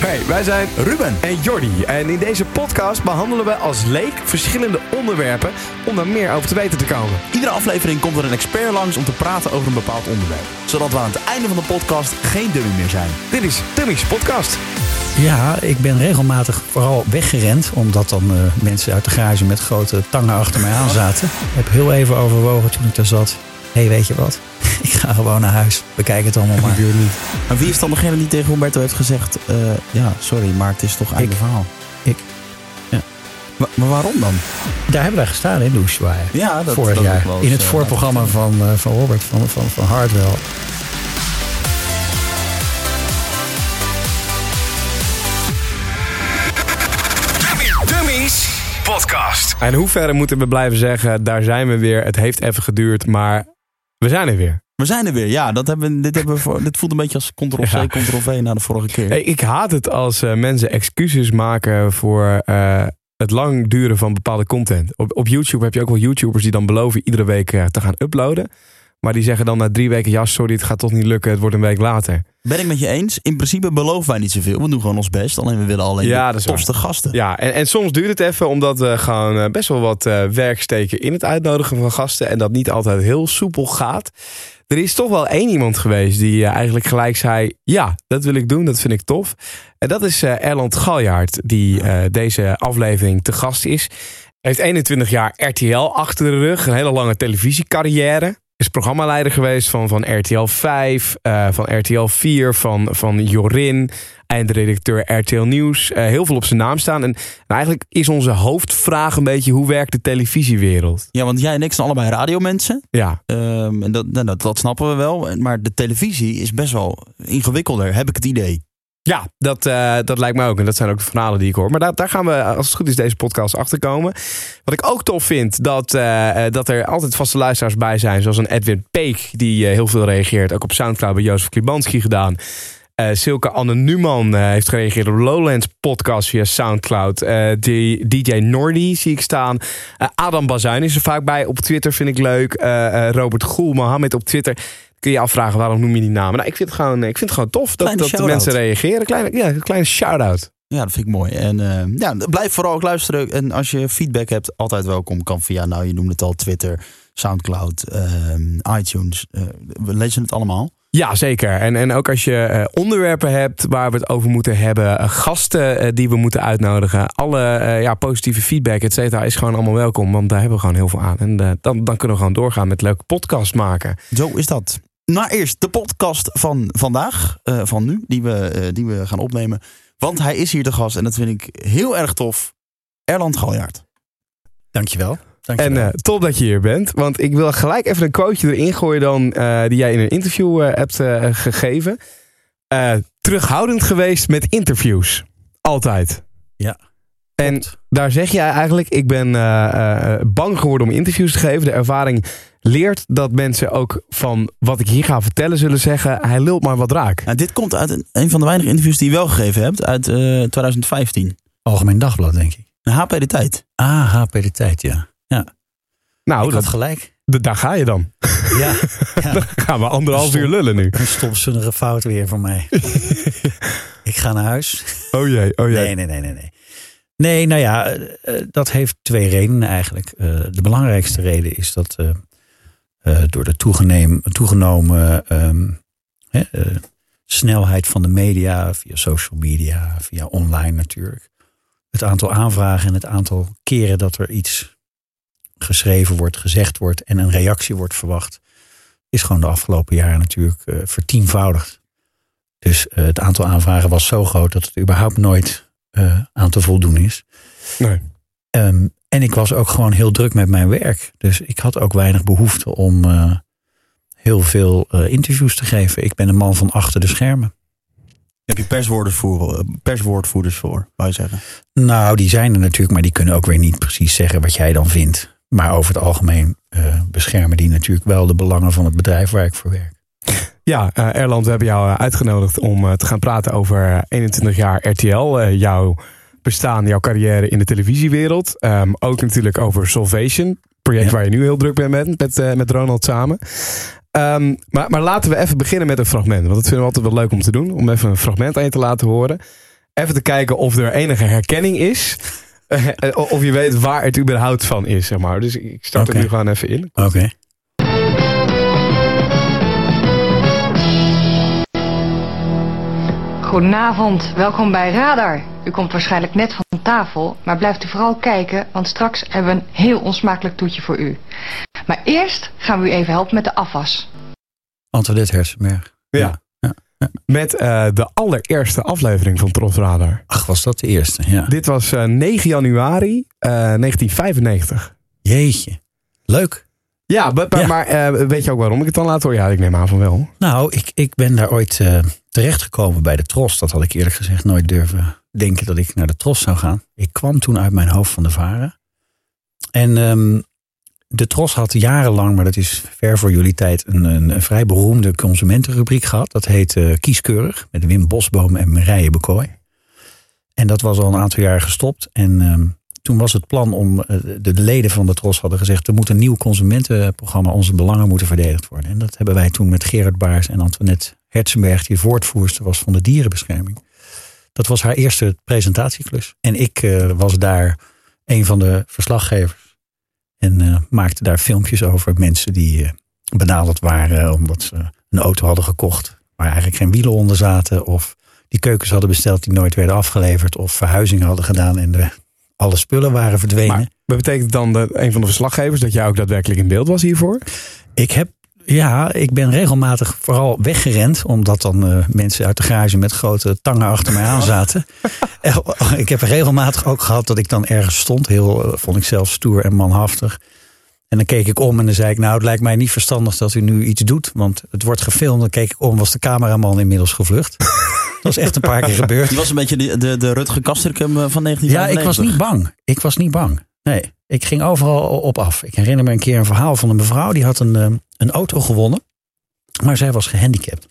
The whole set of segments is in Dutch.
Hey, wij zijn Ruben. en Jordi. En in deze podcast behandelen we als leek verschillende onderwerpen om daar meer over te weten te komen. Iedere aflevering komt er een expert langs om te praten over een bepaald onderwerp. Zodat we aan het einde van de podcast geen dummy meer zijn. Dit is Tummy's podcast. Ja, ik ben regelmatig vooral weggerend. Omdat dan eh, mensen uit de garage met grote tangen achter mij aan zaten. Ik heb heel even overwogen toen ik daar zat. Hé, hey, weet je wat? Ik ga gewoon naar huis. Bekijk het allemaal maar. Maar wie is dan degene die tegen Humberto heeft gezegd... eh, ja, sorry, maar het is toch einde verhaal? Ik. Maar, maar waarom dan? Daar hebben wij gestaan in Ushuaia. Ja, dat Vorig dat jaar. ik wel eens, In het eh, voorprogramma van, eh, van Robert van, van, van Hardwell. Podcast. En hoe verder moeten we blijven zeggen, daar zijn we weer. Het heeft even geduurd, maar we zijn er weer. We zijn er weer. Ja, dat hebben, dit, hebben we dit voelt een beetje als Ctrl-C, Ja. Ctrl-V na de vorige keer. Hey, ik haat het als eh, mensen excuses maken voor eh, het lang duren van bepaalde content. Op, op YouTube heb je ook wel YouTubers die dan beloven iedere week eh, te gaan uploaden. Maar die zeggen dan na drie weken, ja sorry, het gaat toch niet lukken, het wordt een week later. Ben ik met je eens? In principe beloven wij niet zoveel. We doen gewoon ons best. Alleen we willen alleen Ja, de waar. tofste gasten. Ja, en, en soms duurt het even omdat we gewoon eh, best wel wat eh, werk steken in het uitnodigen van gasten. En dat niet altijd heel soepel gaat. Er is toch wel één iemand geweest die eh, eigenlijk gelijk zei: Ja, dat wil ik doen, dat vind ik tof. En dat is Erland Galjaard, die deze aflevering te gast is. Hij heeft 21 jaar RTL achter de rug, een hele lange televisiecarrière. Is programmaleider geweest van, van RTL 5, eh, van RTL 4, van, van Jorin, eindredacteur RTL Nieuws. Eh, heel veel op zijn naam staan. En eigenlijk is onze hoofdvraag een beetje: hoe werkt de televisiewereld? Ja, want jij en ik zijn allebei radiomensen. Ja, Ehm, en dat, nou, dat, dat snappen we wel. Maar de televisie is best wel ingewikkelder, heb ik het idee. Ja, dat, eh, dat lijkt me ook. En dat zijn ook de verhalen die ik hoor. Maar daar, daar gaan we, als het goed is, deze podcast achter komen. Wat ik ook tof vind, dat, eh, eh, dat er altijd vaste luisteraars bij zijn. Zoals een Edwin Peek, die eh, heel veel reageert. Ook op Soundcloud bij Jozef Klibanski gedaan. Eh Silke Anne Numan eh, heeft gereageerd op Lowlands podcast via Soundcloud. Eh, die DJ Nordy zie ik staan. Eh, Adam Bazuin is er vaak bij op Twitter, vind ik leuk. Eh, eh, Robert Goel, Mohammed op Twitter. Kun je je afvragen waarom noem je die namen? Nou, ik vind het gewoon, ik vind het gewoon tof dat, dat de mensen reageren. Kleine, ja, een kleine shout-out. Ja, dat vind ik mooi. En eh, ja, blijf vooral ook luisteren. En als je feedback hebt, altijd welkom. Kan via, nou je noemde het al, Twitter, Soundcloud, ehm, iTunes. Eh, we lezen het allemaal. Ja, zeker. En, en ook als je eh, onderwerpen hebt waar we het over moeten hebben, eh, gasten eh, die we moeten uitnodigen, alle eh, ja, positieve feedback, et cetera, is gewoon allemaal welkom. Want daar hebben we gewoon heel veel aan. En eh, dan, dan kunnen we gewoon doorgaan met leuke podcast maken. Zo is dat. Nou, eerst de podcast van vandaag, eh, van nu, die we, eh, die we gaan opnemen. Want hij is hier de gast en dat vind ik heel erg tof. Erland Galjaard. Dankjewel. En Dankjewel. eh, top dat je hier bent. Want ik wil gelijk even een quoteje erin gooien dan, eh, die jij in een interview hebt eh, gegeven. Eh, terughoudend geweest met interviews. Altijd. Ja, En daar zeg jij eigenlijk, ik ben eh, eh, bang geworden om interviews te geven. De ervaring leert dat mensen ook van wat ik hier ga vertellen zullen zeggen, hij lult maar wat raak. Nou, dit komt uit een, een van de weinige interviews die je wel gegeven hebt, uit eh, 2015. Algemeen Dagblad, denk ik. Een HP de Tijd. Ah, HP de tijd, ja. Nou, ik dat, had gelijk. daar ga je dan. Ja, ja. Dan gaan we anderhalf uur lullen nu. een stomzinnige fout weer voor mij. ik ga naar huis. Oh jee, oh jee. Nee, nee, nee, nee, nee. Nee, nou ja, eh, eh, dat heeft twee redenen eigenlijk. Eh, de belangrijkste reden is dat eh, eh, door de toegenomen ehm, hè, eh, snelheid van de media, via social media, via online natuurlijk. Het aantal aanvragen en het aantal keren dat er iets geschreven wordt, gezegd wordt en een reactie wordt verwacht, is gewoon de afgelopen jaren natuurlijk eh, vertienvoudigd. Dus eh, het aantal aanvragen was zo groot dat het überhaupt nooit eh, aan te voldoen is. Nee. Ehm, en ik was ook gewoon heel druk met mijn werk. Dus ik had ook weinig behoefte om eh, heel veel eh, interviews te geven. Ik ben een man van achter de schermen. Heb je voor, eh, perswoordvoerders voor, wou je zeggen? Nou, die zijn er natuurlijk, maar die kunnen ook weer niet precies zeggen wat jij dan vindt. Maar over het algemeen eh, beschermen die natuurlijk wel de belangen van het bedrijf waar ik voor werk. Ja, eh, Erland, we hebben jou uitgenodigd om eh, te gaan praten over eh, 21 jaar RTL. eh, jouw bestaan, jouw carrière in de televisiewereld. Ehm, ook natuurlijk over Salvation. Project Ja. waar je nu heel druk mee bent met, eh, met Ronald samen. Ehm, maar, maar laten we even beginnen met een fragment. Want dat vinden we altijd wel leuk om te doen. Om even een fragment aan je te laten horen. Even te kijken of er enige herkenning is. Eh, of je weet waar het überhaupt van is, zeg maar. Dus ik start er nu gewoon even in. Oké. Goedenavond, welkom bij Radar. U komt waarschijnlijk net van tafel, maar blijft u vooral kijken, want straks hebben we een heel onsmakelijk toetje voor u. Maar eerst gaan we u even helpen met de afwas. Antoinette Hersenberg. Ja. Ja. Met eh, de allereerste aflevering van Tros Radar. Ach, was dat de eerste? Ja. Dit was eh, 9 januari eh, 1995. Jeetje. Leuk. Ja, maar, maar, Ja. maar, eh, weet je ook waarom ik het dan laat horen? Ja, ik neem aan van wel. Nou, ik, ik ben daar ooit eh, terechtgekomen bij de Tros. Dat had ik eerlijk gezegd nooit durven denken dat ik naar de Tros zou gaan. Ik kwam toen uit mijn hoofd van de varen. En ehm, de Tros had jarenlang, maar dat is ver voor jullie tijd, een, een, een vrij beroemde consumentenrubriek gehad. Dat heet eh, Kieskeurig, met Wim Bosboom en Marije Bekooi. En dat was al een aantal jaar gestopt. En ehm, toen was het plan om, eh, de, de leden van de Tros hadden gezegd, er moet een nieuw consumentenprogramma, onze belangen moeten verdedigd worden. En dat hebben wij toen met Gerard Baars en Antoinette Herzenberg, die woordvoerster was van de dierenbescherming. Dat was haar eerste presentatieklus. En ik eh, was daar een van de verslaggevers. En eh, maakte daar filmpjes over mensen die eh, benaderd waren omdat ze een auto hadden gekocht waar eigenlijk geen wielen onder zaten. Of die keukens hadden besteld die nooit werden afgeleverd. Of verhuizingen hadden gedaan en de, alle spullen waren verdwenen. Maar betekent dan dat een van de verslaggevers dat jij ook daadwerkelijk in beeld was hiervoor? Ik heb, ja, ik ben regelmatig vooral weggerend. Omdat dan eh, mensen uit de garage met grote tangen achter mij aan zaten. Eh, ik heb regelmatig ook gehad dat ik dan ergens stond. Heel, eh, vond ik zelf stoer en manhaftig. En dan keek ik om en dan zei ik, nou het lijkt mij niet verstandig dat u nu iets doet. Want het wordt gefilmd. Dan keek ik om, was de cameraman inmiddels gevlucht. dat is echt een paar keer gebeurd. Die was een beetje de, de, de Rutger Kastrikum van 1995. Ja, ik was niet bang. Ik was niet bang. Nee, ik ging overal op af. Ik herinner me een keer een verhaal van een mevrouw. Die had een, eh, een auto gewonnen. Maar zij was gehandicapt.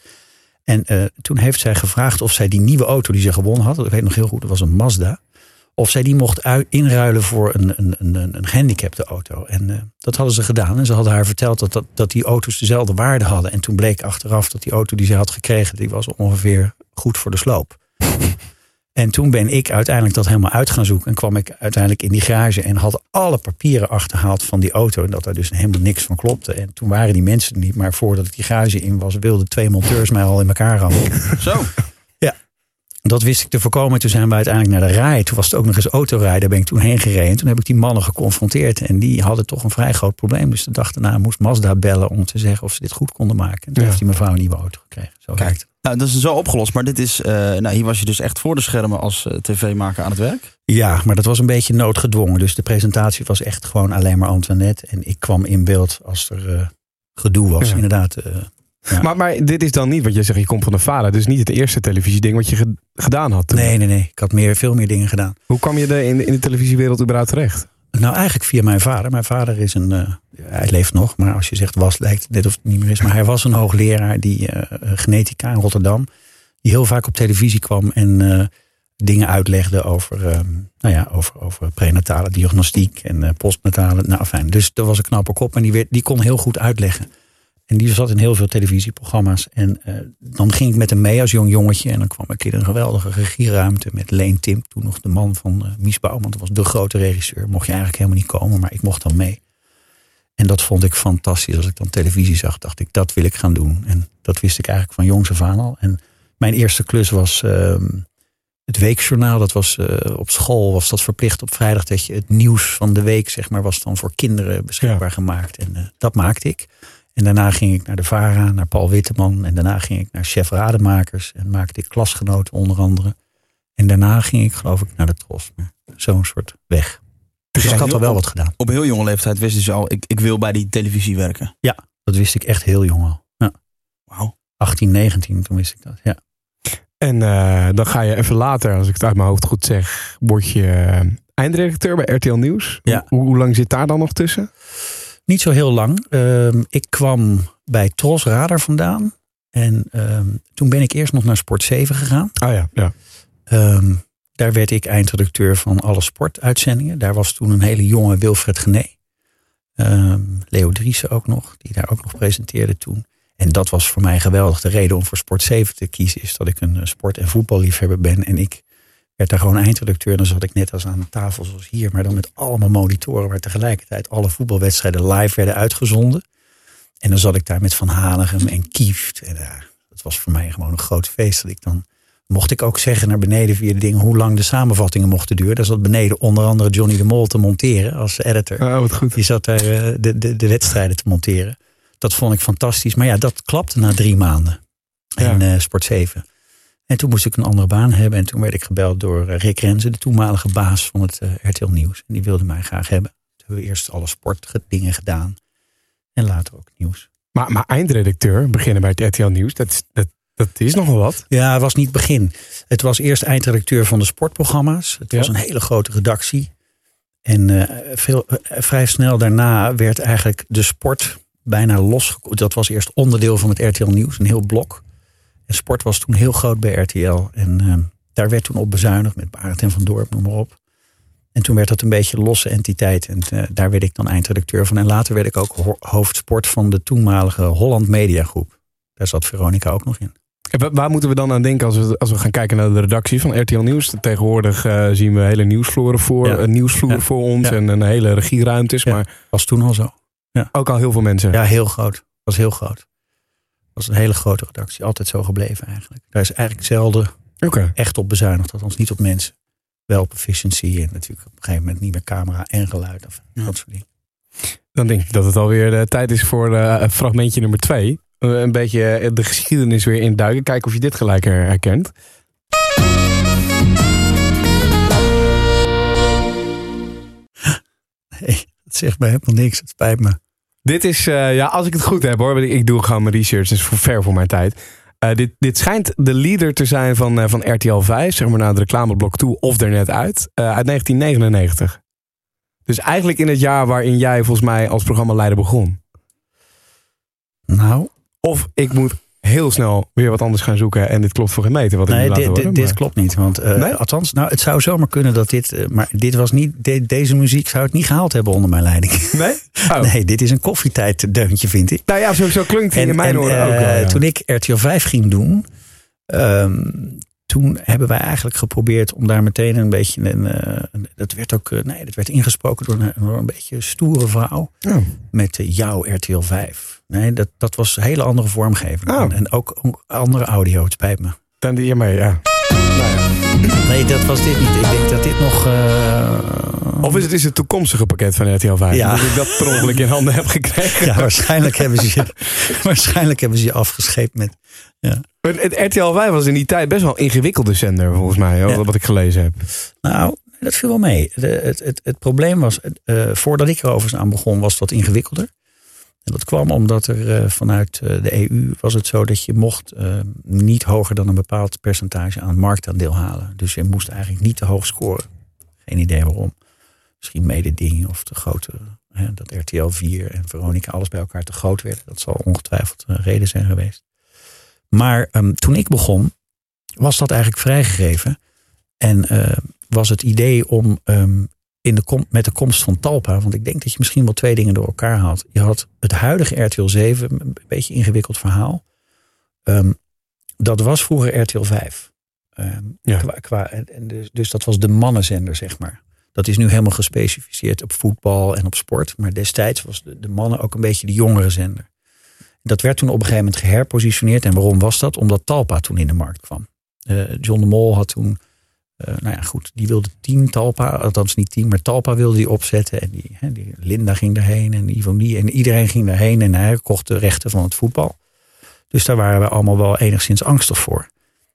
En eh, toen heeft zij gevraagd of zij die nieuwe auto die ze gewonnen had. Ik weet nog heel goed, dat was een Mazda. Of zij die mocht ui- inruilen voor een, een, een, een een gehandicapte auto. En eh, dat hadden ze gedaan. En ze hadden haar verteld dat, dat, dat die auto's dezelfde waarde hadden. En toen bleek achteraf dat die auto die ze had gekregen... die was ongeveer goed voor de sloop. En toen ben ik uiteindelijk dat helemaal uit gaan zoeken. En kwam ik uiteindelijk in die garage en had alle papieren achterhaald van die auto. En dat daar dus helemaal niks van klopte. En toen waren die mensen er niet. Maar voordat ik die garage in was, wilden twee monteurs mij al in elkaar rammen. Zo. Dat wist ik te voorkomen. Toen zijn we uiteindelijk naar de rij. Toen was het ook nog eens autorijden. Daar ben ik toen heen gereden. En toen heb ik die mannen geconfronteerd. En die hadden toch een vrij groot probleem. Dus de dag daarna moest Mazda bellen om te zeggen of ze dit goed konden maken. En toen Ja. heeft die mevrouw een nieuwe auto gekregen. Zo Kijk. Nou, dat is zo opgelost. Maar dit is, eh, nou, hier was je dus echt voor de schermen als eh, tv-maker aan het werk. Ja, maar dat was een beetje noodgedwongen. Dus de presentatie was echt gewoon alleen maar Antoinette. En ik kwam in beeld als er eh, gedoe was. Ja. Inderdaad. eh, Ja. Maar, maar dit is dan niet, wat je zegt, je komt van de vader. Dus niet het eerste televisieding wat je ge- gedaan had toen. nee, nee, nee. Ik had meer, veel meer dingen gedaan. Hoe kwam je er in, de- in de televisiewereld überhaupt terecht? Nou, eigenlijk via mijn vader. Mijn vader is een. eh, hij leeft nog, maar als je zegt was, lijkt het net of het niet meer is. Maar hij was een hoogleraar die eh, genetica in Rotterdam. Die heel vaak op televisie kwam en eh, dingen uitlegde over, eh, nou ja, over, over prenatale diagnostiek en postnatale. Nou, fijn. Dus dat was een knappe kop en die, werd, die kon heel goed uitleggen. En die zat in heel veel televisieprogramma's. En eh, dan ging ik met hem mee als jong jongetje. En dan kwam ik in een geweldige regieruimte met Leen Tim. Toen nog de man van eh Mies Bouwman. Dat was de grote regisseur. Mocht je eigenlijk helemaal niet komen, maar ik mocht dan mee. En dat vond ik fantastisch. Als ik dan televisie zag, dacht ik, dat wil ik gaan doen. En dat wist ik eigenlijk van jongs af aan al. En mijn eerste klus was ehm, het weekjournaal. Dat was eh, op school, was dat verplicht op vrijdag. Dat je het nieuws van de week, zeg maar, was dan voor kinderen beschikbaar gemaakt. En dat maakte ik. En daarna ging ik naar de VARA, naar Paul Witteman. En daarna ging ik naar Chef Rademakers. En maakte ik klasgenoten onder andere. En daarna ging ik geloof ik naar de Tros. Zo'n soort weg. Dus ik had al wel wat gedaan. Op heel jonge leeftijd wist je al, ik, ik wil bij die televisie werken. Dat wist ik echt heel jong al. Ja. Wauw. 18, 19, toen wist ik dat. Ja. En eh, dan ga je even later, als ik het uit mijn hoofd goed zeg, word je eh, eindredacteur bij RTL Nieuws. Ja. Hoe, hoe lang zit daar dan nog tussen? Niet zo heel lang. Ehm, ik kwam bij Tros Radar vandaan. En ehm, toen ben ik eerst nog naar Sport 7 gegaan. Ah ja, ja. Ehm, daar werd ik eindredacteur van alle sportuitzendingen. Daar was toen een hele jonge Wilfred Gené. Leo Driessen ook nog, die daar ook nog presenteerde toen. En dat was voor mij geweldig. De reden om voor Sport 7 te kiezen is dat ik een eh, sport- en voetballiefhebber ben. En ik werd daar gewoon eindredacteur. En dan zat ik net als aan tafel zoals hier, maar dan met allemaal monitoren waar tegelijkertijd alle voetbalwedstrijden live werden uitgezonden. En dan zat ik daar met Van Hanegem en Kieft. En ja, dat was voor mij gewoon een groot feest. Dat ik dan mocht ik ook zeggen naar beneden via de dingen hoe lang de samenvattingen mochten duren. Daar zat beneden onder andere Johnny de Mol te monteren als editor. Oh, wat goed. Die zat daar eh, de, de, de wedstrijden te monteren. Dat vond ik fantastisch. Maar ja, dat klapte na drie maanden in eh, Sport 7. En toen moest ik een andere baan hebben. En toen werd ik gebeld door eh, Rick Renze, de toenmalige baas van het eh, RTL Nieuws. En die wilde mij graag hebben. Toen hebben we eerst alle sportdingen gedaan. En later ook nieuws. Maar, maar eindredacteur, beginnen bij het RTL Nieuws, dat, is- dat, dat is nogal wat. Ja, het was niet het begin. Het was eerst eindredacteur van de sportprogramma's. Het was een hele grote redactie. En eh, veel, vrij snel daarna werd eigenlijk de sport bijna los. Dat was eerst onderdeel van het RTL Nieuws, een heel blok. En sport was toen heel groot bij RTL. En eh, daar werd toen op bezuinigd met Barend en Van Dorp, noem maar op. En toen werd dat een beetje een losse entiteit. En eh, daar werd ik dan eindredacteur van. En later werd ik ook ho- hoofdsport van de toenmalige Holland Media Groep. Daar zat Veronica ook nog in. En wa- waar moeten we dan aan denken als we, als we gaan kijken naar de redactie van RTL Nieuws? Tegenwoordig eh, zien we hele nieuwsvloeren voor, Ja. een nieuwsvloer Ja. voor ons Ja. en een hele regieruimtes. Maar Was toen al zo. ook al heel veel mensen. Ja, heel groot. Was heel groot. Was een hele grote redactie. Altijd zo gebleven eigenlijk. Daar is eigenlijk zelden echt op bezuinigd. Althans niet op mensen. Wel op efficiëntie en natuurlijk op een gegeven moment niet meer camera en geluid. Of dat soort dingen. Dan denk ik dat het alweer de tijd is voor eh, fragmentje nummer twee. Eh, een beetje eh, de geschiedenis weer induiken. Kijken of je dit gelijk her- herkent. Nee, dat zegt me helemaal niks. Het spijt me. Dit is, eh, ja, als ik het goed heb hoor. Ik doe gewoon mijn research. Het is voor ver voor mijn tijd. Eh, dit, dit schijnt de leader te zijn van, eh, van RTL 5. Zeg maar naar het reclameblok toe of er net uit. uit 1999. Dus eigenlijk in het jaar waarin jij volgens mij als programmaleider begon. Nou, Of ik moet heel snel weer wat anders gaan zoeken. En dit klopt voor geen meter. Wat nee, dit, horen, dit, maar- klopt niet. Want eh, Nee? althans, nou, het zou zomaar kunnen dat dit. eh, maar dit was niet. de- deze muziek zou het niet gehaald hebben onder mijn leiding. Nee? Oh. Nee, dit is een koffietijd deuntje, vind ik. Nou ja, zo, zo klinkt hij in mijn en, oren ook wel. eh, ja. Toen ik RTL 5 ging doen, ehm, toen hebben wij eigenlijk geprobeerd om daar meteen een beetje een. een- dat werd ook, nee, dat werd ingesproken door een, door een beetje stoere vrouw Oh. met jouw RTL 5. Nee, dat, dat was een hele andere vormgeving. Oh. En, en ook ook andere audio, het spijt me. Dan die hiermee, ja. Nou ja. Nee, dat was dit niet. Ik denk dat dit nog. eh, Of is het is het toekomstige pakket van RTL 5? Ja. Dat ik dat per ongeluk in handen heb gekregen. ja, waarschijnlijk hebben ze je, waarschijnlijk hebben ze je afgescheept met. Maar Het RTL 5 was in die tijd best wel een ingewikkelde zender, volgens mij. Ja. Wat ik gelezen heb. Nou, dat viel wel mee. De, het, het, het probleem was, eh, voordat ik er overigens aan begon, was dat ingewikkelder. Dat kwam omdat er eh, vanuit eh, de EU was het zo dat je mocht eh, niet hoger dan een bepaald percentage aan marktaandeel halen. Dus je moest eigenlijk niet te hoog scoren. Geen idee waarom. Misschien mededinging of te grote, dat RTL 4 en Veronica alles bij elkaar te groot werden. Dat zal ongetwijfeld een reden zijn geweest. Maar ehm, toen ik begon, was dat eigenlijk vrijgegeven. En was het idee om ehm, in de kom, met de komst van Talpa, want ik denk dat je misschien wel twee dingen door elkaar haalt. Je had het huidige RTL 7, een beetje ingewikkeld verhaal. Ehm, dat was vroeger RTL 5. Ehm, Ja. qua, qua, en, dus, dus dat was de mannenzender, zeg maar. Dat is nu helemaal gespecificeerd op voetbal en op sport. Maar destijds was de, de mannen ook een beetje de jongere zender. Dat werd toen op een gegeven moment geherpositioneerd. En waarom was dat? Omdat Talpa toen in de markt kwam. Eh, John de Mol had toen, eh, nou ja goed, die wilde team Talpa, althans niet team, maar Talpa wilde die opzetten. En die, die Linda ging daarheen en Ivonie en iedereen ging daarheen en hij kocht de rechten van het voetbal. Dus daar waren we allemaal wel enigszins angstig voor.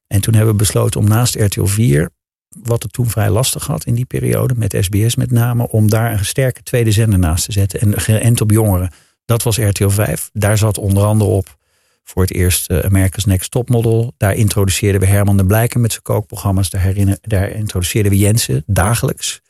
En toen hebben we besloten om naast RTL 4, wat het toen vrij lastig had in die periode, met SBS met name, om daar een sterke tweede zender naast te zetten. En geënt op jongeren. Dat was RTL 5. Daar zat onder andere op voor het eerst eh, America's Next Topmodel. Daar introduceerden we Herman de Blijken met zijn kookprogramma's. Daar, introduceerden we Jensen dagelijks.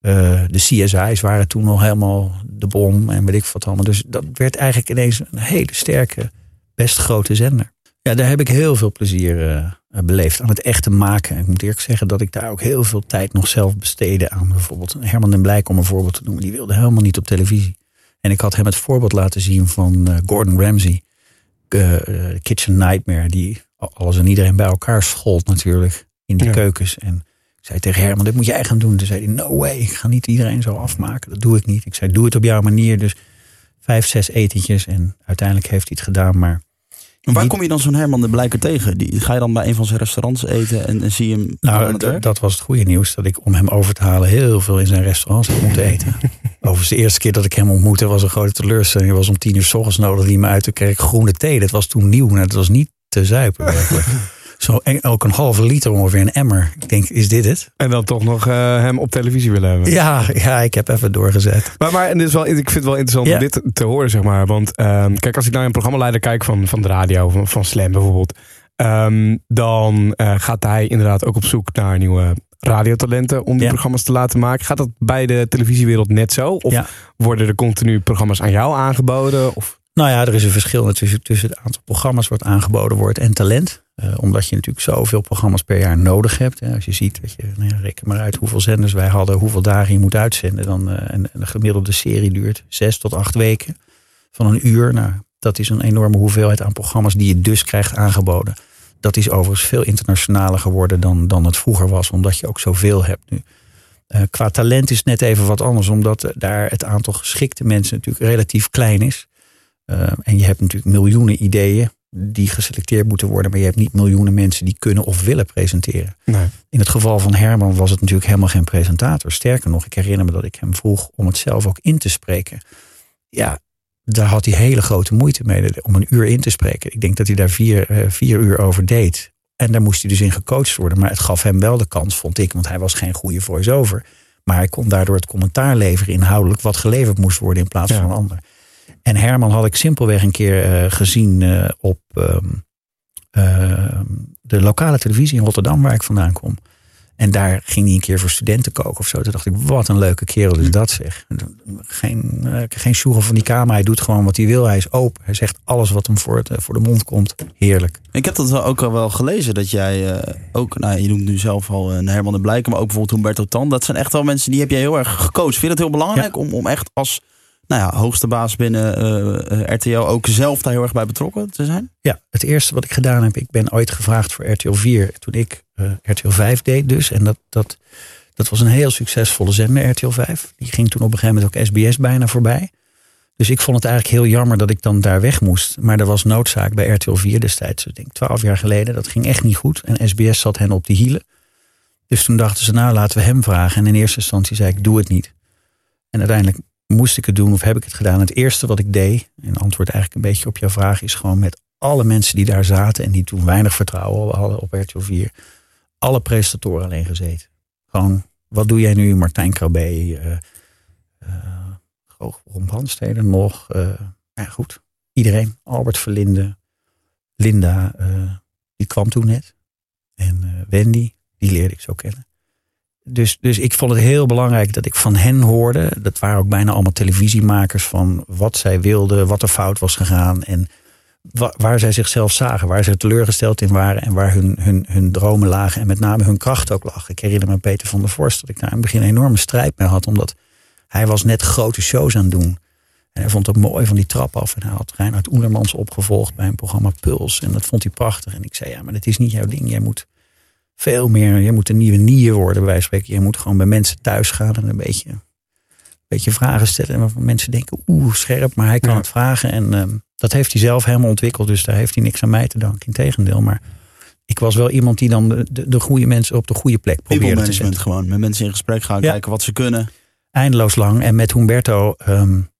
Eh, de CSI's waren toen nog helemaal de bom en weet ik wat allemaal. Dus dat werd eigenlijk ineens een hele sterke, best grote zender. Ja, daar heb ik heel veel plezier eh, beleefd aan het echte maken. Ik moet eerlijk zeggen dat ik daar ook heel veel tijd nog zelf besteedde aan. Bijvoorbeeld Herman den Blijk om een voorbeeld te noemen. Die wilde helemaal niet op televisie. En ik had hem het voorbeeld laten zien van Gordon Ramsay. Eh, Kitchen Nightmare. Die alles en iedereen bij elkaar schold natuurlijk in die Ja. keukens. En Ik zei tegen Herman, dit moet jij gaan doen. Toen zei hij, no way, ik ga niet iedereen zo afmaken. Dat doe ik niet. Ik zei, doe het op jouw manier. Dus vijf, zes etentjes. En uiteindelijk heeft hij het gedaan. Maar Maar waar kom je dan zo'n Herman de Blijker tegen? Die, ga je dan bij een van zijn restaurants eten en, en zie je hem Nou, dat was het goede nieuws. Dat ik om hem over te halen heel veel in zijn restaurants heb moeten eten. Overigens, de eerste keer dat ik hem ontmoette was een grote teleurstelling. Hij was om tien uur s ochtends nodig hij me uit te kerk groene thee. Dat was toen nieuw. Nou, dat was niet te zuipen werkelijk. Zo en- ook een halve liter ongeveer een emmer. Ik denk, is dit het? En dan toch nog eh, hem op televisie willen hebben. Ja, ja ik heb even doorgezet. Maar, maar en dit is wel, ik vind het wel interessant Ja. om dit te, horen, zeg maar. Want ehm, kijk, als ik naar een programmaleider kijk van, van de radio, van, van Slam bijvoorbeeld. ehm, dan eh, gaat hij inderdaad ook op zoek naar nieuwe radiotalenten om die Ja. programma's te laten maken. Gaat dat bij de televisiewereld net zo? Of Ja. worden er continu programma's aan jou aangeboden? Of, Nou ja, er is een verschil tussen, tussen het aantal programma's wat aangeboden wordt en talent. Eh, omdat je natuurlijk zoveel programma's per jaar nodig hebt. Hè. Als je ziet, dat je, nou ja, reken maar uit hoeveel zenders wij hadden, hoeveel dagen je moet uitzenden. Dan, eh, en, en de gemiddelde serie duurt zes tot acht weken van een uur. Nou, dat is een enorme hoeveelheid aan programma's die je dus krijgt aangeboden. Dat is overigens veel internationaler geworden dan, dan het vroeger was, omdat je ook zoveel hebt nu. Eh, qua talent is het net even wat anders, omdat daar het aantal geschikte mensen natuurlijk relatief klein is. Uh, en je hebt natuurlijk miljoenen ideeën die geselecteerd moeten worden, maar je hebt niet miljoenen mensen die kunnen of willen presenteren. nee. In het geval van Herman was het natuurlijk helemaal geen presentator. Sterker nog, ik herinner me dat ik hem vroeg om het zelf ook in te spreken. Ja, daar had hij hele grote moeite mee om een uur in te spreken. Ik denk dat hij daar vier, uh, vier uur over deed. En daar moest hij dus in gecoacht worden. Maar het gaf hem wel de kans, vond ik, want hij was geen goede voice-over. Maar hij kon daardoor het commentaar leveren inhoudelijk wat geleverd moest worden in plaats Ja. van een ander. En Herman had ik simpelweg een keer uh, gezien uh, op um, uh, de lokale televisie in Rotterdam, waar ik vandaan kom. En daar ging hij een keer voor studenten koken of zo. Toen dacht ik, wat een leuke kerel is dat zeg. Geen, uh, geen sjoegel van die kamer. Hij doet gewoon wat hij wil. Hij is open. Hij zegt alles wat hem voor, het, voor de mond komt. Heerlijk. Ik heb dat ook al wel gelezen. Dat jij ook, nou, je noemt nu zelf al een Herman de Blijken. Maar ook bijvoorbeeld Humberto Tan. Dat zijn echt wel mensen die heb jij heel erg gecoacht. Vind je het heel belangrijk ja. om, om echt als nou ja, hoogste baas binnen uh, RTL ook zelf daar heel erg bij betrokken te zijn? Ja, het eerste wat ik gedaan heb, ik ben ooit gevraagd voor RTL 4 toen ik uh, RTL 5 deed dus. En dat, dat, dat was een heel succesvolle zender, RTL 5. Die ging toen op een gegeven moment ook SBS bijna voorbij. Dus ik vond het eigenlijk heel jammer dat ik dan daar weg moest. Maar er was noodzaak bij RTL 4 destijds, ik denk 12 jaar geleden. Dat ging echt niet goed. En SBS zat hen op de hielen. Dus toen dachten ze, nou laten we hem vragen. En in eerste instantie zei ik, doe het niet. En uiteindelijk moest ik het doen of heb ik het gedaan? Het eerste wat ik deed, en antwoord eigenlijk een beetje op jouw vraag, is gewoon met alle mensen die daar zaten en die toen weinig vertrouwen hadden op RTL 4, alle presentatoren alleen gezeten. Gewoon, wat doe jij nu, Martijn Krabbe, uh, uh, nog, uh, ja goed, iedereen, Albert Verlinde, Linda, die kwam toen net, en Wendy, die leerde ik zo kennen. Dus, dus ik vond het heel belangrijk dat ik van hen hoorde. Dat waren ook bijna allemaal televisiemakers van wat zij wilden, wat er fout was gegaan. En wa waar zij zichzelf zagen, waar ze teleurgesteld in waren en waar hun, hun, hun dromen lagen. En met name hun kracht ook lag. Ik herinner me Peter van der Vorst dat ik daar in het begin een enorme strijd mee had. Omdat hij was net grote shows aan het doen. En hij vond het mooi van die trap af. En hij had Reinhard Oelermans opgevolgd bij een programma Puls. En dat vond hij prachtig. En ik zei, ja, maar dat is niet jouw ding. Jij moet veel meer. Je moet een nieuwe nier worden, bij wijze van spreken. Je moet gewoon bij mensen thuis gaan en een beetje, een beetje vragen stellen. En waarvan mensen denken, oeh, scherp, maar hij kan ja. het vragen. En um, dat heeft hij zelf helemaal ontwikkeld. Dus daar heeft hij niks aan mij te danken. Integendeel, maar ik was wel iemand die dan de, de, de goede mensen op de goede plek probeerde te zetten. gewoon. Met mensen in gesprek gaan, ja. kijken wat ze kunnen. Eindeloos lang. En met Humberto um,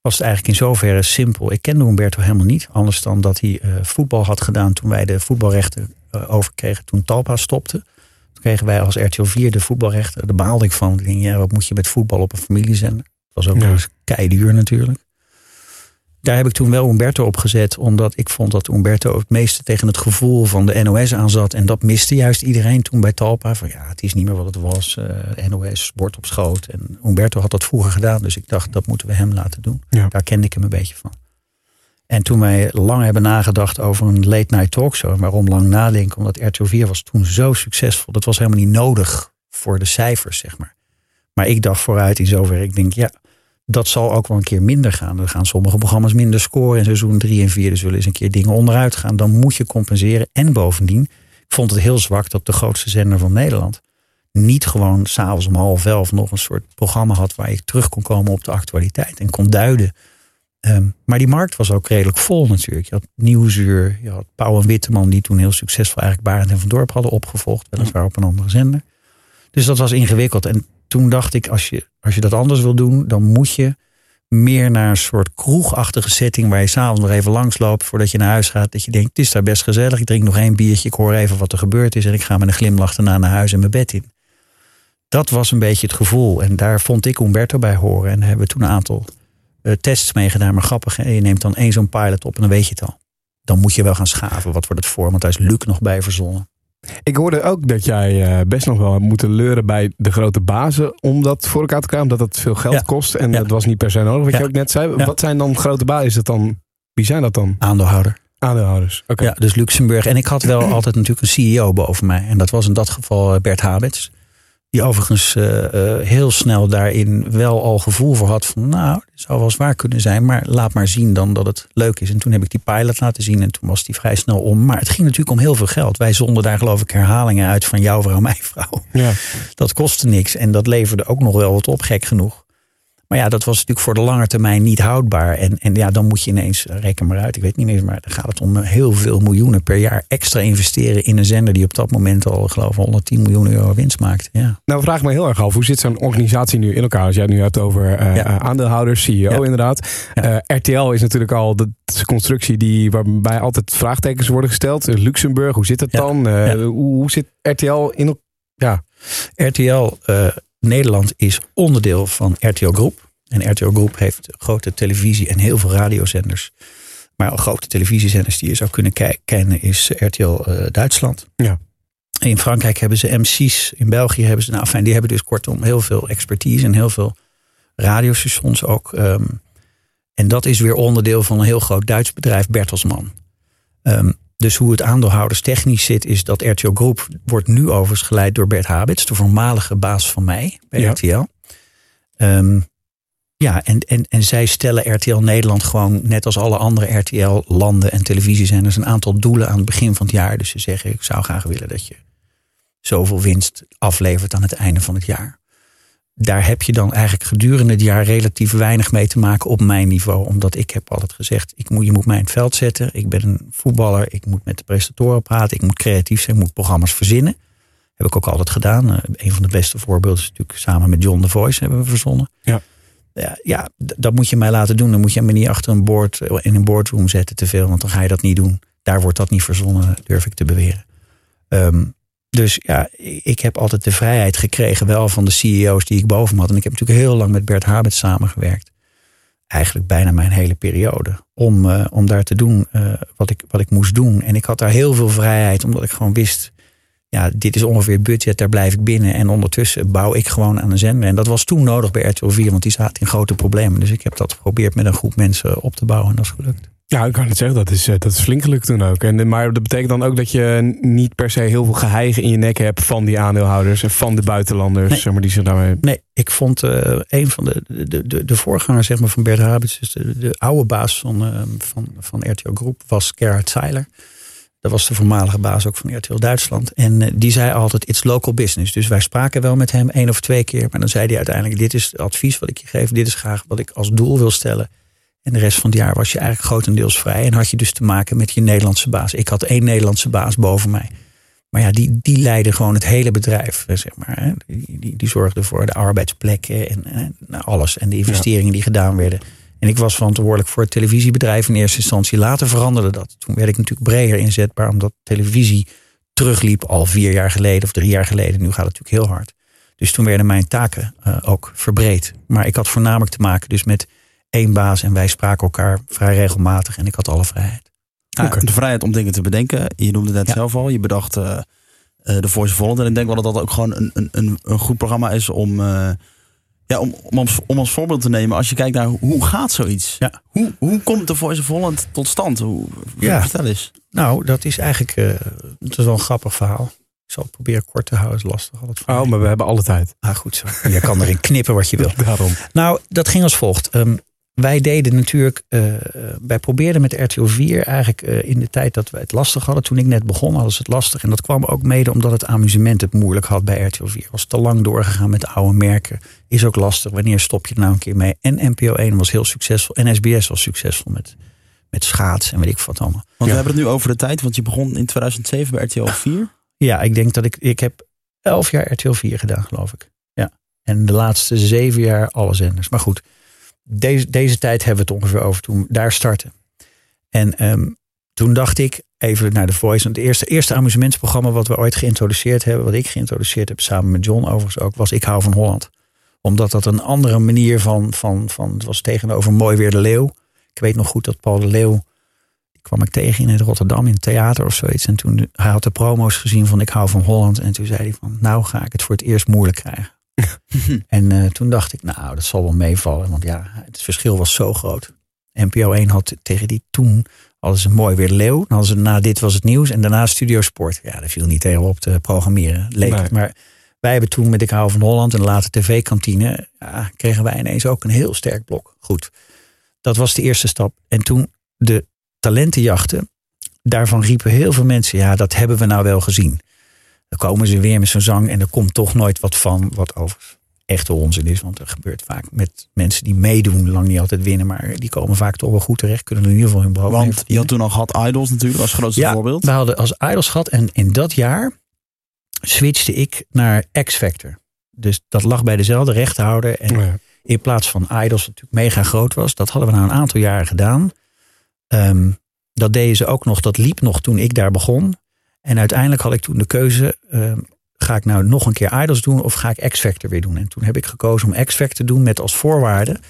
was het eigenlijk in zoverre simpel. Ik kende Humberto helemaal niet. Anders dan dat hij uh, voetbal had gedaan toen wij de voetbalrechten overkregen toen Talpa stopte. Toen kregen wij als RTL 4 de voetbalrechten. Daar baalde ik van. Ik denk, ja, wat moet je met voetbal op een familiezender? Dat was ook ja. eens keiduur natuurlijk. Daar heb ik toen wel Umberto op gezet. Omdat ik vond dat Umberto het meeste tegen het gevoel van de NOS aan zat. En dat miste juist iedereen toen bij Talpa. Van ja, het is niet meer wat het was. Uh, NOS, bord op schoot. En Umberto had dat vroeger gedaan. Dus ik dacht, dat moeten we hem laten doen. Ja. Daar kende ik hem een beetje van. En toen wij lang hebben nagedacht over een late night talkshow. Waarom lang nadenken? Omdat RTL 4 was toen zo succesvol. Dat was helemaal niet nodig voor de cijfers, zeg maar. Maar ik dacht vooruit in zover. Ik denk, ja, dat zal ook wel een keer minder gaan. Er gaan sommige programma's minder scoren. In seizoen 3 en 4 er zullen eens een keer dingen onderuit gaan. Dan moet je compenseren. En bovendien, ik vond het heel zwak dat de grootste zender van Nederland niet gewoon s'avonds om half elf nog een soort programma had waar je terug kon komen op de actualiteit en kon duiden. Ehm, maar die markt was ook redelijk vol natuurlijk. Je had Nieuwsuur, je had Pauw en Witteman, die toen heel succesvol eigenlijk Barend en Van Dorp hadden opgevolgd, weliswaar op een andere zender. Dus dat was ingewikkeld. En toen dacht ik, als je, als je dat anders wil doen, dan moet je meer naar een soort kroegachtige setting waar je s'avonds nog even langs loopt voordat je naar huis gaat. Dat je denkt, het is daar best gezellig. Ik drink nog één biertje, ik hoor even wat er gebeurd is en ik ga met een glimlach daarna naar huis en mijn bed in. Dat was een beetje het gevoel. En daar vond ik Umberto bij horen. En hebben we toen een aantal tests meegedaan. Maar grappig, je neemt dan één zo'n pilot op en dan weet je het al. Dan moet je wel gaan schaven. Wat wordt het voor? Want daar is Luc nog bij verzonnen. Ik hoorde ook dat jij uh, best nog wel moet leuren bij de grote bazen om dat voor elkaar te krijgen. Omdat dat veel geld Ja. kost en Ja. dat was niet per se nodig. Wat Ja. je ook net zei. Wat zijn dan grote bazen? Is dat dan, wie zijn dat dan? Aandeelhouder. Aandeelhouders. Oké. Ja, dus Luxemburg. En ik had wel altijd natuurlijk een CEO boven mij. En dat was in dat geval eh, Bert Habets. Die overigens eh, eh, heel snel daarin wel al gevoel voor had van... nou, dit zou wel eens waar kunnen zijn, maar laat maar zien dan dat het leuk is. En toen heb ik die pilot laten zien en toen was die vrij snel om. Maar het ging natuurlijk om heel veel geld. Wij zonden daar geloof ik herhalingen uit van jouw vrouw, mijn vrouw. Ja. Dat kostte niks en dat leverde ook nog wel wat op, gek genoeg. Maar ja, dat was natuurlijk voor de lange termijn niet houdbaar. En, en ja, dan moet je ineens, reken maar uit, ik weet niet meer, maar dan gaat het om heel veel miljoenen per jaar extra investeren in een zender die op dat moment al, geloof ik, 110 miljoen euro winst maakt. Ja. Nou, vraag me heel erg af. Hoe zit zo'n organisatie nu in elkaar? Als jij het nu hebt over eh, Ja. eh, aandeelhouders, CEO Ja. inderdaad. Eh, RTL is natuurlijk al de constructie die, waarbij altijd vraagtekens worden gesteld. Luxemburg, hoe zit het Ja. dan? Hoe, hoe zit RTL in elkaar? Ja. RTL Nederland is onderdeel van RTL Groep. En RTL Groep heeft grote televisie en heel veel radiozenders. Maar grote televisiezenders die je zou kunnen kennen is RTL eh, Duitsland. Ja. In Frankrijk hebben ze MC's. In België hebben ze, nou fijn, die hebben dus kortom heel veel expertise en heel veel radiostations ook. ehm, en dat is weer onderdeel van een heel groot Duits bedrijf, Bertelsmann. Ehm, dus hoe het aandeelhouders technisch zit, is dat RTL Groep wordt nu overigens geleid door Bert Habits, de voormalige baas van mij bij Ja. RTL. Ehm, ja, en, en, en zij stellen RTL Nederland gewoon, net als alle andere RTL-landen en televisiezenders, een aantal doelen aan het begin van het jaar. Dus ze zeggen, ik zou graag willen dat je zoveel winst aflevert aan het einde van het jaar. Daar heb je dan eigenlijk gedurende het jaar relatief weinig mee te maken op mijn niveau. Omdat ik heb altijd gezegd, ik moet, je moet mij in het veld zetten. Ik ben een voetballer, ik moet met de presentatoren praten. Ik moet creatief zijn, ik moet programma's verzinnen. Heb ik ook altijd gedaan. Eh, een van de beste voorbeelden is natuurlijk samen met John The Voice hebben we verzonnen. Ja. Ja, ja, dat moet je mij laten doen. Dan moet je me niet achter een board eh, in een boardroom zetten te veel. Want dan ga je dat niet doen. Daar wordt dat niet verzonnen, durf ik te beweren. Ehm, dus ja, ik heb altijd de vrijheid gekregen, wel van de CEO's die ik boven me had. En ik heb natuurlijk heel lang met Bert Habets samengewerkt. Eigenlijk bijna mijn hele periode. Om, eh, om daar te doen eh, wat, ik, wat ik moest doen. En ik had daar heel veel vrijheid, omdat ik gewoon wist. Ja, dit is ongeveer budget, daar blijf ik binnen. En ondertussen bouw ik gewoon aan een zender. En dat was toen nodig bij RTL 4, want die zaten in grote problemen. Dus ik heb dat geprobeerd met een groep mensen op te bouwen en dat is gelukt. Ja, ik kan het zeggen, dat is, eh, dat is flink gelukt toen ook. En, eh, maar dat betekent dan ook dat je niet per se heel veel geheigen in je nek hebt van die aandeelhouders en van de buitenlanders, Nee. zeg maar, die zich daarmee. Nee, ik vond eh, een van de, de, de, de voorgangers zeg maar, van Bert Habits, dus de, de oude baas van, eh, van, van RTL Groep, was Gerhard Seiler. Dat was de voormalige baas ook van RTL Duitsland. En die zei altijd, it's local business. Dus wij spraken wel met hem één of twee keer. Maar dan zei hij uiteindelijk, dit is het advies wat ik je geef. Dit is graag wat ik als doel wil stellen. En de rest van het jaar was je eigenlijk grotendeels vrij. En had je dus te maken met je Nederlandse baas. Ik had één Nederlandse baas boven mij. Maar ja, die, die leidde gewoon het hele bedrijf, eh, zeg maar. hè. Die, die, die zorgde voor de arbeidsplekken en, en nou, alles. En de investeringen die gedaan werden. En ik was verantwoordelijk voor het televisiebedrijf in eerste instantie. Later veranderde dat. Toen werd ik natuurlijk breder inzetbaar, omdat televisie terugliep al vier jaar geleden of drie jaar geleden. Nu gaat het natuurlijk heel hard. Dus toen werden mijn taken eh, ook verbreed. Maar ik had voornamelijk te maken dus met één baas en wij spraken elkaar vrij regelmatig en ik had alle vrijheid. Oké. De vrijheid om dingen te bedenken. Je noemde het net Ja. zelf al. Je bedacht eh eh, de Voice of Holland. En ik denk wel dat dat ook gewoon een, een, een, een goed programma is om, eh, ja, om, om, als, om als voorbeeld te nemen. Als je kijkt naar hoe, gaat zoiets? Ja. Hoe, hoe komt de Voice of Holland tot stand? Hoe, Ja. Vertel eens. Nou, dat is eigenlijk eh, dat is wel een grappig verhaal. Ik zal het proberen kort te houden, is lastig altijd voor Oh, mij. maar we hebben alle tijd. Ah, goed zo. Je kan erin knippen wat je wil. Daarom. Nou, dat ging als volgt. Ehm, wij deden natuurlijk, uh, wij probeerden met RTL 4 eigenlijk uh, in de tijd dat we het lastig hadden. Toen ik net begon hadden ze het lastig. En dat kwam ook mede omdat het amusement het moeilijk had bij RTL 4. Was te lang doorgegaan met oude merken. Is ook lastig. Wanneer stop je er nou een keer mee? En NPO 1 was heel succesvol. En SBS was succesvol met, met schaats en weet ik wat allemaal. Want we hebben het nu over de tijd. Want je begon in 2007 bij RTL 4. Ja, ik denk dat ik, ik heb elf jaar RTL 4 gedaan geloof ik. Ja. En de laatste zeven jaar alle zenders. Maar goed deze, deze tijd hebben we het ongeveer over toen daar starten. En um, toen dacht ik even naar de Voice. Het eerste, eerste amusementsprogramma wat we ooit geïntroduceerd hebben, wat ik geïntroduceerd heb samen met John overigens ook, was Ik hou van Holland. Omdat dat een andere manier van, van, van het was tegenover Mooi Weer de Leeuw. Ik weet nog goed dat Paul de Leeuw, die kwam ik tegen in het Rotterdam in het theater of zoiets. En toen hij had de promo's gezien van Ik hou van Holland. En toen zei hij van, nou ga ik het voor het eerst moeilijk krijgen. en uh, toen dacht ik, nou, dat zal wel meevallen. Want ja, het verschil was zo groot. NPO 1 had tegen die toen alles een mooi weer leeuw. Dan hadden ze na dit was het nieuws en daarna Studio Sport. Ja, dat viel niet tegenop te programmeren. Leek. Maar wij hebben toen met Ik hou van Holland en later tv-kantine... Ja, kregen wij ineens ook een heel sterk blok. Goed, dat was de eerste stap. En toen de talentenjachten, daarvan riepen heel veel mensen... ja, dat hebben we nou wel gezien. Dan komen ze weer met zo'n zang en er komt toch nooit wat van. Wat overigens echte onzin is. Want er gebeurt vaak met mensen die meedoen, lang niet altijd winnen. Maar die komen vaak toch wel goed terecht. Kunnen in ieder geval hun brood Want je had toen al gehad Idols natuurlijk als grootste ja, voorbeeld. we hadden als Idols gehad. En in dat jaar switchte ik naar X Factor. Dus dat lag bij dezelfde rechthouder. En ja. in plaats van Idols, natuurlijk mega groot was. Dat hadden we na een aantal jaren gedaan. Um, dat deden ze ook nog. Dat liep nog toen ik daar begon. En uiteindelijk had ik toen de keuze, uh, ga ik nou nog een keer Idols doen of ga ik X-Factor weer doen? En toen heb ik gekozen om X-Factor te doen met als voorwaarde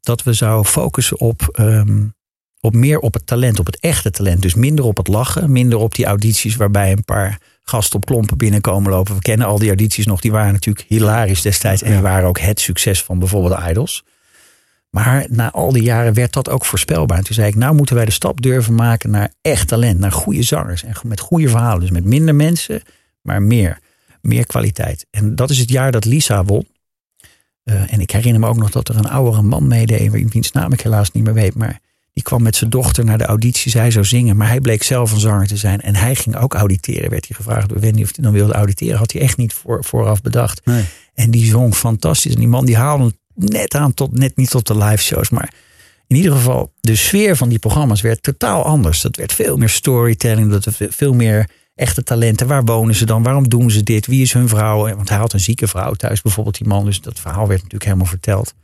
dat we zouden focussen op, um, op meer op het talent, op het echte talent. Dus minder op het lachen, minder op die audities waarbij een paar gasten op klompen binnenkomen lopen. We kennen al die audities nog, die waren natuurlijk hilarisch destijds en die waren ook het succes van bijvoorbeeld Idols. Maar na al die jaren werd dat ook voorspelbaar. En toen zei ik, nou moeten wij de stap durven maken naar echt talent. Naar goede zangers. En met goede verhalen. Dus met minder mensen, maar meer. Meer kwaliteit. En dat is het jaar dat Lisa won. Uh, en ik herinner me ook nog dat er een oudere man meedeed. Wiens naam ik helaas niet meer weet. Maar die kwam met zijn dochter naar de auditie. Zij zou zingen. Maar hij bleek zelf een zanger te zijn. En hij ging ook auditeren. Werd hij gevraagd door Wendy of hij dan wilde auditeren. Had hij echt niet voor, vooraf bedacht. Nee. En die zong fantastisch. En die man die haalde net aan tot, net niet tot de live shows. Maar in ieder geval, de sfeer van die programma's werd totaal anders. Dat werd veel meer storytelling, dat werd veel meer echte talenten. Waar wonen ze dan? Waarom doen ze dit? Wie is hun vrouw? Want hij had een zieke vrouw thuis, bijvoorbeeld die man. Dus dat verhaal werd natuurlijk helemaal verteld.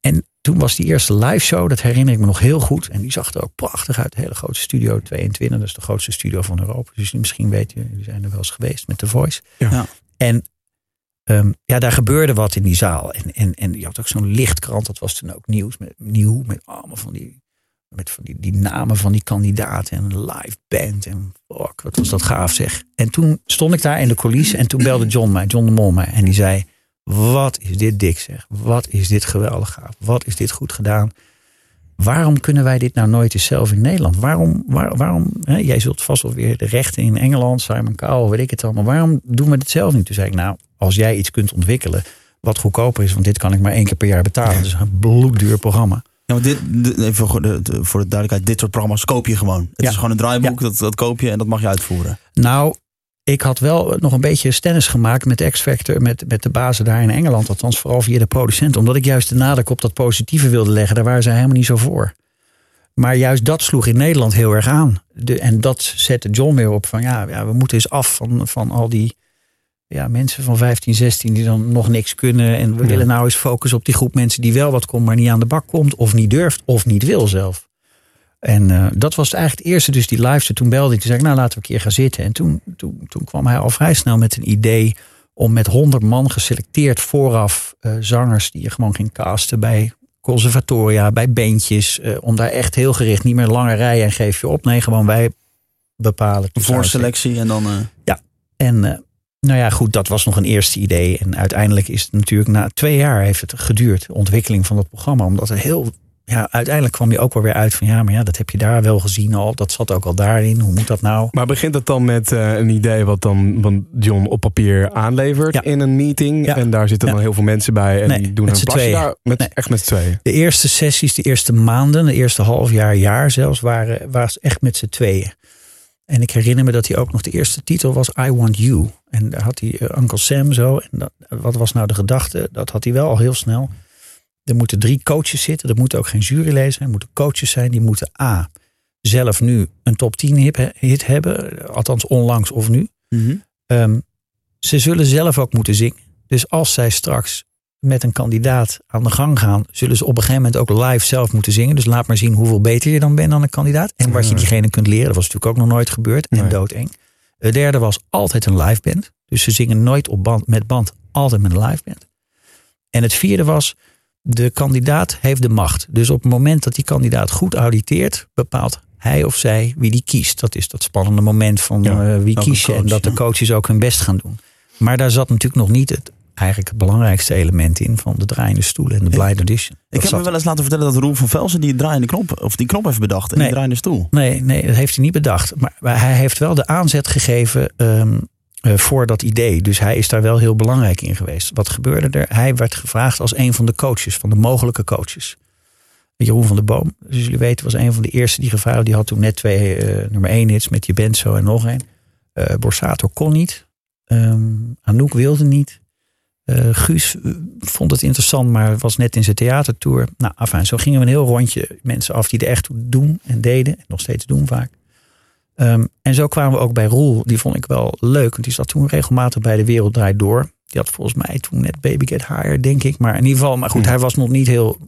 En toen was die eerste live show, dat herinner ik me nog heel goed. En die zag er ook prachtig uit. De hele grote studio 22, dat is de grootste studio van Europa. Dus misschien weten jullie zijn er wel eens geweest met The Voice. Ja. En Um, ja, daar gebeurde wat in die zaal. En, en, en je had ook zo'n lichtkrant, dat was toen ook nieuws, met, nieuw, met allemaal van die, met van die, die namen van die kandidaten en een live band. En fuck, wat was dat gaaf zeg. En toen stond ik daar in de coulissen en toen belde John mij, John de Mol mij. En die zei, wat is dit dik zeg. Wat is dit geweldig gaaf. Wat is dit goed gedaan. Waarom kunnen wij dit nou nooit eens zelf in Nederland? Waarom, waar, waarom hè, jij zult vast wel weer de rechten in Engeland, Simon Cowell, weet ik het allemaal. Waarom doen we dit zelf niet? Toen zei ik, nou, als jij iets kunt ontwikkelen wat goedkoper is, want dit kan ik maar één keer per jaar betalen. Is een bloedduur programma. Ja, maar dit, even voor de, voor de duidelijkheid, dit soort programma's koop je gewoon. Het Ja. is gewoon een draaiboek, Ja. dat, dat koop je en dat mag je uitvoeren. Nou, ik had wel nog een beetje stennis gemaakt met X-Factor, met, met de bazen daar in Engeland. Althans, vooral via de producent. Omdat ik juist de nadruk op dat positieve wilde leggen. Daar waren zij helemaal niet zo voor. Maar juist dat sloeg in Nederland heel erg aan. De, en dat zette John weer op van ja, ja we moeten eens af van, van al die ja, mensen van 15, 16 die dan nog niks kunnen. En we Ja. willen nou eens focussen op die groep mensen die wel wat komt, maar niet aan de bak komt. Of niet durft, of niet wil zelf. En eh, dat was eigenlijk het eerste, dus die live. Toen belde ik, toen zei ik, nou laten we een keer gaan zitten. En toen, toen, toen kwam hij al vrij snel met een idee om met 100 man geselecteerd vooraf eh, zangers die je gewoon ging casten bij conservatoria, bij bandjes. eh, om daar echt heel gericht, niet meer lange rijen en geef je op. Nee, gewoon wij bepalen. Voorselectie en dan... eh, En nou ja, goed, dat was nog een eerste idee. En uiteindelijk is het natuurlijk na twee jaar heeft het geduurd, de ontwikkeling van dat programma. Omdat er heel ja, uiteindelijk kwam je ook wel weer uit van ja, maar ja, dat heb je daar wel gezien al. Dat zat ook al daarin. Hoe moet dat nou? Maar begint het dan met uh, een idee wat dan want John op papier aanlevert Ja. in een meeting? Ja. En daar zitten dan heel veel mensen bij en Nee, die doen met een plasje daar. Met, Nee. Echt met z'n tweeën. De eerste sessies, de eerste maanden, de eerste half jaar, jaar zelfs, waren, was echt met z'n tweeën. En ik herinner me dat hij ook nog de eerste titel was I Want You. En daar had hij eh, Uncle Sam zo. En dat, wat was nou de gedachte? Dat had hij wel al heel snel. Er moeten drie coaches zitten. Er moeten ook geen juryleden zijn. Er moeten coaches zijn. Die moeten A. Zelf nu een top 10 hit, hit hebben. Althans onlangs of nu. Ehm, ze zullen zelf ook moeten zingen. Dus als zij straks met een kandidaat aan de gang gaan, zullen ze op een gegeven moment ook live zelf moeten zingen. Dus laat maar zien hoeveel beter je dan bent dan een kandidaat. En wat je diegene kunt leren. Dat was natuurlijk ook nog nooit gebeurd. En Nee. doodeng. Het derde was altijd een live band. Dus ze zingen nooit op band, met band, altijd met een live band. En het vierde was, de kandidaat heeft de macht. Dus op het moment dat die kandidaat goed auditeert, bepaalt hij of zij wie die kiest. Dat is dat spannende moment van Ja, eh, wie kies je. En dat de coaches ook hun best gaan doen. Maar daar zat natuurlijk nog niet het, eigenlijk het belangrijkste element in van de draaiende stoelen en de blind audition. Ik heb me wel eens laten vertellen dat Roel van Velsen die draaiende knop, of die knop heeft bedacht. En Nee. die draaiende stoel. Nee, nee, dat heeft hij niet bedacht. Maar, hij heeft wel de aanzet gegeven ehm, eh, voor dat idee. Dus hij is daar wel heel belangrijk in geweest. Wat gebeurde er? Hij werd gevraagd als een van de coaches, van de mogelijke coaches. Jeroen van der Boom, dus jullie weten, was een van de eerste die gevraagd had. Die had toen net twee eh, nummer één hits met Je bent zo en nog een. Eh Borsato kon niet. Ehm, Anouk wilde niet. Eh, Guus eh, vond het interessant, maar was net in zijn theatertour. Nou, afijn, zo gingen we een heel rondje mensen af die er echt doen en deden. En nog steeds doen vaak. Ehm, en zo kwamen we ook bij Roel. Die vond ik wel leuk, want die zat toen regelmatig bij De Wereld Draait Door. Die had volgens mij toen net Baby Get Higher, denk ik. Maar in ieder geval, maar goed, Hmm. hij was nog niet heel,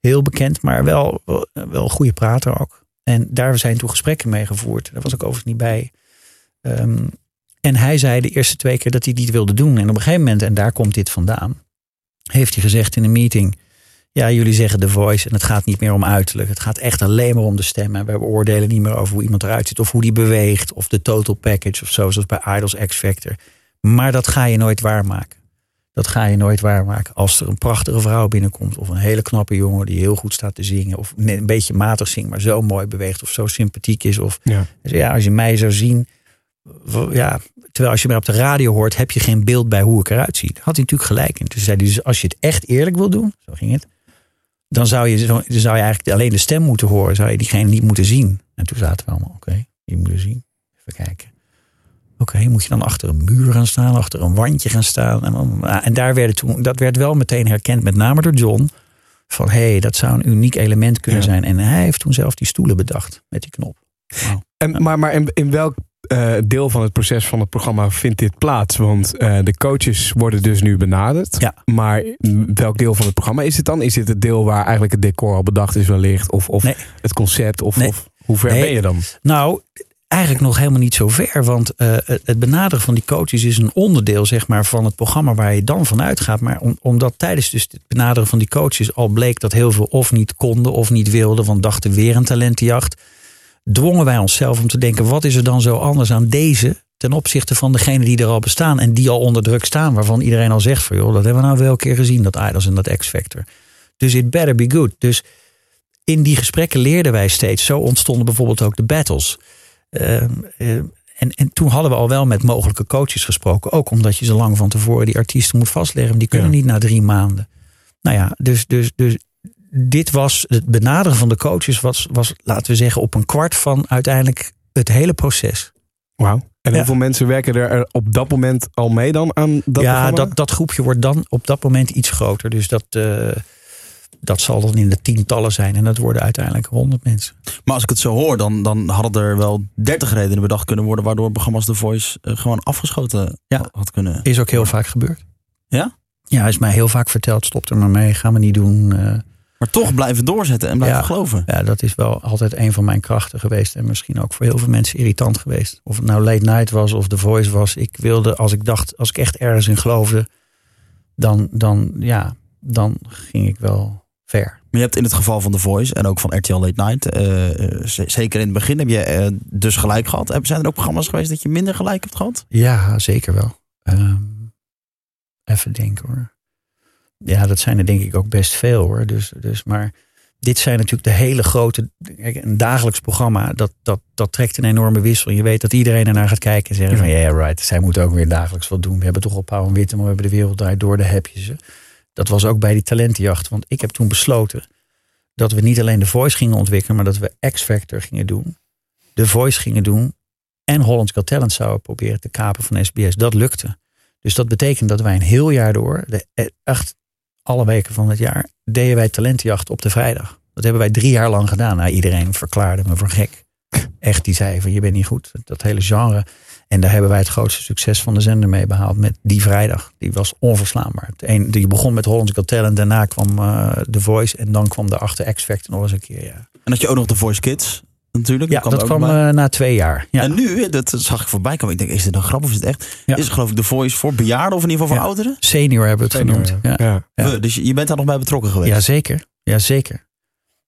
heel bekend, maar wel, wel, wel een goede prater ook. En daar zijn toen gesprekken mee gevoerd. Daar was ik overigens niet bij. Ehm, en hij zei de eerste twee keer dat hij niet wilde doen. En op een gegeven moment, en daar komt dit vandaan, heeft hij gezegd in een meeting. Ja, jullie zeggen The Voice en het gaat niet meer om uiterlijk. Het gaat echt alleen maar om de stem. En we beoordelen niet meer over hoe iemand eruit ziet. Of hoe die beweegt. Of de total package of zo. Zoals bij Idols X Factor. Maar dat ga je nooit waarmaken. Dat ga je nooit waarmaken. Als er een prachtige vrouw binnenkomt. Of een hele knappe jongen die heel goed staat te zingen. Of een beetje matig zingt, maar zo mooi beweegt. Of zo sympathiek is. Of Ja. ja, als je mij zou zien. Ja, terwijl als je mij op de radio hoort, heb je geen beeld bij hoe ik eruit zie. Daar had hij natuurlijk gelijk in. Dus zei hij, dus als je het echt eerlijk wil doen, zo ging het. Dan zou je, dan zou je eigenlijk alleen de stem moeten horen. Zou je diegene niet moeten zien. En toen zaten we allemaal, oké, je moet er zien. Even kijken. Oké, moet je dan achter een muur gaan staan, achter een wandje gaan staan. En, dan, ah, en daar werd toen, dat werd wel meteen herkend, met name door John. Van hé, hey, dat zou een uniek element kunnen Ja. zijn. En hij heeft toen zelf die stoelen bedacht met die knop. En, maar maar in, in welk eh, deel van het proces van het programma vindt dit plaats? Want eh, de coaches worden dus nu benaderd. Ja. Maar welk deel van het programma is het dan? Is dit het deel waar eigenlijk het decor al bedacht is wellicht? Of, of Nee. het concept? Of, Nee. of hoe ver Nee. ben je dan? Nou, eigenlijk nog helemaal niet zo ver. Want eh, het- het benaderen van die coaches is een onderdeel zeg maar, van het programma waar je dan van uitgaat. Maar om, omdat tijdens dus het benaderen van die coaches al bleek dat heel veel of niet konden of niet wilden. Want dachten weer een talentenjacht. Dwongen wij onszelf om te denken, wat is er dan zo anders aan deze ten opzichte van degene die er al bestaan en die al onder druk staan. Waarvan iedereen al zegt van joh, dat hebben we nou wel een keer gezien, dat Idols en dat X-Factor. Dus it better be good. Dus in die gesprekken leerden wij steeds. Zo ontstonden bijvoorbeeld ook de battles. Ehm, eh, en, en toen hadden we al wel met mogelijke coaches gesproken. Ook omdat je zo lang van tevoren die artiesten moet vastleggen. Die kunnen Ja. niet na drie maanden. Nou ja, dus, dus, dus dit was het benaderen van de coaches was, was, laten we zeggen, op een kwart van uiteindelijk het hele proces. Wauw. En Ja. hoeveel mensen werken er op dat moment al mee dan aan dat ja, programma? dat, dat groepje wordt dan op dat moment iets groter. Dus dat, eh, dat zal dan in de tientallen zijn. En dat worden uiteindelijk honderd mensen. Maar als ik het zo hoor, dan, dan hadden er wel 30 redenen bedacht kunnen worden waardoor programma's The Voice eh, gewoon afgeschoten Ja. had kunnen. Is ook heel vaak gebeurd. Ja? Ja, is mij heel vaak verteld. Stop er maar mee, gaan we niet doen. eh. Maar toch blijven doorzetten en blijven Ja. geloven. ja, dat is wel altijd een van mijn krachten geweest. En misschien ook voor heel veel mensen irritant geweest. Of het nou Late Night was of The Voice was. Ik wilde, als ik dacht, als ik echt ergens in geloofde, dan, dan, ja, dan ging ik wel ver. Maar je hebt in het geval van The Voice en ook van RTL Late Night, eh, eh, zeker in het begin heb je eh, dus gelijk gehad. Zijn er ook programma's geweest dat je minder gelijk hebt gehad? Ja, zeker wel. Ehm, even denken hoor. Ja, dat zijn er denk ik ook best veel hoor. Dus, dus, maar dit zijn natuurlijk de hele grote. Een dagelijks programma, dat, dat, dat trekt een enorme wissel. Je weet dat iedereen ernaar gaat kijken en zeggen: van ja, right, zij moeten ook weer dagelijks wat doen. We hebben toch op Pauw en Witte, maar we hebben de wereld draait door, de heb je ze. Dat was ook bij die talentenjacht. Want ik heb toen besloten dat we niet alleen de Voice gingen ontwikkelen, maar dat we X-Factor gingen doen. De Voice gingen doen. En Holland's Got Talent zouden proberen te kapen van SBS. Dat lukte. Dus dat betekent dat wij een heel jaar door, de, eh, echt alle weken van het jaar, deden wij talentenjacht op de vrijdag. Dat hebben wij drie jaar lang gedaan. Nou, iedereen verklaarde me voor gek. Echt, die zei van je bent niet goed. Dat hele genre. En daar hebben wij het grootste succes van de zender mee behaald met die vrijdag. Die was onverslaanbaar. Een, die begon met Holland's Got Talent. Daarna kwam uh, The Voice. En dan kwam de achter X Factor nog eens een keer. Ja. En dat je ook nog The Voice Kids natuurlijk. Ja, dat kwam uh, na twee jaar. Ja. En nu, dat zag ik voorbij komen. Ik denk, is dit een grap of is het echt? Ja. Is het geloof ik de Voice voor bejaarden of in ieder geval voor ouderen? Senior hebben we het Senior, genoemd. Ja. We, dus je bent daar nog bij betrokken geweest? Ja, zeker. Ja, zeker.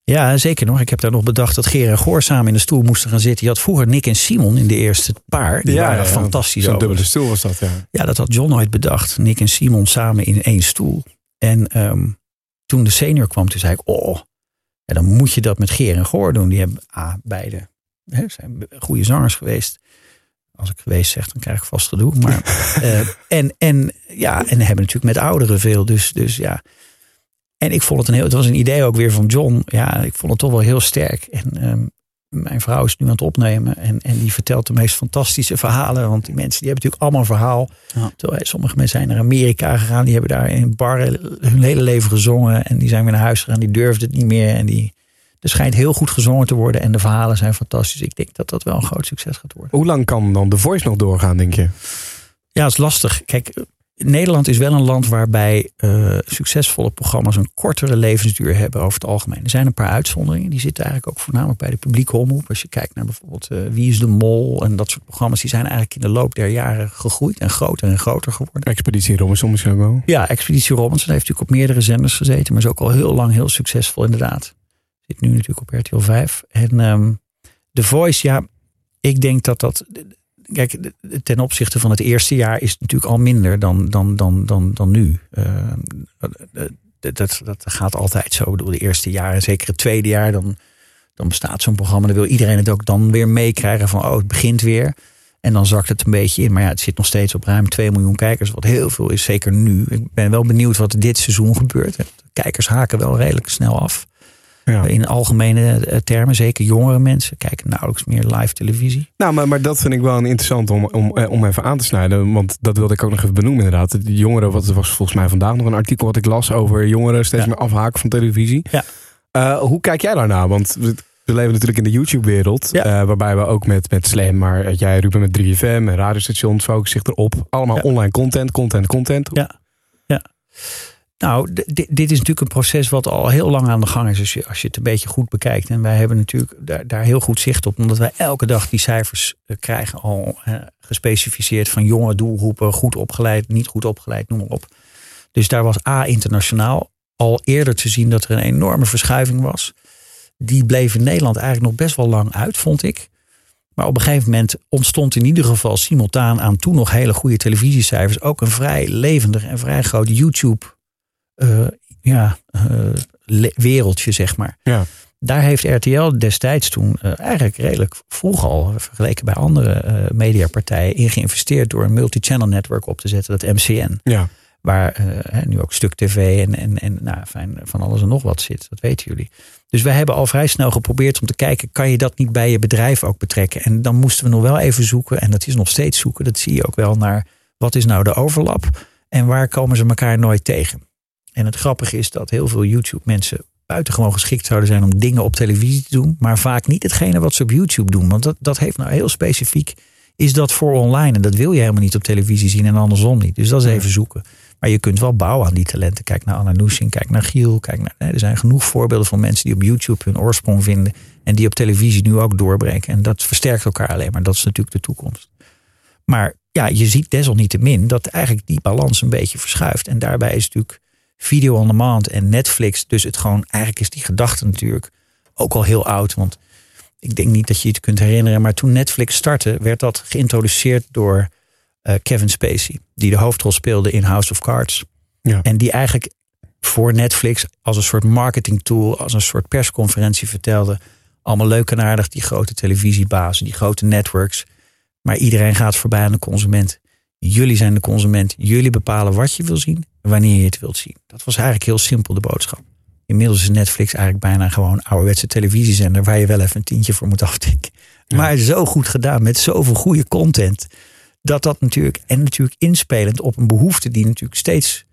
Ja, zeker nog. Ik heb daar nog bedacht dat Gerard Goor samen in de stoel moesten gaan zitten. Je had vroeger Nick en Simon in de eerste paar. Die waren fantastisch. Zo'n dubbele stoel was dat, ja. Ja, dat had John nooit bedacht. Nick en Simon samen in één stoel. En um, toen de senior kwam, toen zei ik, oh, ja, dan moet je dat met Geer en Goor doen. Die hebben ah, beide hè, zijn goede zangers geweest. Als ik geweest zeg, dan krijg ik vast gedoe. Maar, uh, en, en, ja, en hebben natuurlijk met ouderen veel. Dus, dus ja. En ik vond het een heel. Het was een idee ook weer van John. Ja, ik vond het toch wel heel sterk. En um, mijn vrouw is nu aan het opnemen. En, en die vertelt de meest fantastische verhalen. Want die mensen die hebben natuurlijk allemaal een verhaal. Ja. Terwijl, sommige mensen zijn naar Amerika gegaan. Die hebben daar in een bar hun hele leven gezongen. En die zijn weer naar huis gegaan. Die durfden het niet meer. En die, er schijnt heel goed gezongen te worden en de verhalen zijn fantastisch. Ik denk dat dat wel een groot succes gaat worden. Hoe lang kan dan de Voice nog doorgaan, denk je? Ja, het is lastig. Kijk, Nederland is wel een land waarbij uh, succesvolle programma's een kortere levensduur hebben over het algemeen. Er zijn een paar uitzonderingen. Die zitten eigenlijk ook voornamelijk bij de publieke omroep. Als je kijkt naar bijvoorbeeld uh, Wie is de Mol en dat soort programma's. Die zijn eigenlijk in de loop der jaren gegroeid en groter en groter geworden. Expeditie Robinson misschien ook wel. Ja, Expeditie Robinson heeft natuurlijk op meerdere zenders gezeten. Maar is ook al heel lang heel succesvol inderdaad. Zit nu natuurlijk op RTL 5. En um, The Voice, ja, ik denk dat dat. Kijk, ten opzichte van het eerste jaar is het natuurlijk al minder dan, dan, dan, dan, dan nu. Uh, dat, dat gaat altijd zo. Door de eerste jaren, zeker het tweede jaar, dan, dan bestaat zo'n programma. Dan wil iedereen het ook dan weer meekrijgen van, oh, het begint weer. En dan zakt het een beetje in. Maar ja, het zit nog steeds op ruim 2 miljoen kijkers. Wat heel veel is, zeker nu. Ik ben wel benieuwd wat dit seizoen gebeurt. Kijkers haken wel redelijk snel af. Ja. In algemene eh, termen, zeker jongere mensen kijken nauwelijks meer live televisie. Nou, maar, maar dat vind ik wel een interessant om, om, eh, om even aan te snijden. Want dat wilde ik ook nog even benoemen inderdaad. De jongeren, wat was volgens mij vandaag nog een artikel wat ik las over jongeren steeds meer afhaken van televisie. Ja. Uh, hoe kijk jij daarnaar? Want we leven natuurlijk in de YouTube-wereld. Ja. Uh, waarbij we ook met, met Slam, maar jij Ruben met 3FM en radiostations focussen zich erop. Allemaal online content, content, content. Ja. ja. Nou, dit is natuurlijk een proces wat al heel lang aan de gang is. Als je, als je het een beetje goed bekijkt. En wij hebben natuurlijk daar, daar heel goed zicht op. Omdat wij elke dag die cijfers eh, krijgen. Al gespecificeerd van jonge doelgroepen. Goed opgeleid, niet goed opgeleid, noem maar op. Dus daar was A internationaal al eerder te zien dat er een enorme verschuiving was. Die bleef in Nederland eigenlijk nog best wel lang uit, vond ik. Maar op een gegeven moment ontstond in ieder geval simultaan aan toen nog hele goede televisiecijfers ook een vrij levendig en vrij groot YouTube ja, uh, wereldje, zeg maar. Ja. Daar heeft RTL destijds toen uh, eigenlijk redelijk vroeg al, vergeleken bij andere mediapartijen, in geïnvesteerd door een multi-channel network op te zetten, dat MCN. Ja. Waar nu ook Stuk TV en, en, en nou, fijn, van alles en nog wat zit. Dat weten jullie. Dus wij hebben al vrij snel geprobeerd om te kijken, kan je dat niet bij je bedrijf ook betrekken? En dan moesten we nog wel even zoeken, en dat is nog steeds zoeken, dat zie je ook wel naar wat is nou de overlap en waar komen ze elkaar nooit tegen? En het grappige is dat heel veel YouTube-mensen buitengewoon geschikt zouden zijn om dingen op televisie te doen, maar vaak niet hetgene wat ze op YouTube doen. Want dat, dat heeft nou heel specifiek, is dat voor online. En dat wil je helemaal niet op televisie zien en andersom niet. Dus dat is even zoeken. Maar je kunt wel bouwen aan die talenten. Kijk naar Anna Nushin, kijk naar Giel. Kijk naar, er zijn genoeg voorbeelden van mensen die op YouTube hun oorsprong vinden. En die op televisie nu ook doorbreken. En dat versterkt elkaar alleen maar. Dat is natuurlijk de toekomst. Maar ja, je ziet desalniettemin dat eigenlijk die balans een beetje verschuift. En daarbij is natuurlijk video on demand en Netflix. Dus het gewoon, eigenlijk is die gedachte natuurlijk ook al heel oud. Want ik denk niet dat je het kunt herinneren. Maar toen Netflix startte, werd dat geïntroduceerd door uh, Kevin Spacey. Die de hoofdrol speelde in House of Cards. Ja. En die eigenlijk voor Netflix als een soort marketing tool, als een soort persconferentie vertelde. Allemaal leuk en aardig, die grote televisiebazen, die grote networks. Maar iedereen gaat voorbij aan de consument. Jullie zijn de consument. Jullie bepalen wat je wil zien en wanneer je het wilt zien. Dat was eigenlijk heel simpel de boodschap. Inmiddels is Netflix eigenlijk bijna gewoon ouderwetse televisiezender waar je wel even een tientje voor moet aftikken. Maar zo goed gedaan met zoveel goede content. Dat dat natuurlijk, en natuurlijk inspelend op een behoefte die natuurlijk steeds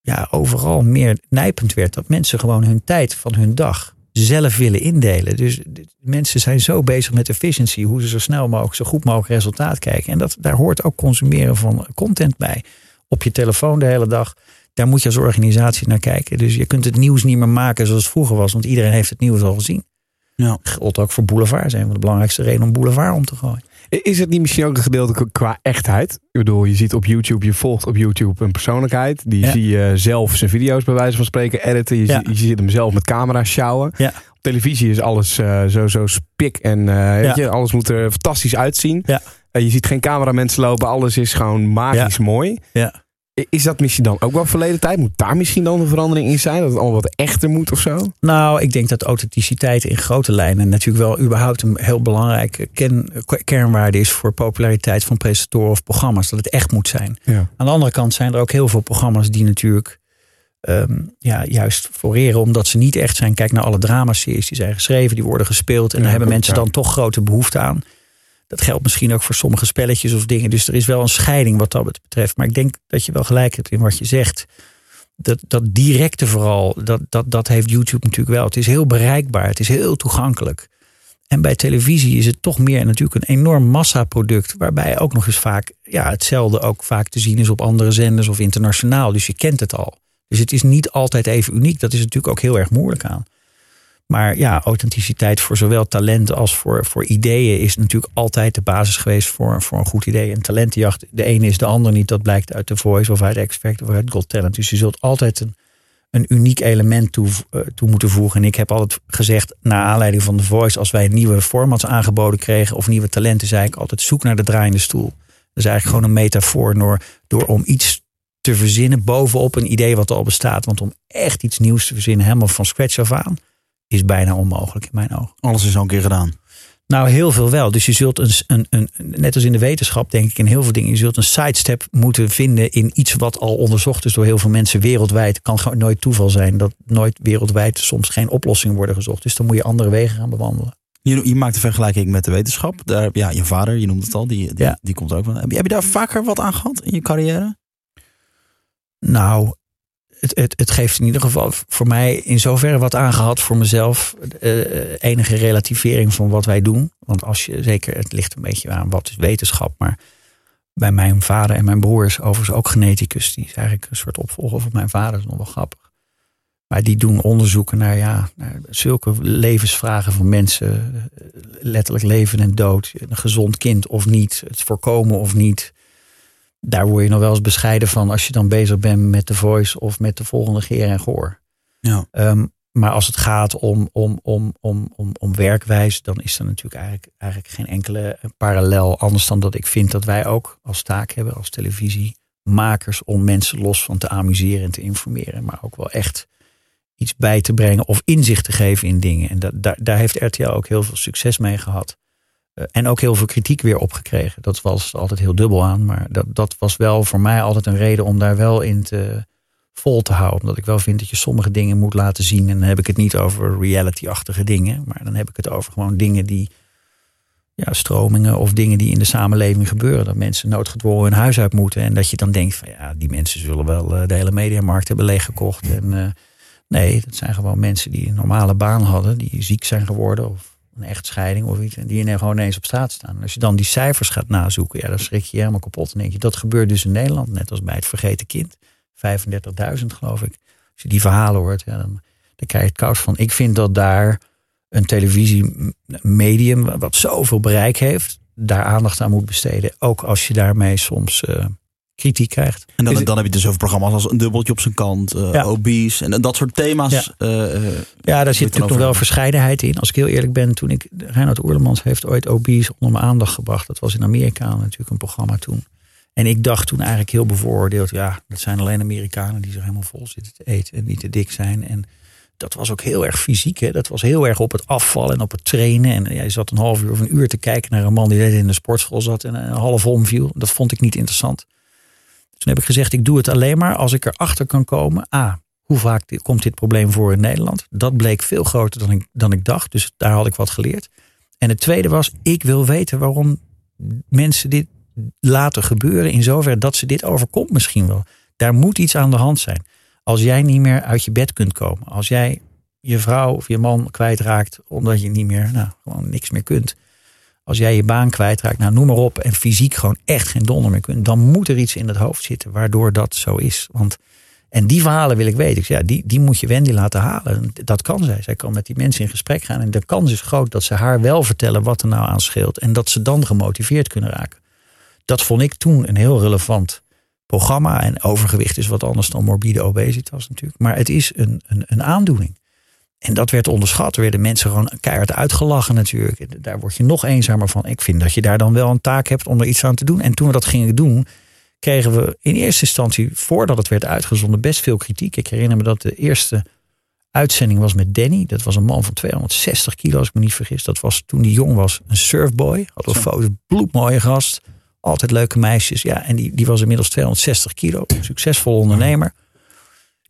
ja, overal meer nijpend werd. Dat mensen gewoon hun tijd van hun dag zelf willen indelen. Dus mensen zijn zo bezig met efficiency, hoe ze zo snel mogelijk, zo goed mogelijk resultaat kijken. En dat, daar hoort ook consumeren van content bij. Op je telefoon de hele dag. Daar moet je als organisatie naar kijken. Dus je kunt het nieuws niet meer maken zoals het vroeger was, want iedereen heeft het nieuws al gezien. Ja. Geldt ook voor Boulevard. Zijn van de belangrijkste reden om Boulevard om te gooien. Is het niet misschien ook een gedeelte qua echtheid? Ik bedoel, je ziet op YouTube, je volgt op YouTube een persoonlijkheid. Die zie je zelf zijn video's bij wijze van spreken editen. Je, ziet, je ziet hem zelf met camera sjouwen. Ja. Op televisie is alles uh, zo, zo spik en uh, weet je, alles moet er fantastisch uitzien. Ja. Uh, je ziet geen cameramensen lopen, alles is gewoon magisch mooi. Ja. Is dat misschien dan ook wel verleden tijd? Moet daar misschien dan een verandering in zijn? Dat het allemaal wat echter moet of zo? Nou, ik denk dat authenticiteit in grote lijnen natuurlijk wel überhaupt een heel belangrijke kernwaarde is voor populariteit van presentatoren of programma's. Dat het echt moet zijn. Ja. Aan de andere kant zijn er ook heel veel programma's die natuurlijk um, ja, juist floreren omdat ze niet echt zijn. Kijk naar alle dramaseries die zijn geschreven, die worden gespeeld. En ja, daar hebben mensen dan toch grote behoefte aan. Dat geldt misschien ook voor sommige spelletjes of dingen. Dus er is wel een scheiding wat dat betreft. Maar ik denk dat je wel gelijk hebt in wat je zegt. Dat, dat directe vooral, dat, dat, dat heeft YouTube natuurlijk wel. Het is heel bereikbaar, het is heel toegankelijk. En bij televisie is het toch meer natuurlijk een enorm massaproduct. Waarbij ook nog eens vaak ja, hetzelfde ook vaak te zien is op andere zenders of internationaal. Dus je kent het al. Dus het is niet altijd even uniek. Dat is natuurlijk ook heel erg moeilijk aan. Maar ja, authenticiteit voor zowel talent als voor, voor ideeën is natuurlijk altijd de basis geweest voor, voor een goed idee. En talentenjacht, de ene is de ander niet. Dat blijkt uit The Voice of uit X of uit Got Talent. Dus je zult altijd een, een uniek element toe, uh, toe moeten voegen. En ik heb altijd gezegd, naar aanleiding van The Voice, als wij nieuwe formats aangeboden kregen of nieuwe talenten, zei ik altijd zoek naar de draaiende stoel. Dat is eigenlijk gewoon een metafoor door, door om iets te verzinnen bovenop een idee wat al bestaat. Want om echt iets nieuws te verzinnen, helemaal van scratch af aan is bijna onmogelijk in mijn ogen. Alles is al een keer gedaan. Nou, heel veel wel. Dus je zult een, een, een, net als in de wetenschap, denk ik, in heel veel dingen, je zult een sidestep moeten vinden in iets wat al onderzocht is door heel veel mensen wereldwijd. Het kan gewoon nooit toeval zijn dat nooit wereldwijd soms geen oplossingen worden gezocht. Dus dan moet je andere wegen gaan bewandelen. Je, je maakt een vergelijking met de wetenschap. Daar, ja, je vader, je noemt het al, die, die, ja. die komt ook van. Heb je, heb je daar vaker wat aan gehad in je carrière? Nou, het, het, het, geeft in ieder geval voor mij in zoverre wat aangehad voor mezelf. Uh, enige relativering van wat wij doen. Want als je zeker, het ligt een beetje aan wat is wetenschap. Maar bij mijn vader en mijn broer is overigens ook geneticus. Die is eigenlijk een soort opvolger van mijn vader. Dat is nog wel grappig. Maar die doen onderzoeken naar, ja, naar zulke levensvragen van mensen. Letterlijk leven en dood. Een gezond kind of niet. Het voorkomen of niet daar word je nog wel eens bescheiden van als je dan bezig bent met de voice of met de volgende geer en goor. Ja. Um, maar als het gaat om, om, om, om, om, om werkwijze, dan is er natuurlijk eigenlijk, eigenlijk geen enkele parallel. Anders dan dat ik vind dat wij ook als taak hebben, als televisiemakers, om mensen los van te amuseren en te informeren. Maar ook wel echt iets bij te brengen of inzicht te geven in dingen. En dat, daar, daar heeft RTL ook heel veel succes mee gehad. Uh, en ook heel veel kritiek weer opgekregen. Dat was altijd heel dubbel aan. Maar dat, dat was wel voor mij altijd een reden om daar wel in te vol te houden. Omdat ik wel vind dat je sommige dingen moet laten zien. En dan heb ik het niet over reality-achtige dingen. Maar dan heb ik het over gewoon dingen die. Ja, stromingen of dingen die in de samenleving gebeuren. Dat mensen noodgedwongen hun huis uit moeten. En dat je dan denkt van ja, die mensen zullen wel uh, de hele mediamarkt hebben leeggekocht. En uh, nee, dat zijn gewoon mensen die een normale baan hadden. Die ziek zijn geworden of een echtscheiding of iets. En die gewoon ineens op straat staan. Als je dan die cijfers gaat nazoeken, ja, dan schrik je helemaal kapot. En denk je, dat gebeurt dus in Nederland, net als bij het vergeten kind. 35.000 geloof ik. Als je die verhalen hoort, ja, dan, dan krijg je het koud van. Ik vind dat daar een televisiemedium, wat zoveel bereik heeft, daar aandacht aan moet besteden. Ook als je daarmee soms uh, kritiek krijgt. En dan, dan heb je dus over programma's als een dubbeltje op zijn kant, uh, ja. obese en dat soort thema's. Ja, uh, ja daar zit natuurlijk nog wel verscheidenheid in. Als ik heel eerlijk ben, toen ik, Reinhard Oerlemans heeft ooit obese onder mijn aandacht gebracht. Dat was in Amerika natuurlijk een programma toen. En ik dacht toen eigenlijk heel bevooroordeeld, ja, dat zijn alleen Amerikanen die zich helemaal vol zitten te eten en niet te dik zijn. En dat was ook heel erg fysiek. Hè? Dat was heel erg op het afvallen en op het trainen. En jij zat een half uur of een uur te kijken naar een man die in de sportschool zat en een half omviel. Dat vond ik niet interessant. Toen heb ik gezegd, ik doe het alleen maar als ik erachter kan komen. A, hoe vaak komt dit probleem voor in Nederland? Dat bleek veel groter dan ik, dan ik dacht. Dus daar had ik wat geleerd. En het tweede was, ik wil weten waarom mensen dit laten gebeuren in zoverre dat ze dit overkomt misschien wel. Daar moet iets aan de hand zijn. Als jij niet meer uit je bed kunt komen. Als jij je vrouw of je man kwijtraakt omdat je niet meer, nou, gewoon niks meer kunt. Als jij je baan kwijtraakt, nou noem maar op. En fysiek gewoon echt geen donder meer kunt. Dan moet er iets in het hoofd zitten waardoor dat zo is. Want, en die verhalen wil ik weten. Dus ja, die, die moet je Wendy laten halen. Dat kan zij. Zij kan met die mensen in gesprek gaan. En de kans is groot dat ze haar wel vertellen wat er nou aan scheelt. En dat ze dan gemotiveerd kunnen raken. Dat vond ik toen een heel relevant programma. En overgewicht is wat anders dan morbide obesitas natuurlijk. Maar het is een, een, een aandoening. En dat werd onderschat. Er werden mensen gewoon keihard uitgelachen natuurlijk. Daar word je nog eenzamer van. Ik vind dat je daar dan wel een taak hebt om er iets aan te doen. En toen we dat gingen doen, kregen we in eerste instantie, voordat het werd uitgezonden, best veel kritiek. Ik herinner me dat de eerste uitzending was met Danny. Dat was een man van 260 kilo, als ik me niet vergis. Dat was toen hij jong was een surfboy. Had een foto's, bloedmooie gast. Altijd leuke meisjes. Ja, en die, die was inmiddels 260 kilo. Succesvol ondernemer.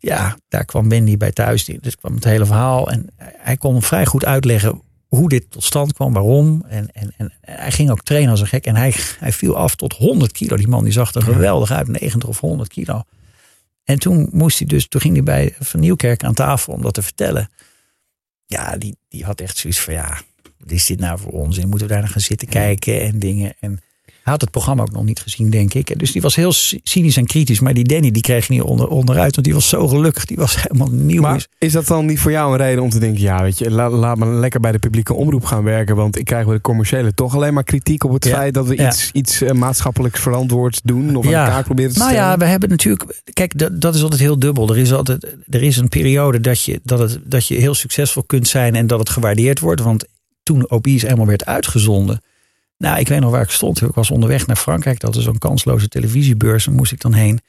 Ja, daar kwam Wendy bij thuis. Dus kwam het hele verhaal. En hij kon vrij goed uitleggen hoe dit tot stand kwam, waarom. En, en, en hij ging ook trainen als een gek. En hij, hij viel af tot 100 kilo. Die man die zag er geweldig uit, 90 of 100 kilo. En toen moest hij dus, toen ging hij bij Van Nieuwkerk aan tafel om dat te vertellen. Ja, die, die had echt zoiets van ja, wat is dit nou voor ons? En moeten we daar nog gaan zitten kijken en dingen. En hij had het programma ook nog niet gezien, denk ik. Dus die was heel cynisch en kritisch. Maar die Danny, die kreeg niet onder, onderuit. Want die was zo gelukkig. Die was helemaal nieuw. Maar is dat dan niet voor jou een reden om te denken... ja, weet je, laat, laat me lekker bij de publieke omroep gaan werken. Want ik krijg bij de commerciële toch alleen maar kritiek op het feit... dat we iets, iets uh, maatschappelijks verantwoord doen. Of aan elkaar proberen te stellen. Nou ja, we hebben natuurlijk... Kijk, dat, dat is altijd heel dubbel. Er is altijd er is een periode dat je, dat, het, dat je heel succesvol kunt zijn... en dat het gewaardeerd wordt. Want toen Obese eenmaal werd uitgezonden nou, ik weet nog waar ik stond. Ik was onderweg naar Frankrijk. Dat is zo'n kansloze televisiebeurs. Daar moest ik dan heen.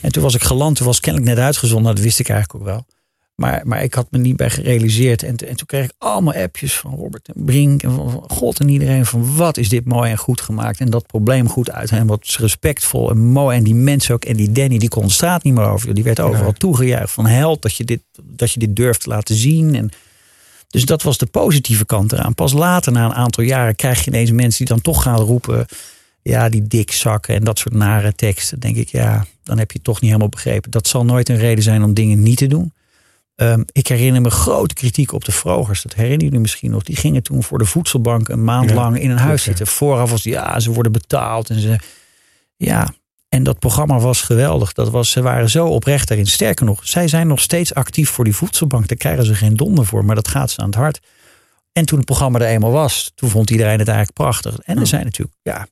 En toen was ik geland. Toen was kennelijk net uitgezonden. Dat wist ik eigenlijk ook wel. Maar, maar ik had me niet bij gerealiseerd. En, en toen kreeg ik allemaal appjes van Robert en Brink. En van God en iedereen. Van wat is dit mooi en goed gemaakt. En dat probleem goed uit. En wat respectvol en mooi. En die mensen ook. En die Danny die kon de straat niet meer over. Die werd overal toegejuicht. Van held dat je, dit, dat je dit durft te laten zien. En dus dat was de positieve kant eraan. Pas later, na een aantal jaren, krijg je ineens mensen die dan toch gaan roepen. Ja, die dikzakken en dat soort nare teksten. denk ik, ja, dan heb je het toch niet helemaal begrepen. Dat zal nooit een reden zijn om dingen niet te doen. Um, ik herinner me grote kritiek op de vrogers. Dat herinner jullie misschien nog. Die gingen toen voor de voedselbank een maand ja, lang in een huis zitten. Vooraf was ja, ze worden betaald. En ze, ja, en dat programma was geweldig. Dat was, ze waren zo oprecht daarin. Sterker nog, zij zijn nog steeds actief voor die voedselbank. Daar krijgen ze geen donder voor, maar dat gaat ze aan het hart. En toen het programma er eenmaal was, toen vond iedereen het eigenlijk prachtig. En er zijn natuurlijk, ja.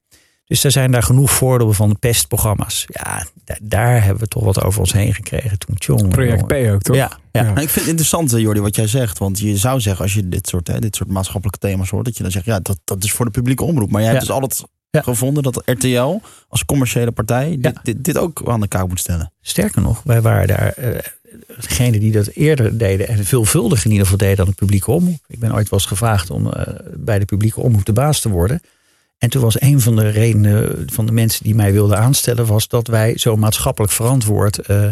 Dus er zijn daar genoeg voorbeelden van de pestprogramma's. Ja, daar, hebben we toch wat over ons heen gekregen toen. Tjong, Project P ook, toch? Ja. ja. Nou, ik vind het interessant, Jordi, wat jij zegt. Want je zou zeggen, als je dit soort, hè, dit soort maatschappelijke thema's hoort, dat je dan zegt, ja, dat, dat is voor de publieke omroep. Maar jij hebt dus altijd ja. gevonden dat RTL als commerciële partij dit, dit, dit, ook aan de kaak moet stellen. Sterker nog, wij waren daar uh, degene die dat eerder deden en veelvuldig in ieder geval deden dan de publieke omroep. Ik ben ooit wel eens gevraagd om uh, bij de publieke omroep de baas te worden. En toen was een van de redenen van de mensen die mij wilden aanstellen, was dat wij zo maatschappelijk verantwoord uh,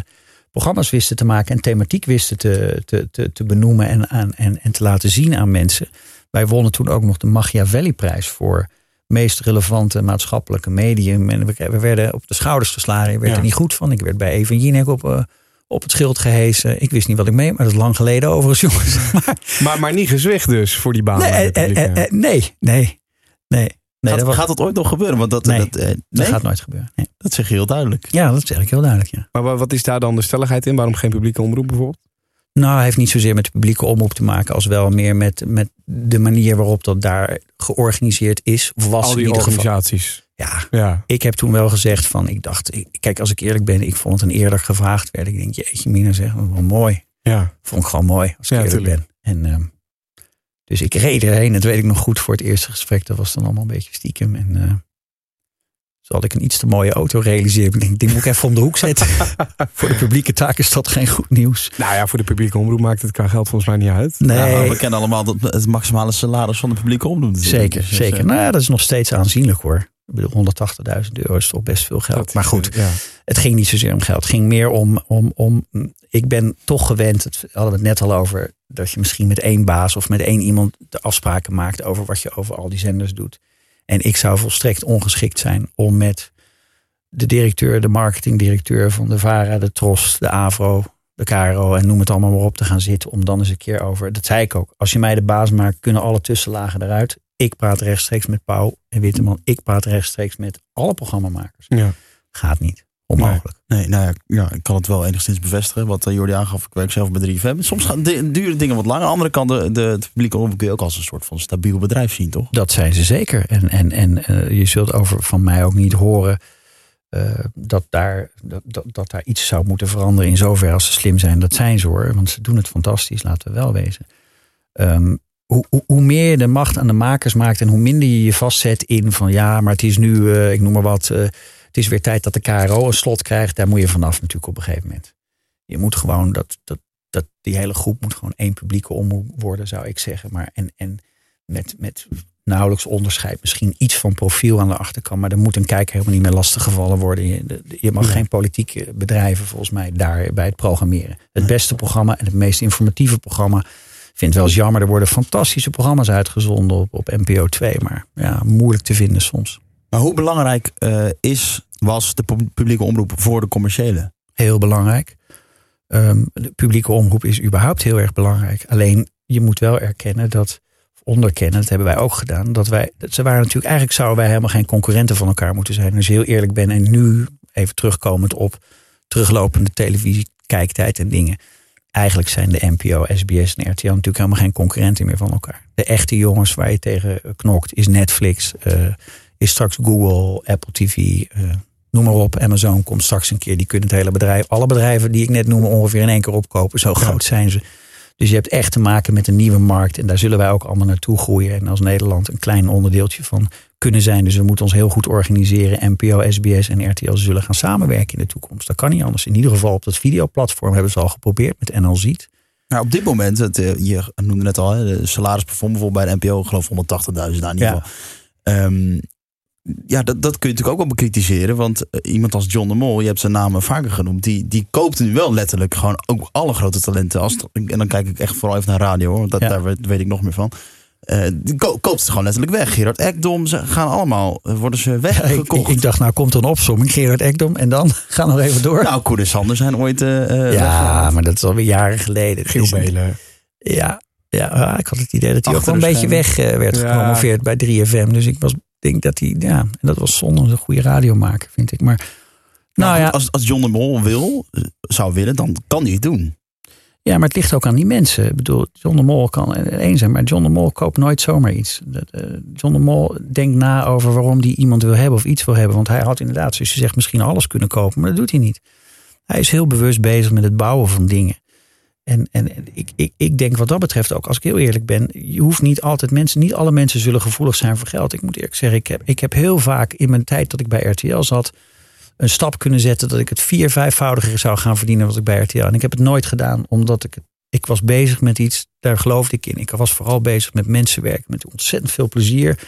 programma's wisten te maken en thematiek wisten te, te, te, te benoemen en, en, en te laten zien aan mensen. Wij wonnen toen ook nog de Machiavelli-prijs voor meest relevante maatschappelijke medium. En we, werden op de schouders geslagen. Ik werd er niet goed van. Ik werd bij Even Jinek op, uh, op het schild gehezen. Ik wist niet wat ik mee, maar dat is lang geleden overigens, jongens. maar, maar, maar niet gezwicht dus voor die baan. Nee, eh, eh, nee, nee, nee. Nee, gaat, dat, gaat dat ooit nog gebeuren? Want dat, nee, dat, nee? dat gaat nooit gebeuren. Nee. Dat zeg je heel duidelijk. Ja, dat zeg ik heel duidelijk. Ja. Maar wat is daar dan de stelligheid in? Waarom geen publieke omroep bijvoorbeeld? Nou, het heeft niet zozeer met de publieke omroep te maken, als wel meer met, met de manier waarop dat daar georganiseerd is. Of was Al die in ieder organisaties. Geval. Ja, ja, ik heb toen wel gezegd van, ik dacht, ik, kijk, als ik eerlijk ben, ik vond het een eerder gevraagd werd. Ik denk, jeetje, Mina zeg, wel mooi. Ja. Vond ik gewoon mooi, als ik Ja, eerlijk tuurlijk. ben. En, ehm, dus ik reed erheen, dat weet ik nog goed voor het eerste gesprek. Dat was dan allemaal een beetje stiekem. En eh, Terwijl ik een iets te mooie auto realiseer. Ik denk, die moet ik even om de hoek zetten. voor de publieke taak is dat geen goed nieuws. Nou ja, voor de publieke omroep maakt het qua geld volgens mij niet uit. Nee, Ja, we kennen allemaal dat het maximale salaris van de publieke omroep. zeker, Dus, zeker. eh, Nou ja, dat is nog steeds aanzienlijk hoor. Ik bedoel, 180.000 euro is toch best veel geld. Dat is, maar goed, Ja. het ging niet zozeer om geld. Het ging meer om, om, om ik ben toch gewend, het hadden we het net al over, dat je misschien met één baas of met één iemand de afspraken maakt over wat je over al die zenders doet. En ik zou volstrekt ongeschikt zijn om met de directeur, de marketingdirecteur van de VARA, de TROS, de AVRO, de KRO en noem het allemaal maar op te gaan zitten. Om dan eens een keer over, dat zei ik ook, als je mij de baas maakt, kunnen alle tussenlagen eruit. Ik praat rechtstreeks met Pauw en Witteman. Ik praat rechtstreeks met alle programmamakers. Ja. Gaat niet. Onmogelijk. Nee, nou ja, ja, ik kan het wel enigszins bevestigen. Wat uh, Jordi aangaf, ik werk zelf bij 3FM. Soms gaan de, duren dingen wat langer. Aan de andere kant, de, de, het publieke omroep kun je ook als een soort van stabiel bedrijf zien, toch? Dat zijn ze zeker. En, en, en uh, je zult over van mij ook niet horen uh, dat, daar, dat, dat, dat, daar iets zou moeten veranderen. In zover als ze slim zijn. Dat zijn ze hoor. Want ze doen het fantastisch, laten we wel wezen. Um, hoe, hoe, hoe, meer je de macht aan de makers maakt en hoe minder je je vastzet in van ja, maar het is nu, uh, ik noem maar wat, het is weer tijd dat de KRO een slot krijgt. Daar moet je vanaf natuurlijk op een gegeven moment. Je moet gewoon, dat, dat, dat, die hele groep moet gewoon één publieke omroep worden, zou ik zeggen. Maar en, en met, met nauwelijks onderscheid, misschien iets van profiel aan de achterkant. Maar er moet een kijker helemaal niet meer lastiggevallen worden. Je, je mag geen politieke bedrijven volgens mij daar bij het programmeren. Het beste programma en het meest informatieve programma ik vind het wel eens jammer, er worden fantastische programma's uitgezonden op, op NPO 2. Maar ja, moeilijk te vinden soms. Maar hoe belangrijk uh, is, was de publieke omroep voor de commerciële? Heel belangrijk. Um, de publieke omroep is überhaupt heel erg belangrijk. Alleen je moet wel erkennen dat, onderkennen, dat hebben wij ook gedaan. Dat wij, dat ze waren natuurlijk, eigenlijk zouden wij helemaal geen concurrenten van elkaar moeten zijn. Als je heel eerlijk bent en nu even terugkomend op teruglopende televisie, kijktijd en dingen eigenlijk zijn de NPO, SBS en RTL natuurlijk helemaal geen concurrenten meer van elkaar. De echte jongens waar je tegen knokt is Netflix, uh, is straks Google, Apple TV, uh, noem maar op. Amazon komt straks een keer, die kunnen het hele bedrijf. Alle bedrijven die ik net noem ongeveer in één keer opkopen, zo groot zijn ze. Dus je hebt echt te maken met een nieuwe markt en daar zullen wij ook allemaal naartoe groeien. En als Nederland een klein onderdeeltje van kunnen zijn. Dus we moeten ons heel goed organiseren. NPO, SBS en RTL zullen gaan samenwerken in de toekomst. Dat kan niet anders. In ieder geval op dat videoplatform hebben ze al geprobeerd met NL Ziet. Nou, op dit moment, het, je noemde net al, de salarisplafond bijvoorbeeld bij de NPO, geloof 180.000 daar in ieder geval. Ja. Um, ja, dat, dat kun je natuurlijk ook wel bekritiseren. Want uh, iemand als John de Mol, je hebt zijn naam vaker genoemd, die, die koopt nu wel letterlijk gewoon ook alle grote talenten. Als, en dan kijk ik echt vooral even naar radio, hoor, want dat, ja. daar weet, weet ik nog meer van. Uh, die ko koopt ze gewoon letterlijk weg. Gerard Ekdom, ze gaan allemaal, worden ze weggekocht. Ja, ik, ik, dacht, nou komt er een opzomming. Gerard Ekdom en dan gaan we nog even door. Nou, Koen en Sander zijn ooit uh, Ja, maar dat is alweer jaren geleden. Giel Belen. Ja, ja, ik had het idee dat hij ook wel een beetje weg uh, werd ja. gepromoveerd bij 3FM. Dus ik was, denk dat hij, ja, en dat was zonder een goede radiomaker, vind ik. Maar, nou, nou ja. Als, als John de Mol wil, zou willen, dan kan hij het doen. Ja, maar het ligt ook aan die mensen. Ik bedoel, John de Mol kan één zijn, maar John de Mol koopt nooit zomaar iets. John de Mol denkt na over waarom hij iemand wil hebben of iets wil hebben. Want hij had inderdaad, zoals je zegt, misschien alles kunnen kopen, maar dat doet hij niet. Hij is heel bewust bezig met het bouwen van dingen. En, en ik, ik, ik denk wat dat betreft ook, als ik heel eerlijk ben, je hoeft niet altijd mensen, niet alle mensen zullen gevoelig zijn voor geld. Ik moet eerlijk zeggen, ik heb, ik heb heel vaak in mijn tijd dat ik bij RTL zat, een stap kunnen zetten dat ik het vier, vijfvoudiger zou gaan verdienen wat ik bij RTL. En ik heb het nooit gedaan, omdat ik, ik was bezig met iets, daar geloofde ik in. Ik was vooral bezig met mensen werken, met ontzettend veel plezier.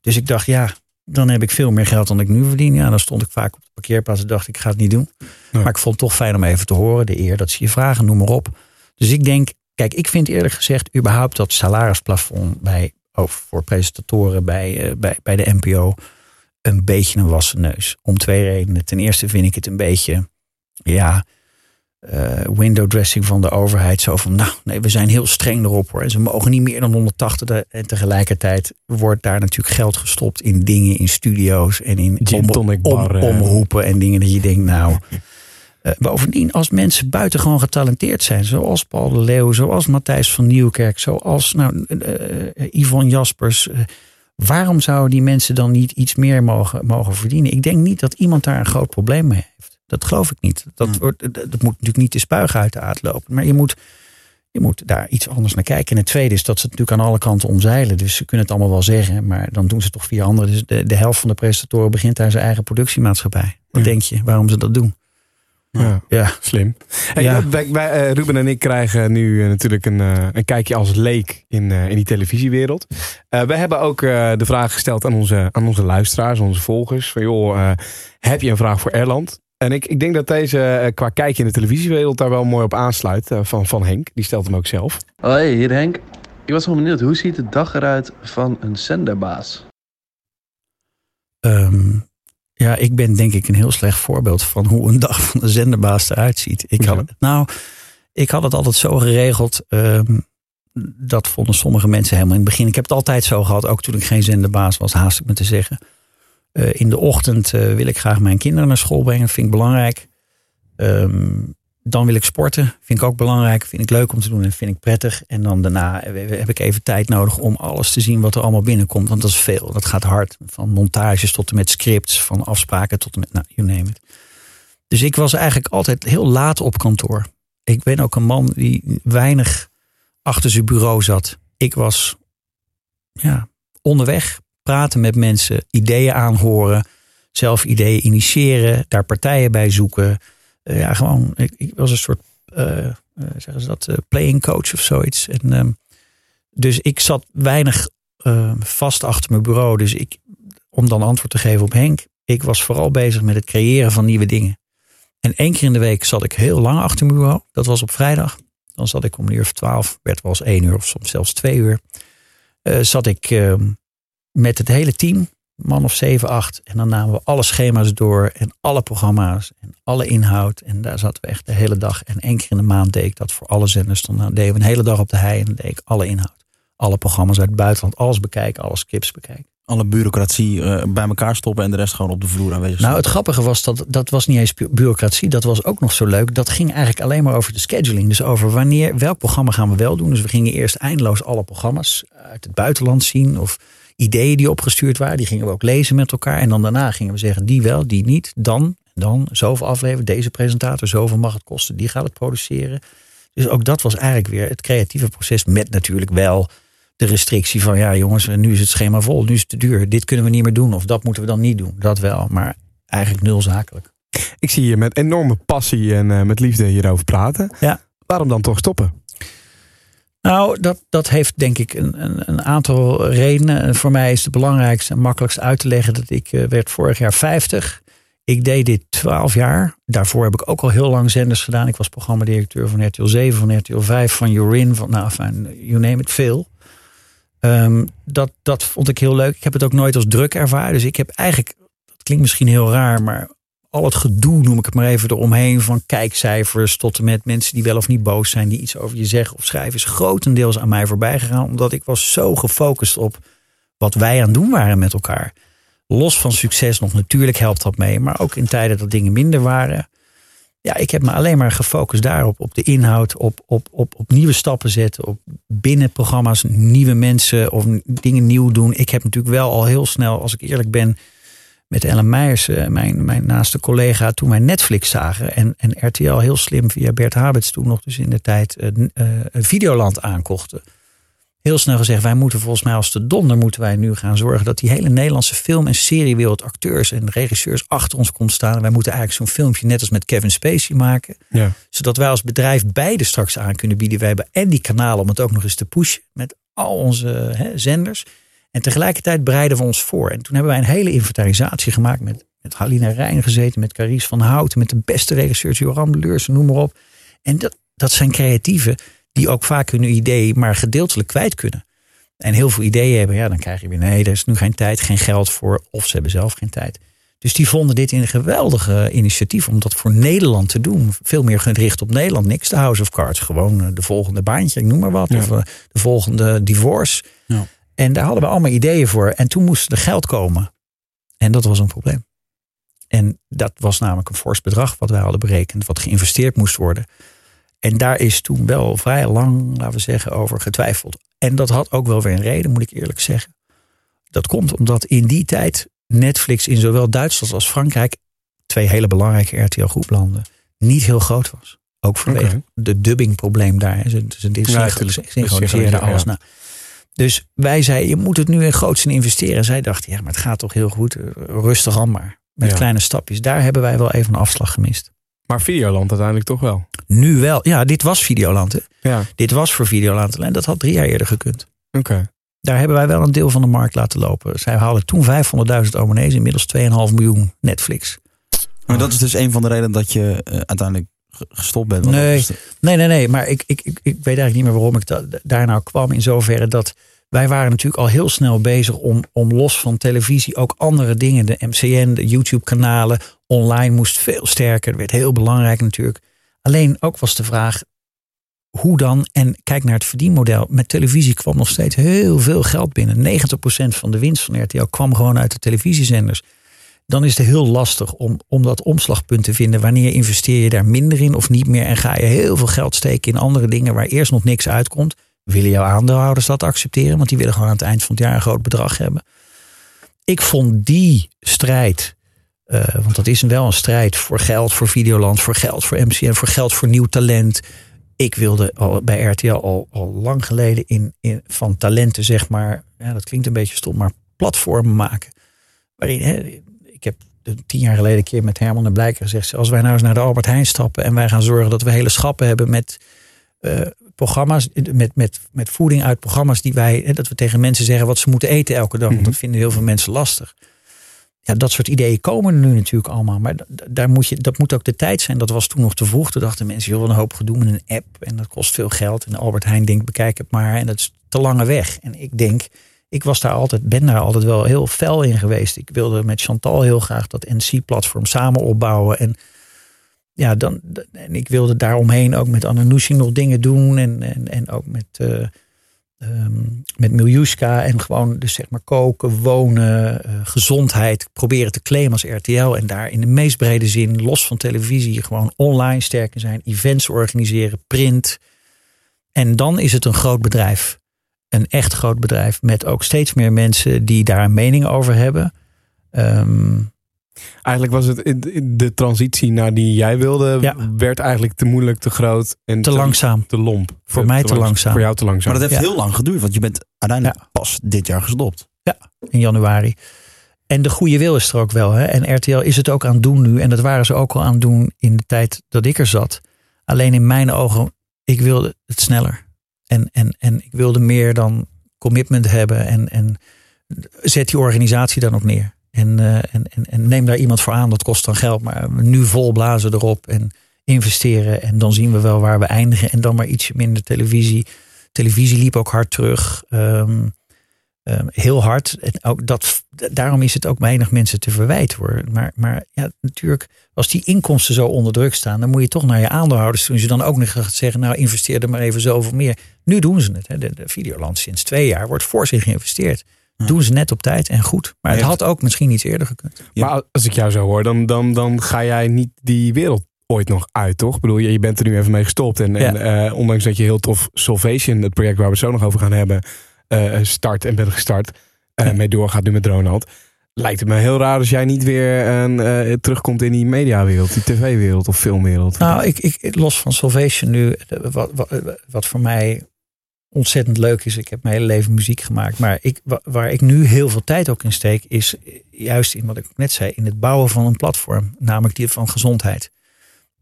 Dus ik dacht, ja, dan heb ik veel meer geld dan ik nu verdien. Ja, dan stond ik vaak op de parkeerplaats en dacht ik, ga het niet doen. Maar ik vond het toch fijn om even te horen, de eer dat ze je vragen, noem maar op. Dus ik denk, kijk, ik vind eerlijk gezegd überhaupt dat salarisplafond bij, oh, voor presentatoren bij, uh, bij, bij de NPO een beetje een wassen neus. Om twee redenen. Ten eerste vind ik het een beetje, ja, uh, window dressing van de overheid. Zo van, nou, nee, we zijn heel streng erop hoor. En ze mogen niet meer dan 180. En tegelijkertijd wordt daar natuurlijk geld gestopt in dingen, in studio's en in om, om, omroepen en dingen dat je denkt, nou. Uh, bovendien, als mensen buitengewoon getalenteerd zijn, zoals Paul de Leeuw, zoals Matthijs van Nieuwkerk, zoals nou, uh, Yvonne Jaspers. waarom zouden die mensen dan niet iets meer mogen, mogen verdienen? Ik denk niet dat iemand daar een groot probleem mee heeft. Dat geloof ik niet. Dat, wordt, dat moet natuurlijk niet de spuigen uit de aard lopen. Maar je moet, je moet daar iets anders naar kijken. En het tweede is dat ze het natuurlijk aan alle kanten omzeilen. Dus ze kunnen het allemaal wel zeggen, maar dan doen ze het toch via anderen. Dus de, de helft van de presentatoren begint daar zijn eigen productiemaatschappij. Wat Ja. denk je, waarom ze dat doen? Ja, Ja, slim. Hey, Ja. wij, wij, eh, Ruben en ik krijgen nu eh, natuurlijk een, eh, een kijkje als leek in, eh, in die televisiewereld. Eh wij hebben ook eh, de vraag gesteld aan onze, aan onze luisteraars, onze volgers. Van joh, eh, heb je een vraag voor Erland? En ik, ik denk dat deze qua kijkje in de televisiewereld daar wel mooi op aansluit. van, van Henk, die stelt hem ook zelf. Hoi, hier Henk. Ik was wel benieuwd, hoe ziet de dag eruit van een zenderbaas? Ehm, ja, ik ben denk ik een heel slecht voorbeeld van hoe een dag van de zenderbaas eruit ziet. Ik had, het- nou, ik had het altijd zo geregeld. ehm, dat vonden sommige mensen helemaal in het begin. Ik heb het altijd zo gehad, ook toen ik geen zenderbaas was, haast ik me te zeggen. Eh, in de ochtend eh, wil ik graag mijn kinderen naar school brengen, vind ik belangrijk. Ehm, dan wil ik sporten, vind ik ook belangrijk, vind ik leuk om te doen en vind ik prettig. En dan daarna heb ik even tijd nodig om alles te zien wat er allemaal binnenkomt. Want dat is veel, dat gaat hard. Van montages tot en met scripts, van afspraken tot en met, nou, you name it. Dus ik was eigenlijk altijd heel laat op kantoor. Ik ben ook een man die weinig achter zijn bureau zat. Ik was ja, onderweg, praten met mensen, ideeën aanhoren, zelf ideeën initiëren, daar partijen bij zoeken. Eh, ja, gewoon, ik, ik was een soort, eh, eh, zeggen ze dat, playing coach of zoiets. En, ehm, dus ik zat weinig eh, vast achter mijn bureau. Dus ik, om dan antwoord te geven op Henk, ik was vooral bezig met het creëren van nieuwe dingen. En één keer in de week zat ik heel lang achter mijn bureau. Dat was op vrijdag. Dan zat ik om een uur of twaalf, werd wel eens één uur of soms zelfs twee uur. eh, zat ik ehm, met het hele team, man of zeven, acht. En dan namen we alle schema's door en alle programma's en alle inhoud. En daar zaten we echt de hele dag. En één keer in de maand deed ik dat voor alle zenders. Dan deden we een hele dag op de hei en dan deed ik alle inhoud. Alle programma's uit het buitenland, alles bekijken, alle scripts bekijken. Alle bureaucratie eh, bij elkaar stoppen en de rest gewoon op de vloer aanwezig zijn. Nou, het grappige was dat dat was niet eens bu- bureaucratie. Dat was ook nog zo leuk. Dat ging eigenlijk alleen maar over de scheduling. Dus over wanneer, welk programma gaan we wel doen. Dus we gingen eerst eindeloos alle programma's uit het buitenland zien. Of ideeën die opgestuurd waren. Die gingen we ook lezen met elkaar. En dan daarna gingen we zeggen, die wel, die niet. Dan, dan, zoveel afleveren. Deze presentator, zoveel mag het kosten. Die gaat het produceren. Dus ook dat was eigenlijk weer het creatieve proces. Met natuurlijk wel de restrictie van ja jongens, nu is het schema vol, nu is het te duur. Dit kunnen we niet meer doen of dat moeten we dan niet doen. Dat wel, maar eigenlijk nul zakelijk. Ik zie je met enorme passie en eh, met liefde hierover praten. Ja. Waarom dan toch stoppen? Nou, dat, dat heeft denk ik een, een, een aantal redenen. En Voor mij is het belangrijkste en makkelijkst uit te leggen dat ik eh, werd vorig jaar 50. Ik deed dit 12 jaar. Daarvoor heb ik ook al heel lang zenders gedaan. Ik was programmadirecteur van RTL 7, van RTL 5, van Jorin, van nou, enfin, you name it, veel. Ehm, dat, dat vond ik heel leuk. Ik heb het ook nooit als druk ervaren. Dus ik heb eigenlijk, dat klinkt misschien heel raar, maar al het gedoe, noem ik het maar even, eromheen. Van kijkcijfers tot en met mensen die wel of niet boos zijn, die iets over je zeggen of schrijven, is grotendeels aan mij voorbij gegaan. Omdat ik was zo gefocust op wat wij aan het doen waren met elkaar. Los van succes nog, natuurlijk helpt dat mee. Maar ook in tijden dat dingen minder waren. Ja, ik heb me alleen maar gefocust daarop. Op de inhoud, op, op, op, op nieuwe stappen zetten. Op binnen programma's nieuwe mensen of dingen nieuw doen. Ik heb natuurlijk wel al heel snel, als ik eerlijk ben, met Ellen Meijers, eh, mijn, mijn naaste collega, toen wij Netflix zagen. En, en RTL heel slim via Bert Habets toen nog dus in de tijd eh, eh, Videoland aankochten. Heel snel gezegd, wij moeten volgens mij als de donder moeten wij nu gaan zorgen dat die hele Nederlandse film- en seriewereld acteurs en regisseurs achter ons komt staan. En wij moeten eigenlijk zo'n filmpje net als met Kevin Spacey maken Ja. zodat wij als bedrijf beide straks aan kunnen bieden. Wij hebben en die kanalen om het ook nog eens te pushen met al onze hè, zenders. En tegelijkertijd bereiden we ons voor. En toen hebben wij een hele inventarisatie gemaakt met, met Halina Rijn gezeten, met Carice van Houten, met de beste regisseurs, Joram Leurs, noem maar op. En dat, dat zijn creatieven die ook vaak hun idee maar gedeeltelijk kwijt kunnen. En heel veel ideeën hebben, ja, dan krijg je weer nee, er is nu geen tijd, geen geld voor, of ze hebben zelf geen tijd. Dus die vonden dit een geweldige initiatief om dat voor Nederland te doen. Veel meer gericht op Nederland. Niks de House of Cards. Gewoon eh, de volgende baantje, ik noem maar wat. Ja. Of eh, de volgende divorce. En daar hadden we allemaal ideeën voor. En toen moest er geld komen. En dat was een probleem. En dat was namelijk een fors bedrag wat wij hadden berekend. Wat geïnvesteerd moest worden. En daar is toen wel vrij lang, laten we zeggen, over getwijfeld. En dat had ook wel weer een reden, moet ik eerlijk zeggen. Dat komt omdat in die tijd Netflix in zowel Duitsland als Frankrijk, twee hele belangrijke RTL-groeplanden, niet heel groot was. Ook vanwege Oké. de dubbingprobleem daar. Ze, ze, Ja, tuurlijk. synchroniseerden Ja. alles. Nou, dus wij zeiden, je moet het nu in groots in investeren. En zij dachten, ja, maar het gaat toch heel goed. Rustig aan maar. Met Ja. kleine stapjes. Daar hebben wij wel even een afslag gemist. Maar Videoland uiteindelijk toch wel. Nu wel. Ja, dit was Videoland. Hè. Ja, Dit was voor Videoland. En dat had drie jaar eerder gekund. oké. Daar hebben wij wel een deel van de markt laten lopen. Zij haalden toen 500.000 abonnees. Inmiddels 2,5 miljoen Netflix. Maar dat is dus een van de redenen dat je eh, uiteindelijk gestopt bent. Nee. Nee, nee, nee. Maar ik, ik, ik, ik weet eigenlijk niet meer waarom ik da- daar nou kwam. In zoverre dat wij waren natuurlijk al heel snel bezig om, om los van televisie ook andere dingen. De MCN, de YouTube kanalen, online moest veel sterker. Dat werd heel belangrijk natuurlijk. Alleen ook was de vraag, hoe dan? En kijk naar het verdienmodel. Met televisie kwam nog steeds heel veel geld binnen. 90% van de winst van RTL kwam gewoon uit de televisiezenders. Dan is het heel lastig om, om dat omslagpunt te vinden. Wanneer investeer je daar minder in of niet meer? En ga je heel veel geld steken in andere dingen waar eerst nog niks uitkomt? Willen jouw aandeelhouders dat accepteren? Want die willen gewoon aan het eind van het jaar een groot bedrag hebben. Ik vond die strijd, eh, want dat is wel een strijd voor geld voor Videoland, voor geld voor MCN, voor geld voor nieuw talent. Ik wilde al bij RTL al, al lang geleden in, in, van talenten, zeg maar, ja, dat klinkt een beetje stom, maar platformen maken. Waarin, hè, tien jaar geleden een keer met Herman en Blijker gezegd, als wij nou eens naar de Albert Heijn stappen en wij gaan zorgen dat we hele schappen hebben met eh, programma's, met, met, met voeding uit programma's die wij, hè, dat we tegen mensen zeggen wat ze moeten eten elke dag. Want dat vinden heel veel mensen lastig. Ja, dat soort ideeën komen er nu natuurlijk allemaal. Maar da- daar moet je, dat moet ook de tijd zijn. Dat was toen nog te vroeg. Toen dachten mensen, joh, een hoop gedoe met een app. En dat kost veel geld. En Albert Heijn denkt, bekijk het maar. En dat is te lange weg. En ik denk, ik was daar altijd, ben daar altijd wel heel fel in geweest. Ik wilde met Chantal heel graag dat NC-platform samen opbouwen. En ja, dan, en ik wilde daaromheen ook met Ananoushi nog dingen doen. En, en, en ook met, ehm, met Miljuska. En gewoon dus zeg maar koken, wonen, eh, gezondheid. Proberen te claimen als RTL. En daar in de meest brede zin, los van televisie, gewoon online sterk in zijn. Events organiseren, print. En dan is het een groot bedrijf. Een echt groot bedrijf. Met ook steeds meer mensen die daar een mening over hebben. Ehm, Eigenlijk was het de transitie naar die jij wilde, Ja. werd eigenlijk te moeilijk, te groot en te langzaam. te lomp. Voor mij te langzaam. Voor jou te langzaam. Maar dat heeft Ja. heel lang geduurd, want je bent uiteindelijk pas dit jaar gestopt. in januari. En de goede wil is er ook wel. Hè? En RTL is het ook aan het doen nu. En dat waren ze ook al aan het doen in de tijd dat ik er zat. Alleen in mijn ogen, ik wilde het sneller. En, en, en ik wilde meer dan commitment hebben. En, en zet die organisatie dan ook neer. En, eh, en, en, en neem daar iemand voor aan, dat kost dan geld. Maar nu vol blazen erop en investeren. En dan zien we wel waar we eindigen. En dan maar iets minder televisie. Televisie liep ook hard terug. Ehm, ehm, heel hard. En ook dat, daarom is het ook weinig mensen te verwijten hoor. Maar, maar ja, natuurlijk, als die inkomsten zo onder druk staan, dan moet je toch naar je aandeelhouders. Als je dan ook nog gaat zeggen, nou investeer er maar even zoveel meer. Nu doen ze het. Hè. De, de Videoland sinds twee jaar wordt voor zich geïnvesteerd. Doen ze net op tijd en goed. Maar het had ook misschien iets eerder gekund. Ja. Maar als ik jou zo hoor, dan, dan, dan ga jij niet die wereld ooit nog uit, toch? Ik bedoel, je, je bent er nu even mee gestopt. En, en eh, ondanks dat je heel tof Salvation, het project waar we het zo nog over gaan hebben, eh, start en bent gestart, eh, Ja. mee doorgaat nu met Ronald. Lijkt het me heel raar als jij niet weer een, eh, terugkomt in die mediawereld, die tv-wereld of filmwereld. Nou, ik, ik, los van Salvation nu, eh, wat, wat, wat voor mij ontzettend leuk is. Ik heb mijn hele leven muziek gemaakt. Maar ik, wa- waar ik nu heel veel tijd ook in steek, is juist in wat ik net zei, in het bouwen van een platform. Namelijk die van gezondheid.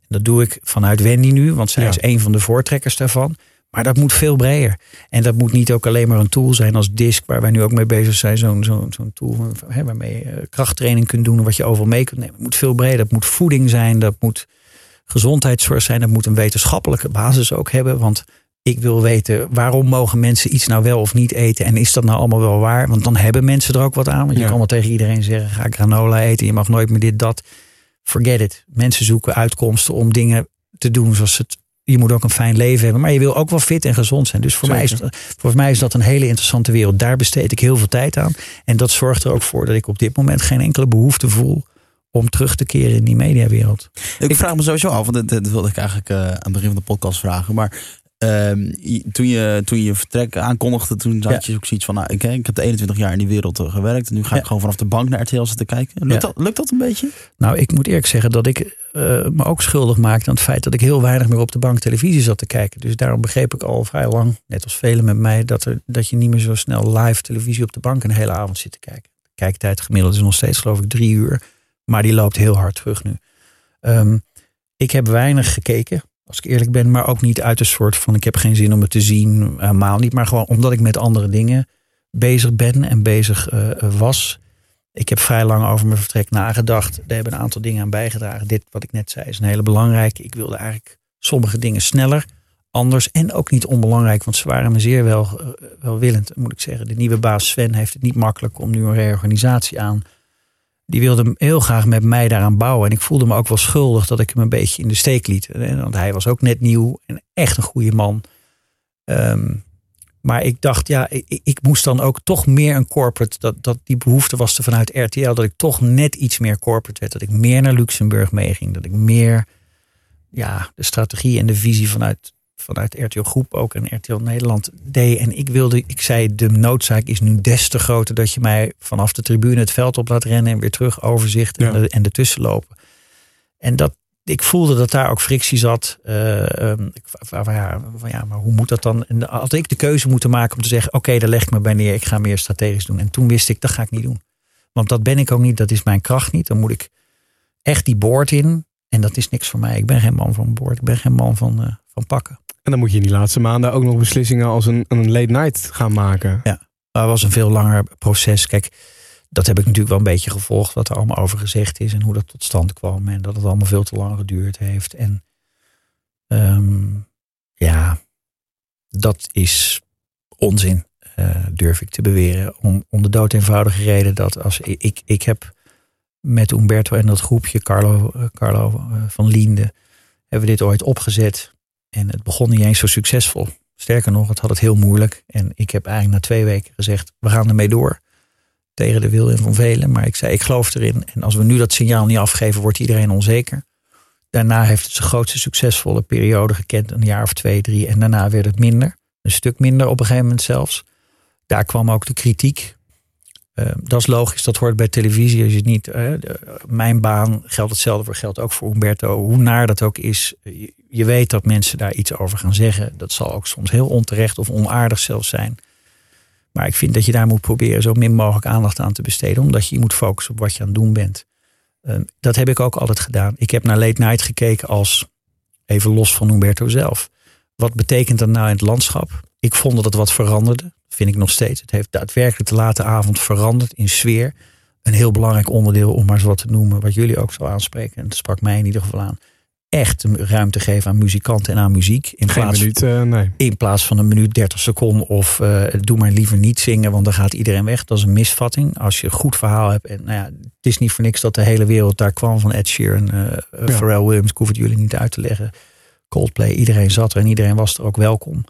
En dat doe ik vanuit Wendy nu, want zij Ja. is een van de voortrekkers daarvan. Maar dat moet veel breder. En dat moet niet ook alleen maar een tool zijn als DISC, waar wij nu ook mee bezig zijn. Zo'n zo'n zo'n tool hè, waarmee je eh, krachttraining kunt doen en wat je overal mee kunt nemen. Het moet veel breder. Dat moet voeding zijn, dat moet gezondheidszorg zijn. Dat moet een wetenschappelijke basis ook hebben. Want ik wil weten waarom mogen mensen iets nou wel of niet eten. En is dat nou allemaal wel waar? Want dan hebben mensen er ook wat aan. Want je Ja. kan wel tegen iedereen zeggen: ga granola eten. Je mag nooit meer dit, dat. Forget it. Mensen zoeken uitkomsten om dingen te doen zoals het. Je moet ook een fijn leven hebben. Maar je wil ook wel fit en gezond zijn. Dus voor, mij is, Zeker. voor mij is dat een hele interessante wereld. Daar besteed ik heel veel tijd aan. En dat zorgt er ook voor dat ik op dit moment geen enkele behoefte voel. om terug te keren in die mediawereld. Ik, vraag me sowieso af, want dit wilde ik eigenlijk eh, aan het begin van de podcast vragen. Maar toen, je, toen je vertrek aankondigde, toen had je ook zoiets van... Nou, ik, ik heb de 21 jaar in die wereld uh, gewerkt. En nu ga ik gewoon vanaf de bank naar RTL zitten kijken. Lukt, dat, lukt dat een beetje? Nou, ik moet eerlijk zeggen dat ik uh, me ook schuldig maakte aan het feit... dat ik heel weinig meer op de bank televisie zat te kijken. Dus daarom begreep ik al vrij lang, net als velen met mij... dat, er, dat je niet meer zo snel live televisie op de bank een hele avond zit te kijken. De kijktijd gemiddeld is nog steeds geloof ik drie uur. Maar die loopt heel hard terug nu. Um, ik heb weinig gekeken als ik eerlijk ben, maar ook niet uit een soort van ik heb geen zin om het te zien, helemaal niet. Maar gewoon omdat ik met andere dingen bezig ben en bezig uh, was. Ik heb vrij lang over mijn vertrek nagedacht. Daar hebben een aantal dingen aan bijgedragen. Dit wat ik net zei is een hele belangrijke. Ik wilde eigenlijk sommige dingen sneller, anders en ook niet onbelangrijk. Want ze waren me zeer wel, uh, welwillend, moet ik zeggen. De nieuwe baas Sven heeft het niet makkelijk om nu een reorganisatie aan die wilde heel graag met mij daaraan bouwen. En ik voelde me ook wel schuldig dat ik hem een beetje in de steek liet. Want hij was ook net nieuw en echt een goede man. Um, maar ik dacht, ja, ik, ik, moest dan ook toch meer een corporate. Dat, dat die behoefte was er vanuit RTL. Dat ik toch net iets meer corporate werd. Dat ik meer naar Luxemburg meeging. Dat ik meer ja, de strategie en de visie vanuit vanuit RTL Groep ook en RTL Nederland deed. En ik wilde, ik zei, de noodzaak is nu des te groter dat je mij vanaf de tribune het veld op laat rennen en weer terug overzicht en, de, en ertussen lopen. En dat, ik voelde dat daar ook frictie zat. Uh, um, van, ja, van, ja, maar hoe moet dat dan? En had ik de keuze moeten maken om te zeggen: Oké, daar leg ik me bij neer, ik ga meer strategisch doen. En toen wist ik, dat ga ik niet doen. Want dat ben ik ook niet, dat is mijn kracht niet. Dan moet ik echt die boord in. En dat is niks voor mij. Ik ben geen man van boord, ik ben geen man van, uh, van pakken. En dan moet je in die laatste maanden ook nog beslissingen als een, een late night gaan maken. Ja, dat was een veel langer proces. Kijk, dat heb ik natuurlijk wel een beetje gevolgd, wat er allemaal over gezegd is en hoe dat tot stand kwam. En dat het allemaal veel te lang geduurd heeft. En um, ja, dat is onzin, uh, durf ik te beweren. Om, om de dood eenvoudige reden dat als ik, ik, heb met Umberto en dat groepje, Carlo, uh, Carlo uh, van Liende, hebben we dit ooit opgezet. En het begon niet eens zo succesvol. Sterker nog, het had het heel moeilijk. En ik heb eigenlijk na twee weken gezegd, we gaan ermee door. Tegen de wil van velen. Maar ik zei, ik geloof erin. En als we nu dat signaal niet afgeven, wordt iedereen onzeker. Daarna heeft het zijn grootste succesvolle periode gekend. Een jaar of twee, drie. En daarna werd het minder. Een stuk minder op een gegeven moment zelfs. Daar kwam ook de kritiek. Uh, dat is logisch, dat hoort bij televisie. Als je niet, uh, mijn baan geldt hetzelfde voor, geldt ook voor Humberto. Hoe naar dat ook is, je, weet dat mensen daar iets over gaan zeggen. Dat zal ook soms heel onterecht of onaardig zelfs zijn. Maar ik vind dat je daar moet proberen zo min mogelijk aandacht aan te besteden, omdat je, je moet focussen op wat je aan het doen bent. Uh, dat heb ik ook altijd gedaan. Ik heb naar Late Night gekeken als, even los van Humberto zelf. Wat betekent dat nou in het landschap? Ik vond dat het wat veranderde vind ik nog steeds. Het heeft daadwerkelijk de late avond veranderd in sfeer. Een heel belangrijk onderdeel, om maar eens wat te noemen, wat jullie ook zo aanspreken. En dat sprak mij in ieder geval aan. Echt ruimte geven aan muzikanten en aan muziek. In Geen plaats, minuut, uh, nee. In plaats van een minuut 30 seconden of uh, doe maar liever niet zingen, want dan gaat iedereen weg. Dat is een misvatting. Als je een goed verhaal hebt. En nou ja, het is niet voor niks dat de hele wereld daar kwam van Ed Sheeran, uh, ja. Pharrell Williams. Ik hoef het jullie niet uit te leggen. Coldplay, iedereen zat er en iedereen was er ook welkom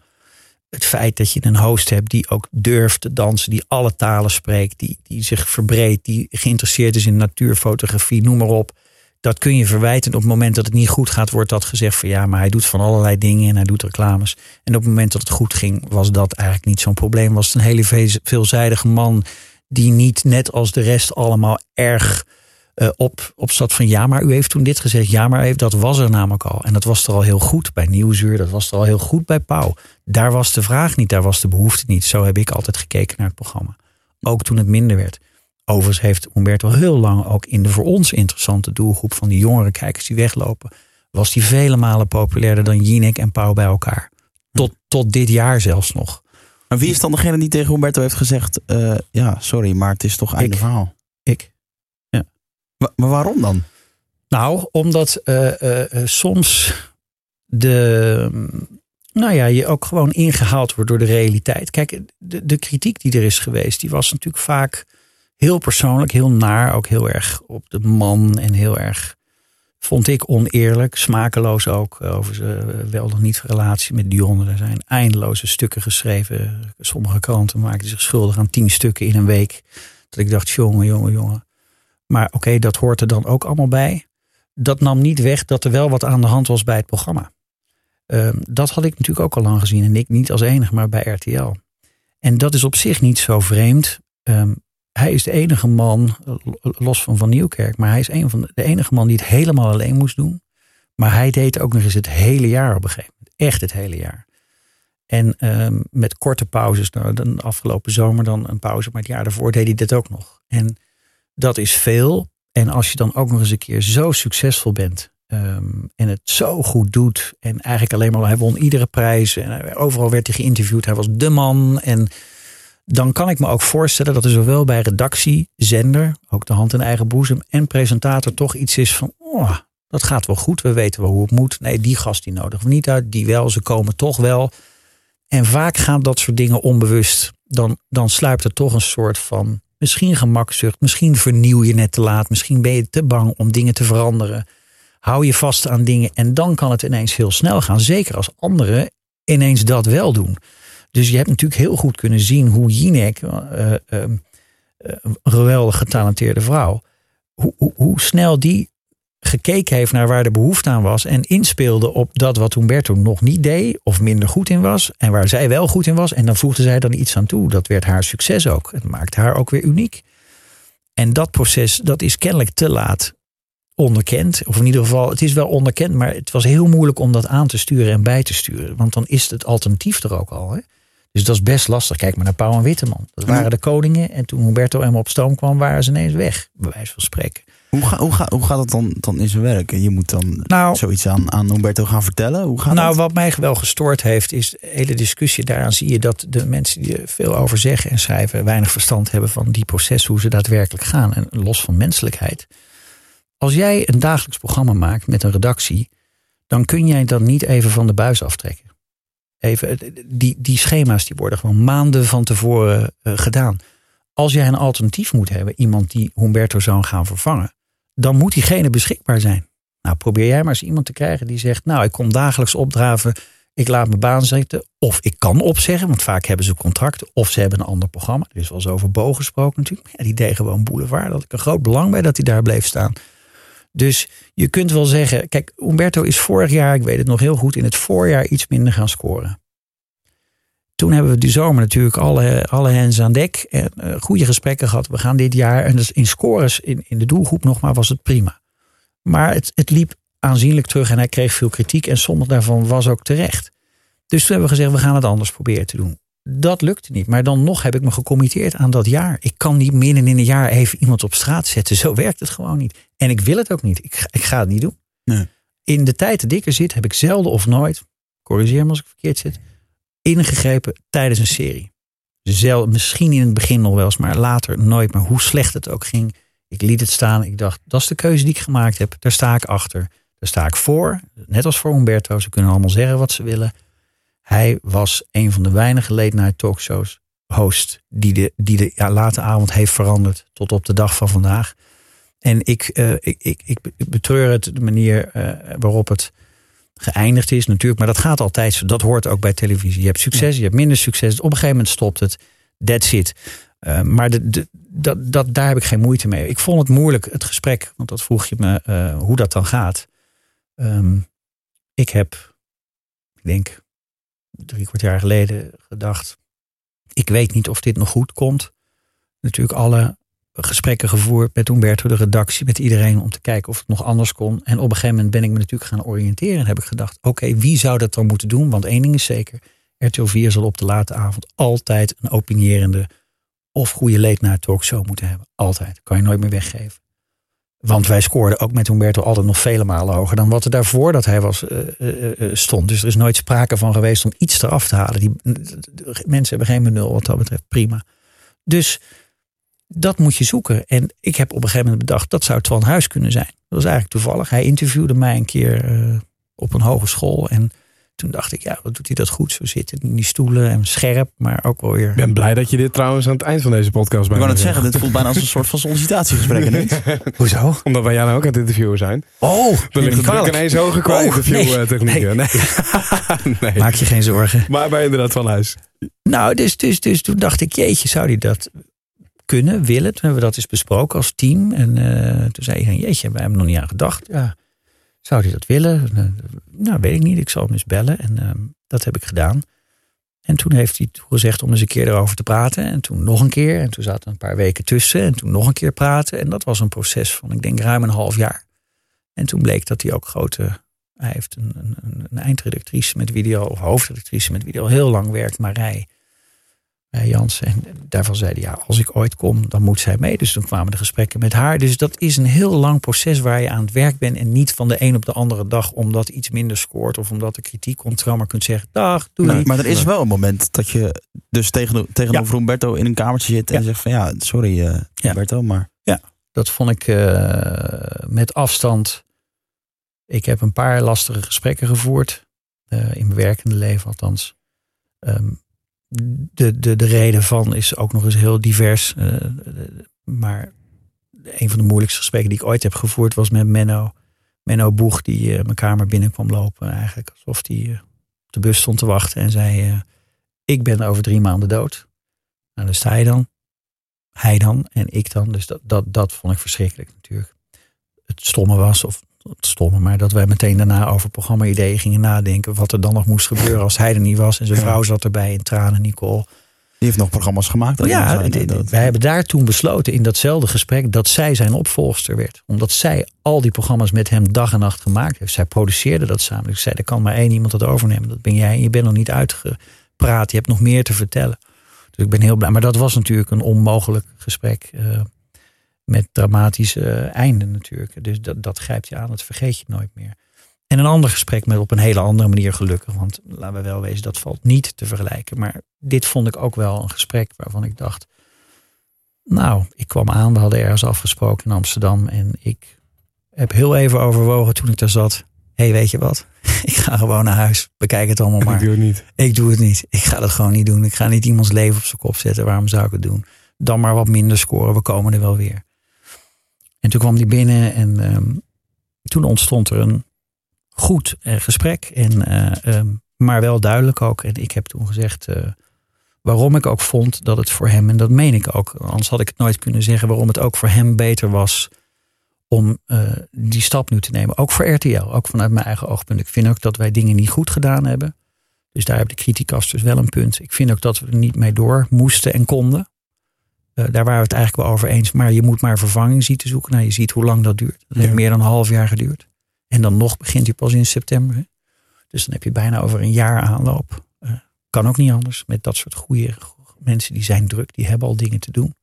het feit dat je een host hebt die ook durft te dansen, die alle talen spreekt, die, die zich verbreedt, die geïnteresseerd is in natuurfotografie, noem maar op. Dat kun je verwijten. Op het moment dat het niet goed gaat, wordt dat gezegd van ja, maar hij doet van allerlei dingen en hij doet reclames. En op het moment dat het goed ging, was dat eigenlijk niet zo'n probleem. Was het een hele veelzijdige man die niet net als de rest allemaal erg uh, op, op zat van ja, maar u heeft toen dit gezegd. Ja, maar heeft, dat was er namelijk al. En dat was er al heel goed bij Nieuwsuur. Dat was er al heel goed bij Pauw. Daar was de vraag niet, daar was de behoefte niet. Zo heb ik altijd gekeken naar het programma. Ook toen het minder werd. Overigens heeft Humberto heel lang ook in de voor ons interessante doelgroep van die jongere kijkers die weglopen, was die vele malen populairder dan Jinek en Pauw bij elkaar. Tot, tot dit jaar zelfs nog. Maar wie is dan degene die tegen Humberto heeft gezegd: uh, ja, sorry, maar het is toch einde ik, verhaal? Ik. Maar waarom dan? Nou, omdat uh, uh, soms de, nou ja, je ook gewoon ingehaald wordt door de realiteit. Kijk, de, de kritiek die er is geweest, die was natuurlijk vaak heel persoonlijk, heel naar, ook heel erg op de man en heel erg, vond ik oneerlijk, smakeloos ook over zijn wel nog niet relatie met Dionne. Er zijn eindeloze stukken geschreven. Sommige kranten maakten zich schuldig aan tien stukken in een week. Dat ik dacht, jongen, jongen, jongen. Maar oké, dat hoort er dan ook allemaal bij. Dat nam niet weg dat er wel wat aan de hand was bij het programma. Ehm, dat had ik natuurlijk ook al lang gezien. En ik niet als enige, maar bij RTL. En dat is op zich niet zo vreemd. Ehm, hij is de enige man, los van Van Nieuwkerk, maar hij is een van de, de enige man die het helemaal alleen moest doen. Maar hij deed ook nog eens het hele jaar op een gegeven moment. Echt het hele jaar. En ehm, met korte pauzes, nou, de afgelopen zomer dan een pauze, maar het jaar daarvoor deed hij dit ook nog. En dat is veel. En als je dan ook nog eens een keer zo succesvol bent ehm, en het zo goed doet en eigenlijk alleen maar, hij won iedere prijs en overal werd hij geïnterviewd, hij was de man. En dan kan ik me ook voorstellen dat er zowel bij redactie, zender, ook de hand in eigen boezem en presentator toch iets is van, oh, dat gaat wel goed, we weten wel hoe het moet. Nee, die gast die nodigen we niet uit, die wel, ze komen toch wel. En vaak gaan dat soort dingen onbewust. Dan, dan sluipt er toch een soort van misschien gemakzucht. Misschien vernieuw je net te laat. Misschien ben je te bang om dingen te veranderen. Hou je vast aan dingen en dan kan het ineens heel snel gaan. Zeker als anderen ineens dat wel doen. Dus je hebt natuurlijk heel goed kunnen zien hoe Jinek, uh, een geweldig getalenteerde vrouw, hoe, hoe, hoe snel die gekeken heeft naar waar de behoefte aan was en inspeelde op dat wat Humberto nog niet deed of minder goed in was en waar zij wel goed in was. En dan voegde zij dan iets aan toe. Dat werd haar succes ook. Het maakte haar ook weer uniek. En dat proces, dat is kennelijk te laat onderkend. Of in ieder geval, het is wel onderkend, maar het was heel moeilijk om dat aan te sturen en bij te sturen. Want dan is het alternatief er ook al. Hè? Dus dat is best lastig. Kijk maar naar Pauw en Witteman. Dat waren de koningen. En toen Humberto helemaal op stoom kwam, waren ze ineens weg. Bij wijze van spreken. Hoe, ga, hoe, ga, hoe gaat het dan, dan in zijn werk? Je moet dan nou, zoiets aan, aan Humberto gaan vertellen. Hoe gaat nou, dat? wat mij wel gestoord heeft, is de hele discussie. Daaraan zie je dat de mensen die er veel over zeggen en schrijven, weinig verstand hebben van die processen, hoe ze daadwerkelijk gaan. En los van menselijkheid. Als jij een dagelijks programma maakt met een redactie, dan kun jij dat niet even van de buis aftrekken. Even, die, die schema's die worden gewoon maanden van tevoren uh, gedaan. Als jij een alternatief moet hebben, iemand die Humberto zou gaan vervangen, dan moet diegene beschikbaar zijn. Nou, probeer jij maar eens iemand te krijgen die zegt: Nou, ik kom dagelijks opdraven, ik laat mijn baan zitten. Of ik kan opzeggen, want vaak hebben ze contracten. Of ze hebben een ander programma. Er is wel eens over Bo gesproken natuurlijk. Ja, die deed gewoon Boulevard. Had ik een groot belang bij dat hij daar bleef staan. Dus je kunt wel zeggen, kijk, Umberto is vorig jaar, ik weet het nog heel goed, in het voorjaar iets minder gaan scoren. Toen hebben we die zomer natuurlijk alle, alle hens aan dek en uh, goede gesprekken gehad. We gaan dit jaar, en dus in scores in, in de doelgroep nog maar, was het prima. Maar het, het liep aanzienlijk terug en hij kreeg veel kritiek en sommige daarvan was ook terecht. Dus toen hebben we gezegd, we gaan het anders proberen te doen. Dat lukte niet. Maar dan nog heb ik me gecommitteerd aan dat jaar. Ik kan niet midden in een jaar even iemand op straat zetten. Zo werkt het gewoon niet. En ik wil het ook niet. Ik, ik ga het niet doen. Nee. In de tijd dat ik er zit, heb ik zelden of nooit, corrigeer me als ik verkeerd zit, ingegrepen tijdens een serie. Zel, misschien in het begin nog wel eens, maar later nooit. Maar hoe slecht het ook ging, ik liet het staan. Ik dacht, dat is de keuze die ik gemaakt heb. Daar sta ik achter. Daar sta ik voor. Net als voor Umberto. Ze kunnen allemaal zeggen wat ze willen. Hij was een van de weinige late night talkshows host die de, die de ja, late avond heeft veranderd tot op de dag van vandaag. En ik, uh, ik, ik, ik betreur het de manier uh, waarop het geëindigd is natuurlijk. Maar dat gaat altijd. Dat hoort ook bij televisie. Je hebt succes, je hebt minder succes. Op een gegeven moment stopt het. That's it. Uh, maar de, de, dat, dat, daar heb ik geen moeite mee. Ik vond het moeilijk, het gesprek. Want dat vroeg je me hoe dat dan gaat. Um, ik heb, ik denk, drie kwart jaar geleden gedacht. Ik weet niet of dit nog goed komt. Natuurlijk alle gesprekken gevoerd met Umberto, de redactie, met iedereen om te kijken of het nog anders kon. En op een gegeven moment ben ik me natuurlijk gaan oriënteren en heb ik gedacht: oké, wie zou dat dan moeten doen? Want één ding is zeker: RTL 4 zal op de late avond altijd een opinierende of goede late night talkshow moeten hebben. Altijd. Kan je nooit meer weggeven. Want wij scoorden ook met Humberto altijd nog vele malen hoger dan wat er daarvoor dat hij was, uh, uh, stond. Dus er is nooit sprake van geweest om iets eraf te halen. Die, mensen hebben geen benul wat dat betreft. Prima. Dus dat moet je zoeken. En ik heb op een gegeven moment bedacht, dat zou Twan Huis kunnen zijn. Dat was eigenlijk toevallig. Hij interviewde mij een keer op een hogeschool. En toen dacht ik, ja, wat doet hij dat goed? Zo zitten in die stoelen en scherp, maar ook wel weer... Ik ben blij dat je dit trouwens aan het eind van deze podcast bent. Ik kan het zeggen, dit voelt bijna als een soort van sollicitatiegesprek. Nee. Hoezo? Omdat wij jou ook aan het interviewen zijn. Oh, Dan ligt het druk ineens hoger qua oh, interviewtechnieken. Nee. Nee. nee. Maak je geen zorgen. Maar, maar inderdaad van huis. Nou, dus, dus, dus toen dacht ik, jeetje, zou die dat kunnen, willen? Toen hebben we dat eens besproken als team. En uh, toen zei hij, jeetje, wij hebben nog niet aan gedacht. Ja zou hij dat willen? Eh, nou, weet ik niet. Ik zal hem eens bellen. En ehm, dat heb ik gedaan. En toen heeft hij gezegd om eens een keer erover te praten. En toen nog een keer. En toen zaten een paar weken tussen. En toen nog een keer praten. En dat was een proces van, ik denk, ruim een half jaar. En toen bleek dat hij ook grote. Hij heeft een, een, een eindredactrice met video, of hoofdredactrice met video, heel lang werkt, Marij. Jans. En daarvan zei hij, ja, als ik ooit kom, dan moet zij mee. Dus toen kwamen de gesprekken met haar. Dus dat is een heel lang proces waar je aan het werk bent. En niet van de een op de andere dag, omdat iets minder scoort. Of omdat er kritiek komt, maar kunt zeggen, dag, doe nee, Maar er is wel een moment dat je dus tegen, tegenover ja. Humberto in een kamertje zit. En zegt van, ja, sorry uh, Humberto, maar... Ja, dat vond ik uh, met afstand... Ik heb een paar lastige gesprekken gevoerd. Uh, in mijn werkende leven althans. Um, de, de, de reden van is ook nog eens heel divers. Uh, maar een van de moeilijkste gesprekken die ik ooit heb gevoerd was met Menno. Menno Boeg, die uh, mijn kamer binnen kwam lopen. Eigenlijk alsof hij uh, op de bus stond te wachten en zei: Ik ben over drie maanden dood. Nou, sta je dan. Hij dan en ik dan. Dus dat, dat, dat vond ik verschrikkelijk natuurlijk. Het stomme was, of het stomme, maar dat wij meteen daarna over programma-ideeën gingen nadenken. Wat er dan nog moest gebeuren als hij er niet was. En zijn vrouw zat erbij in tranen, Nicole. Die heeft nog programma's gemaakt. Ja, wij hebben daar toen besloten in datzelfde gesprek dat zij zijn opvolgster werd. Omdat zij al die programma's met hem dag en nacht gemaakt heeft. Zij produceerde dat samen. Ik zei, er kan maar één iemand dat overnemen. Dat ben jij. En je bent nog niet uitgepraat. Je hebt nog meer te vertellen. Dus ik ben heel blij. Maar dat was natuurlijk een onmogelijk gesprek. Uh, met dramatische uh, einden natuurlijk. Dus dat, dat grijpt je aan, dat vergeet je nooit meer. En een ander gesprek met op een hele andere manier gelukkig. Want laten we wel wezen, dat valt niet te vergelijken. Maar dit vond ik ook wel een gesprek waarvan ik dacht. Nou, ik kwam aan, we hadden ergens afgesproken in Amsterdam. En ik heb heel even overwogen toen ik daar zat. Hé, hey, weet je wat? ik ga gewoon naar huis. Bekijk het allemaal maar. Ik doe het niet. Ik doe het niet. Ik ga dat gewoon niet doen. Ik ga niet iemands leven op zijn kop zetten. Waarom zou ik het doen? Dan maar wat minder scoren. We komen er wel weer. En toen kwam die binnen en um, toen ontstond er een goed uh, gesprek. En, uh, um, maar wel duidelijk ook. En ik heb toen gezegd uh, waarom ik ook vond dat het voor hem, en dat meen ik ook, anders had ik het nooit kunnen zeggen, waarom het ook voor hem beter was om die stap nu te nemen. Ook voor RTL, ook vanuit mijn eigen oogpunt. Ik vind ook dat wij dingen niet goed gedaan hebben. Dus daar hebben de criticasters wel een punt. Ik vind ook dat we er niet mee door moesten en konden. Uh, daar waren we het eigenlijk wel over eens. Maar je moet maar vervanging zien te zoeken. Nou, je ziet hoe lang dat duurt. Dat heeft meer dan een half jaar geduurd. En dan nog begint hij pas in september. Hè? Dus dan heb je bijna over een jaar aanloop. Uh, kan ook niet anders. Met dat soort goede mensen die zijn druk. Die hebben al dingen te doen.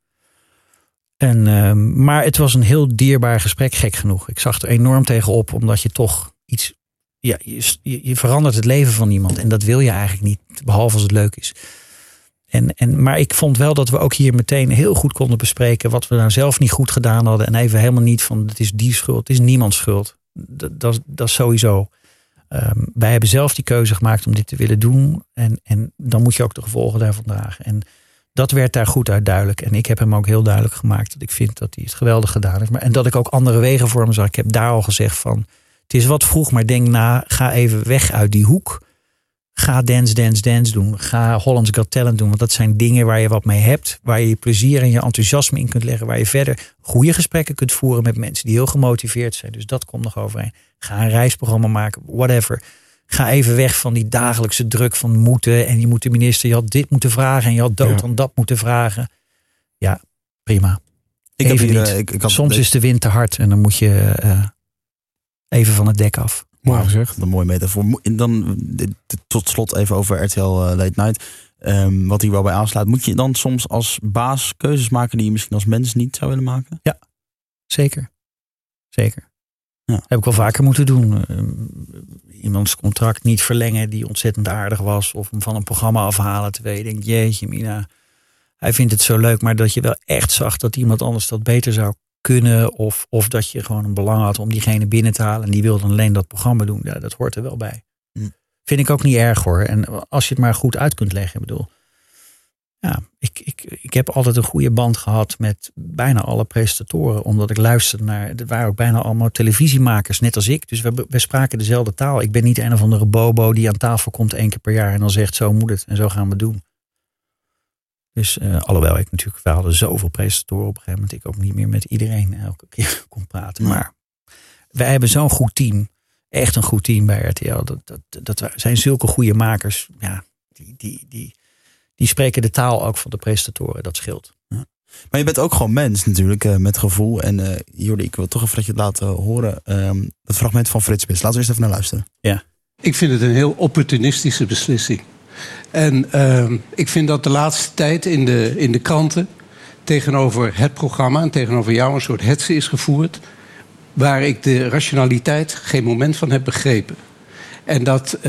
En, uh, maar het was een heel dierbaar gesprek, gek genoeg. Ik zag er enorm tegenop, omdat je toch iets. Ja, je, je verandert het leven van iemand. En dat wil je eigenlijk niet, behalve als het leuk is. En, en, maar ik vond wel dat we ook hier meteen heel goed konden bespreken wat we nou zelf niet goed gedaan hadden. En even helemaal niet van het is die schuld, het is niemands schuld. Dat, dat, dat is sowieso. Um, wij hebben zelf die keuze gemaakt om dit te willen doen. En, en dan moet je ook de gevolgen daarvan dragen. En dat werd daar goed uit duidelijk. En ik heb hem ook heel duidelijk gemaakt dat ik vind dat hij het geweldig gedaan heeft. Maar, en dat ik ook andere wegen voor hem zag. Ik heb daar al gezegd van het is wat vroeg, maar denk na, ga even weg uit die hoek. Ga Dance, Dance, Dance doen. Ga Hollands Got Talent doen. Want dat zijn dingen waar je wat mee hebt. Waar je je plezier en je enthousiasme in kunt leggen. Waar je verder goede gesprekken kunt voeren met mensen die heel gemotiveerd zijn. Dus dat komt nog overeen. Ga een reisprogramma maken. Whatever. Ga even weg van die dagelijkse druk van moeten. En je moet de minister, je had dit moeten vragen. En je had dood ja. dat moeten vragen. Ja, prima. Ik even heb hier. Ik, ik had, Soms is de wind te hard. En dan moet je uh, even van het dek af. Mooi gezegd. Een mooie metafoor. Dan tot slot even over RTL uh, Late Night. Um, wat hier wel bij aansluit. Moet je dan soms als baas keuzes maken die je misschien als mens niet zou willen maken? Ja, zeker. Zeker. Ja. Heb ik wel vaker moeten doen. Uh, iemands contract niet verlengen die ontzettend aardig was. Of hem van een programma afhalen terwijl je denkt, jeetje mina. Hij vindt het zo leuk, maar dat je wel echt zag dat iemand anders dat beter zou kunnen. Of, of dat je gewoon een belang had om diegene binnen te halen. En die wilde alleen dat programma doen. Ja, dat hoort er wel bij. Hm. Vind ik ook niet erg hoor. En als je het maar goed uit kunt leggen. Ik bedoel, ja, ik, ik, ik heb altijd een goede band gehad met bijna alle presentatoren. Omdat ik luisterde naar. Er waren ook bijna allemaal televisiemakers, net als ik. Dus we, we spraken dezelfde taal. Ik ben niet een of andere bobo die aan tafel komt één keer per jaar. En dan zegt: zo moet het en zo gaan we doen. Dus uh, alhoewel ik natuurlijk, we hadden zoveel presentatoren op een gegeven moment, ik ook niet meer met iedereen elke keer kon praten. Maar wij hebben zo'n goed team. echt een goed team bij RTL. Dat, dat, dat zijn zulke goede makers. Ja, die, die, die, die spreken de taal ook van de presentatoren. Dat scheelt. Maar je bent ook gewoon mens natuurlijk, uh, met gevoel. En uh, Jordi, ik wil toch even dat je het laat horen. Um, het fragment van Frits Bis. Laten we eerst even naar luisteren. Ja. Ik vind het een heel opportunistische beslissing. En uh, ik vind dat de laatste tijd in de, in de kranten tegenover het programma en tegenover jou een soort hetze is gevoerd. Waar ik de rationaliteit geen moment van heb begrepen. En dat uh,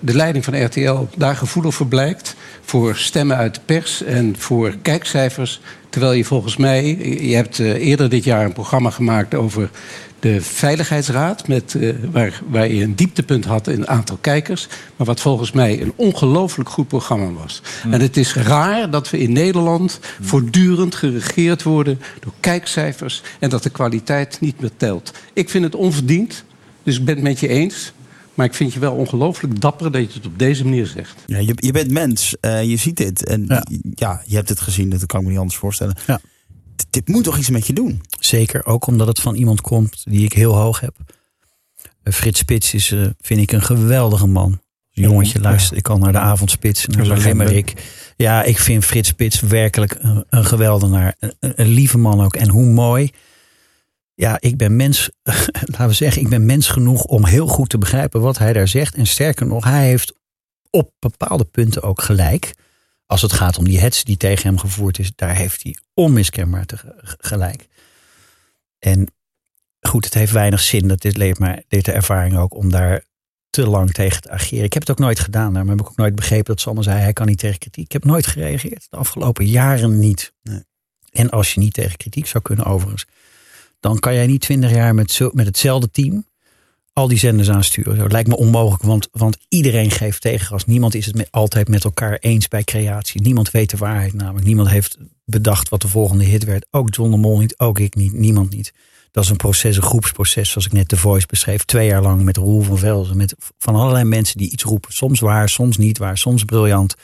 de leiding van RTL daar gevoelig voor blijkt. Voor stemmen uit de pers en voor kijkcijfers. Terwijl je volgens mij, je hebt uh, eerder dit jaar een programma gemaakt over de Veiligheidsraad, met, uh, waar, waar je een dieptepunt had in het aantal kijkers. Maar wat volgens mij een ongelooflijk goed programma was. Mm. En het is raar dat we in Nederland mm. voortdurend geregeerd worden door kijkcijfers. En dat de kwaliteit niet meer telt. Ik vind het onverdiend, dus ik ben het met je eens. Maar ik vind je wel ongelooflijk dapper dat je het op deze manier zegt. Ja, je, je bent mens, uh, je ziet dit. En ja. ja. je hebt het gezien, dat kan ik me niet anders voorstellen. Ja dit moet toch iets met je doen? Zeker, ook omdat het van iemand komt die ik heel hoog heb. Eh, Frits Spits is, uh, vind ik, een geweldige man. Jongetje, luister, ik kan naar de avondspits, Gemmerik. Ja, ik vind Frits Spits werkelijk een, een geweldenaar. Een, een, lieve man ook. En hoe mooi. Ja, ik ben mens, laten we zeggen, ik ben mens genoeg om heel goed te begrijpen wat hij daar zegt. En sterker nog, hij heeft op bepaalde punten ook gelijk als het gaat om die hets die tegen hem gevoerd is, daar heeft hij onmiskenbaar te gelijk. En goed, het heeft weinig zin, dat dit leert maar dit de ervaring ook, om daar te lang tegen te ageren. Ik heb het ook nooit gedaan, daarom heb ik ook nooit begrepen dat Sander zei, hij kan niet tegen kritiek. Ik heb nooit gereageerd, de afgelopen jaren niet. Nee. En als je niet tegen kritiek zou kunnen overigens, dan kan jij niet twintig jaar met, met hetzelfde team al die zenders aansturen. Dat lijkt me onmogelijk, want, want iedereen geeft tegengas. Niemand is het altijd met elkaar eens bij creatie. Niemand weet de waarheid namelijk. Niemand heeft bedacht wat de volgende hit werd. Ook John de Mol niet, ook ik niet, niemand niet. Dat is een proces, een groepsproces, zoals ik net de Voice beschreef. Twee jaar lang met Roel van Velzen. Met van allerlei mensen die iets roepen. Soms waar, soms niet waar, soms briljant.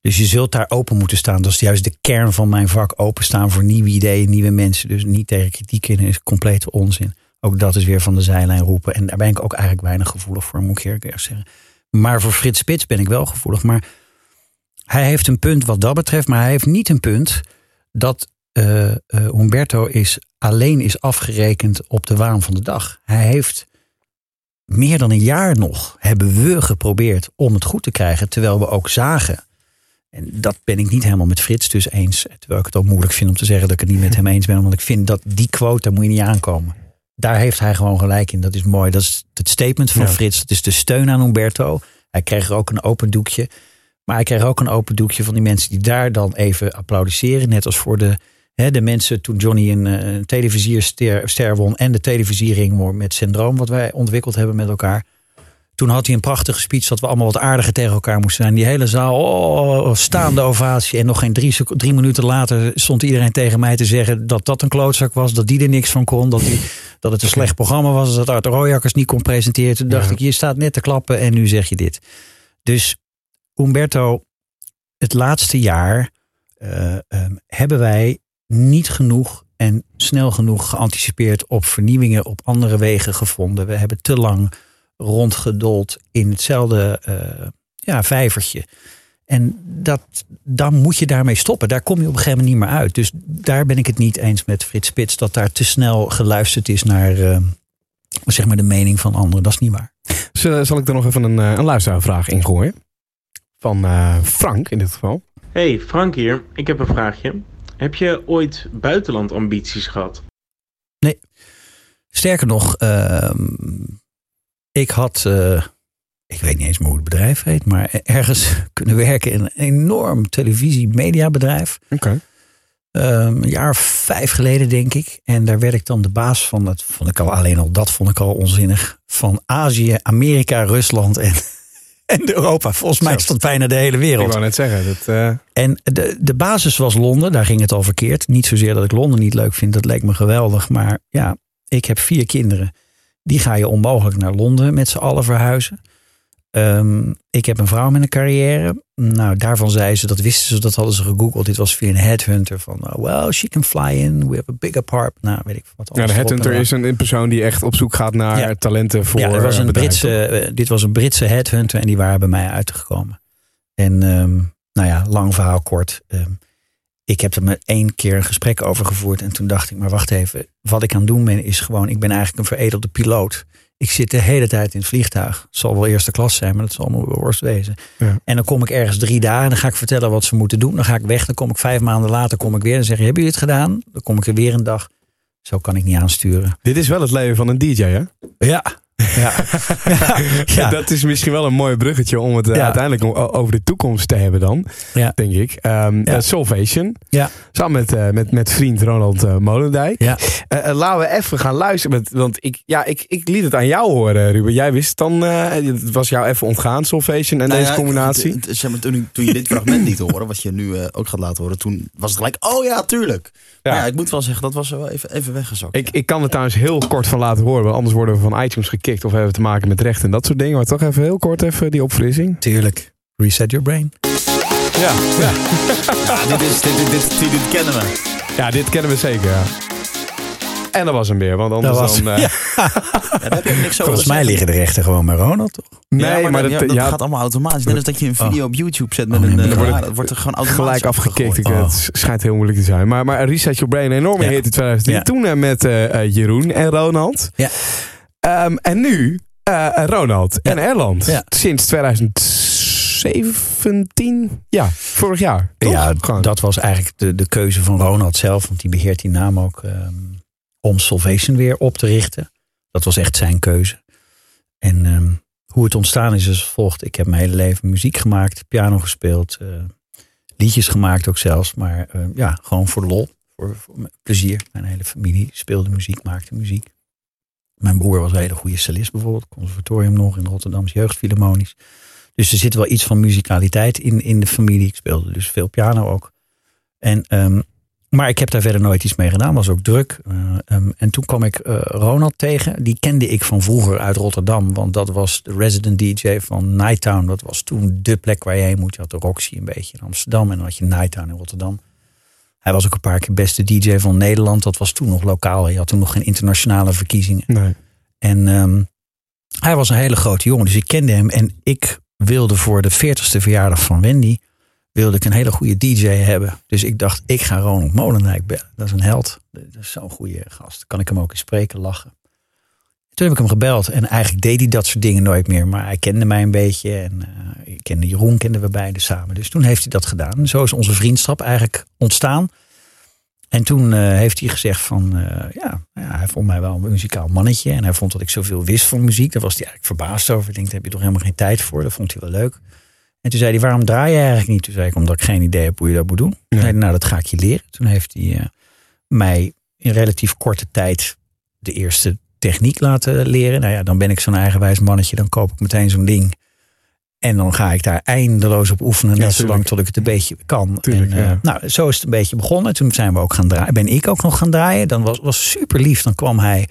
Dus je zult daar open moeten staan. Dat is juist de kern van mijn vak. Openstaan voor nieuwe ideeën, nieuwe mensen. Dus niet tegen kritiek in is complete onzin. Ook dat is weer van de zijlijn roepen. En daar ben ik ook eigenlijk weinig gevoelig voor, moet ik eerlijk zeggen. Maar voor Frits Spits ben ik wel gevoelig. Maar hij heeft een punt wat dat betreft. Maar hij heeft niet een punt dat uh, Humberto is, alleen is afgerekend op de waan van de dag. Hij heeft meer dan een jaar nog hebben we geprobeerd om het goed te krijgen. Terwijl we ook zagen. En dat ben ik niet helemaal met Frits dus eens. Terwijl ik het ook moeilijk vind om te zeggen dat ik het niet met hem eens ben. Want ik vind dat die quote, daar moet je niet aankomen daar heeft hij gewoon gelijk in. Dat is mooi. Dat is het statement van Frits. Het is de steun aan Umberto. Hij kreeg ook een open doekje. Maar hij kreeg ook een open doekje van die mensen die daar dan even applaudisseren. Net als voor de, hè, de mensen toen Johnny een, eh, een televisierster won. En de televisiering met syndroom wat wij ontwikkeld hebben met elkaar. Toen had hij een prachtige speech dat we allemaal wat aardiger tegen elkaar moesten zijn. Die hele zaal, oh, staande ovatie. En nog geen drie, drie minuten later stond iedereen tegen mij te zeggen dat dat een klootzak was. Dat die er niks van kon. Dat, die, dat het een slecht programma was. Dat Art Royakkers niet kon presenteren. Toen dacht ik, je staat net te klappen en nu zeg je dit. Dus Umberto, het laatste jaar uh, um, hebben wij niet genoeg en snel genoeg geanticipeerd op vernieuwingen op andere wegen gevonden. We hebben te lang rondgedold in hetzelfde uh, ja, vijvertje. En dat, dan moet je daarmee stoppen. Daar kom je op een gegeven moment niet meer uit. Dus daar ben ik het niet eens met Frits Spits. Dat daar te snel geluisterd is naar uh, zeg maar de mening van anderen. Dat is niet waar. Zal ik er nog even een, eh, een luisteraarvraag ingooien? Van uh, Frank in dit geval. Hey, Frank hier. Ik heb een vraagje. Heb je ooit buitenlandambities gehad? Nee. Sterker nog, uh, ik had, uh, ik weet niet eens meer hoe het bedrijf heet, maar ergens kunnen werken in een enorm televisie-mediabedrijf. Oké. Um, een jaar of vijf geleden, denk ik. En daar werd ik dan de baas van. Dat vond ik al alleen al, dat vond ik al onzinnig. Van Azië, Amerika, Rusland en, en Europa. Volgens mij is dat bijna de hele wereld. Ik wou net zeggen. Dat, uh... En de, de basis was Londen, daar ging het al verkeerd. Niet zozeer dat ik Londen niet leuk vind, dat leek me geweldig. Maar ja, ik heb vier kinderen. Die ga je onmogelijk naar Londen met z'n allen verhuizen. Ehm, ik heb een vrouw met een carrière. Nou, daarvan zei ze, dat wisten ze, dat hadden ze gegoogeld. Dit was via een headhunter van, oh, well, she can fly in. We have a big apartment. Nou, weet ik wat. Ja, de headhunter is een, persoon die echt op zoek gaat naar Ja. talenten voor ja, er was eh, een. Britse, eh, dit was een Britse headhunter en die waren bij mij uitgekomen. En ehm, nou ja, lang verhaal kort. Ehm, ik heb er met één keer een gesprek over gevoerd. En toen dacht ik, maar wacht even. Wat ik aan het doen ben, is gewoon, ik ben eigenlijk een veredelde piloot. Ik zit de hele tijd in het vliegtuig. Het zal wel eerste klas zijn, maar dat zal wel worst wezen. Ja. En dan kom ik ergens drie dagen. Dan ga ik vertellen wat ze moeten doen. Dan ga ik weg. Dan kom ik vijf maanden later kom ik weer. En zeg je, hebben jullie het gedaan? Dan kom ik er weer een dag. Zo kan ik niet aansturen. Dit is wel het leven van een DJ, hè? Ja. Ja. ja. ja. Dat is misschien wel een mooi bruggetje om het eh, Ja. uiteindelijk over de toekomst te hebben dan, Ja. denk ik. Ehm Ja. eh, Solvation, Ja. samen met, eh, met, met vriend Ronald Molendijk. Ja. Laten we even gaan luisteren, met, want ik, ja, ik, ik liet het aan jou horen, Ruben. Jij wist het dan, eh, het was jou even ontgaan, Solvation en Nou deze ja, combinatie. zeg maar, toen, je dit fragment liet horen, wat je nu ook gaat laten horen, toen was het gelijk, oh ja, tuurlijk. Ja. Maar ja, ik moet wel zeggen, dat was wel even, even weggezakt. Ik, ik kan het trouwens heel kort van laten horen, want anders worden we van iTunes gekikt of hebben we te maken met recht en dat soort dingen. Maar toch even heel kort even die opfrissing. Tuurlijk. Reset your brain. Ja, ja. ja, dit, is, dit, dit, dit, dit, dit kennen we. ja dit kennen we zeker. Ja. En dat was hem weer, want anders was- dan... eh, Ja. Ja, daar heb je niks over Volgens mij liggen de rechten gewoon bij Ronald, toch? Nee, Ja, maar, dat, dat, ja, dat ja, gaat allemaal automatisch. Net als dat je een video op YouTube zet met Oh, nee, een... maar eh, dan wordt ja, het dat wordt er gewoon automatisch gelijk afgekikt. Ik, opgegooid. Het schijnt heel moeilijk te zijn. Maar, maar Reset Your Brain, een enorme Ja. hit in 2003. Ja. Toen eh, met Jeroen en Ronald. Ja. Ehm, en nu Ronald en Erland. Ja. Sinds 2017. Ja, vorig jaar. Toch? Ja, dat was eigenlijk de, de keuze van Ronald zelf. Want die beheert die naam ook ehm, om Solvation weer op te richten. Dat was echt zijn keuze. En ehm, hoe het ontstaan is, is als volgt. Ik heb mijn hele leven muziek gemaakt, piano gespeeld, eh, liedjes gemaakt ook zelfs. Maar eh, ja, gewoon voor lol, voor, plezier. Mijn hele familie speelde muziek, maakte muziek. Mijn broer was een hele goede cellist bijvoorbeeld. Conservatorium nog in Rotterdamse Jeugdfilharmonisch. Dus er zit wel iets van muzikaliteit in, in de familie. Ik speelde dus veel piano ook. En, ehm, maar ik heb daar verder nooit iets mee gedaan. Was ook druk. Eh, ehm, en toen kwam ik eh, Ronald tegen. Die kende ik van vroeger uit Rotterdam. Want dat was de resident DJ van Nighttown. Dat was toen de plek waar je heen moet. Je had de Roxy een beetje in Amsterdam. En dan had je Nighttown in Rotterdam. Hij was ook een paar keer beste DJ van Nederland. Dat was toen nog lokaal. Je had toen nog geen internationale verkiezingen. Nee. En ehm, hij was een hele grote jongen, dus ik kende hem. En ik wilde voor de 40ste verjaardag van Wendy, wilde ik een hele goede DJ hebben. Dus ik dacht, ik ga Ronald Molendijk bellen. Dat is een held. Dat is zo'n goede gast. Kan ik hem ook eens spreken, lachen. Toen heb ik hem gebeld en eigenlijk deed hij dat soort dingen nooit meer. Maar hij kende mij een beetje en eh, ik kende Jeroen, kenden we beiden samen. Dus toen heeft hij dat gedaan. Zo is onze vriendschap eigenlijk ontstaan. En toen eh, heeft hij gezegd van, eh, ja, ja, hij vond mij wel een muzikaal mannetje. En hij vond dat ik zoveel wist van muziek. Daar was hij eigenlijk verbaasd over. Ik denk, daar heb je toch helemaal geen tijd voor. Dat vond hij wel leuk. En toen zei hij, waarom draai je eigenlijk niet? Toen zei ik, omdat ik geen idee heb hoe je dat moet doen. Toen zei hij, nou, dat ga ik je leren. Toen heeft hij eh, mij in relatief korte tijd de eerste techniek laten leren. Nou ja, dan ben ik zo'n eigenwijs mannetje. Dan koop ik meteen zo'n ding. En dan ga ik daar eindeloos op oefenen. Ja, net zolang tot ik het een beetje kan. Tuurlijk, en, eh. Nou, zo is het een beetje begonnen. Toen zijn we ook gaan draaien. Ben ik ook nog gaan draaien. Dan was, was super lief. Dan kwam hij.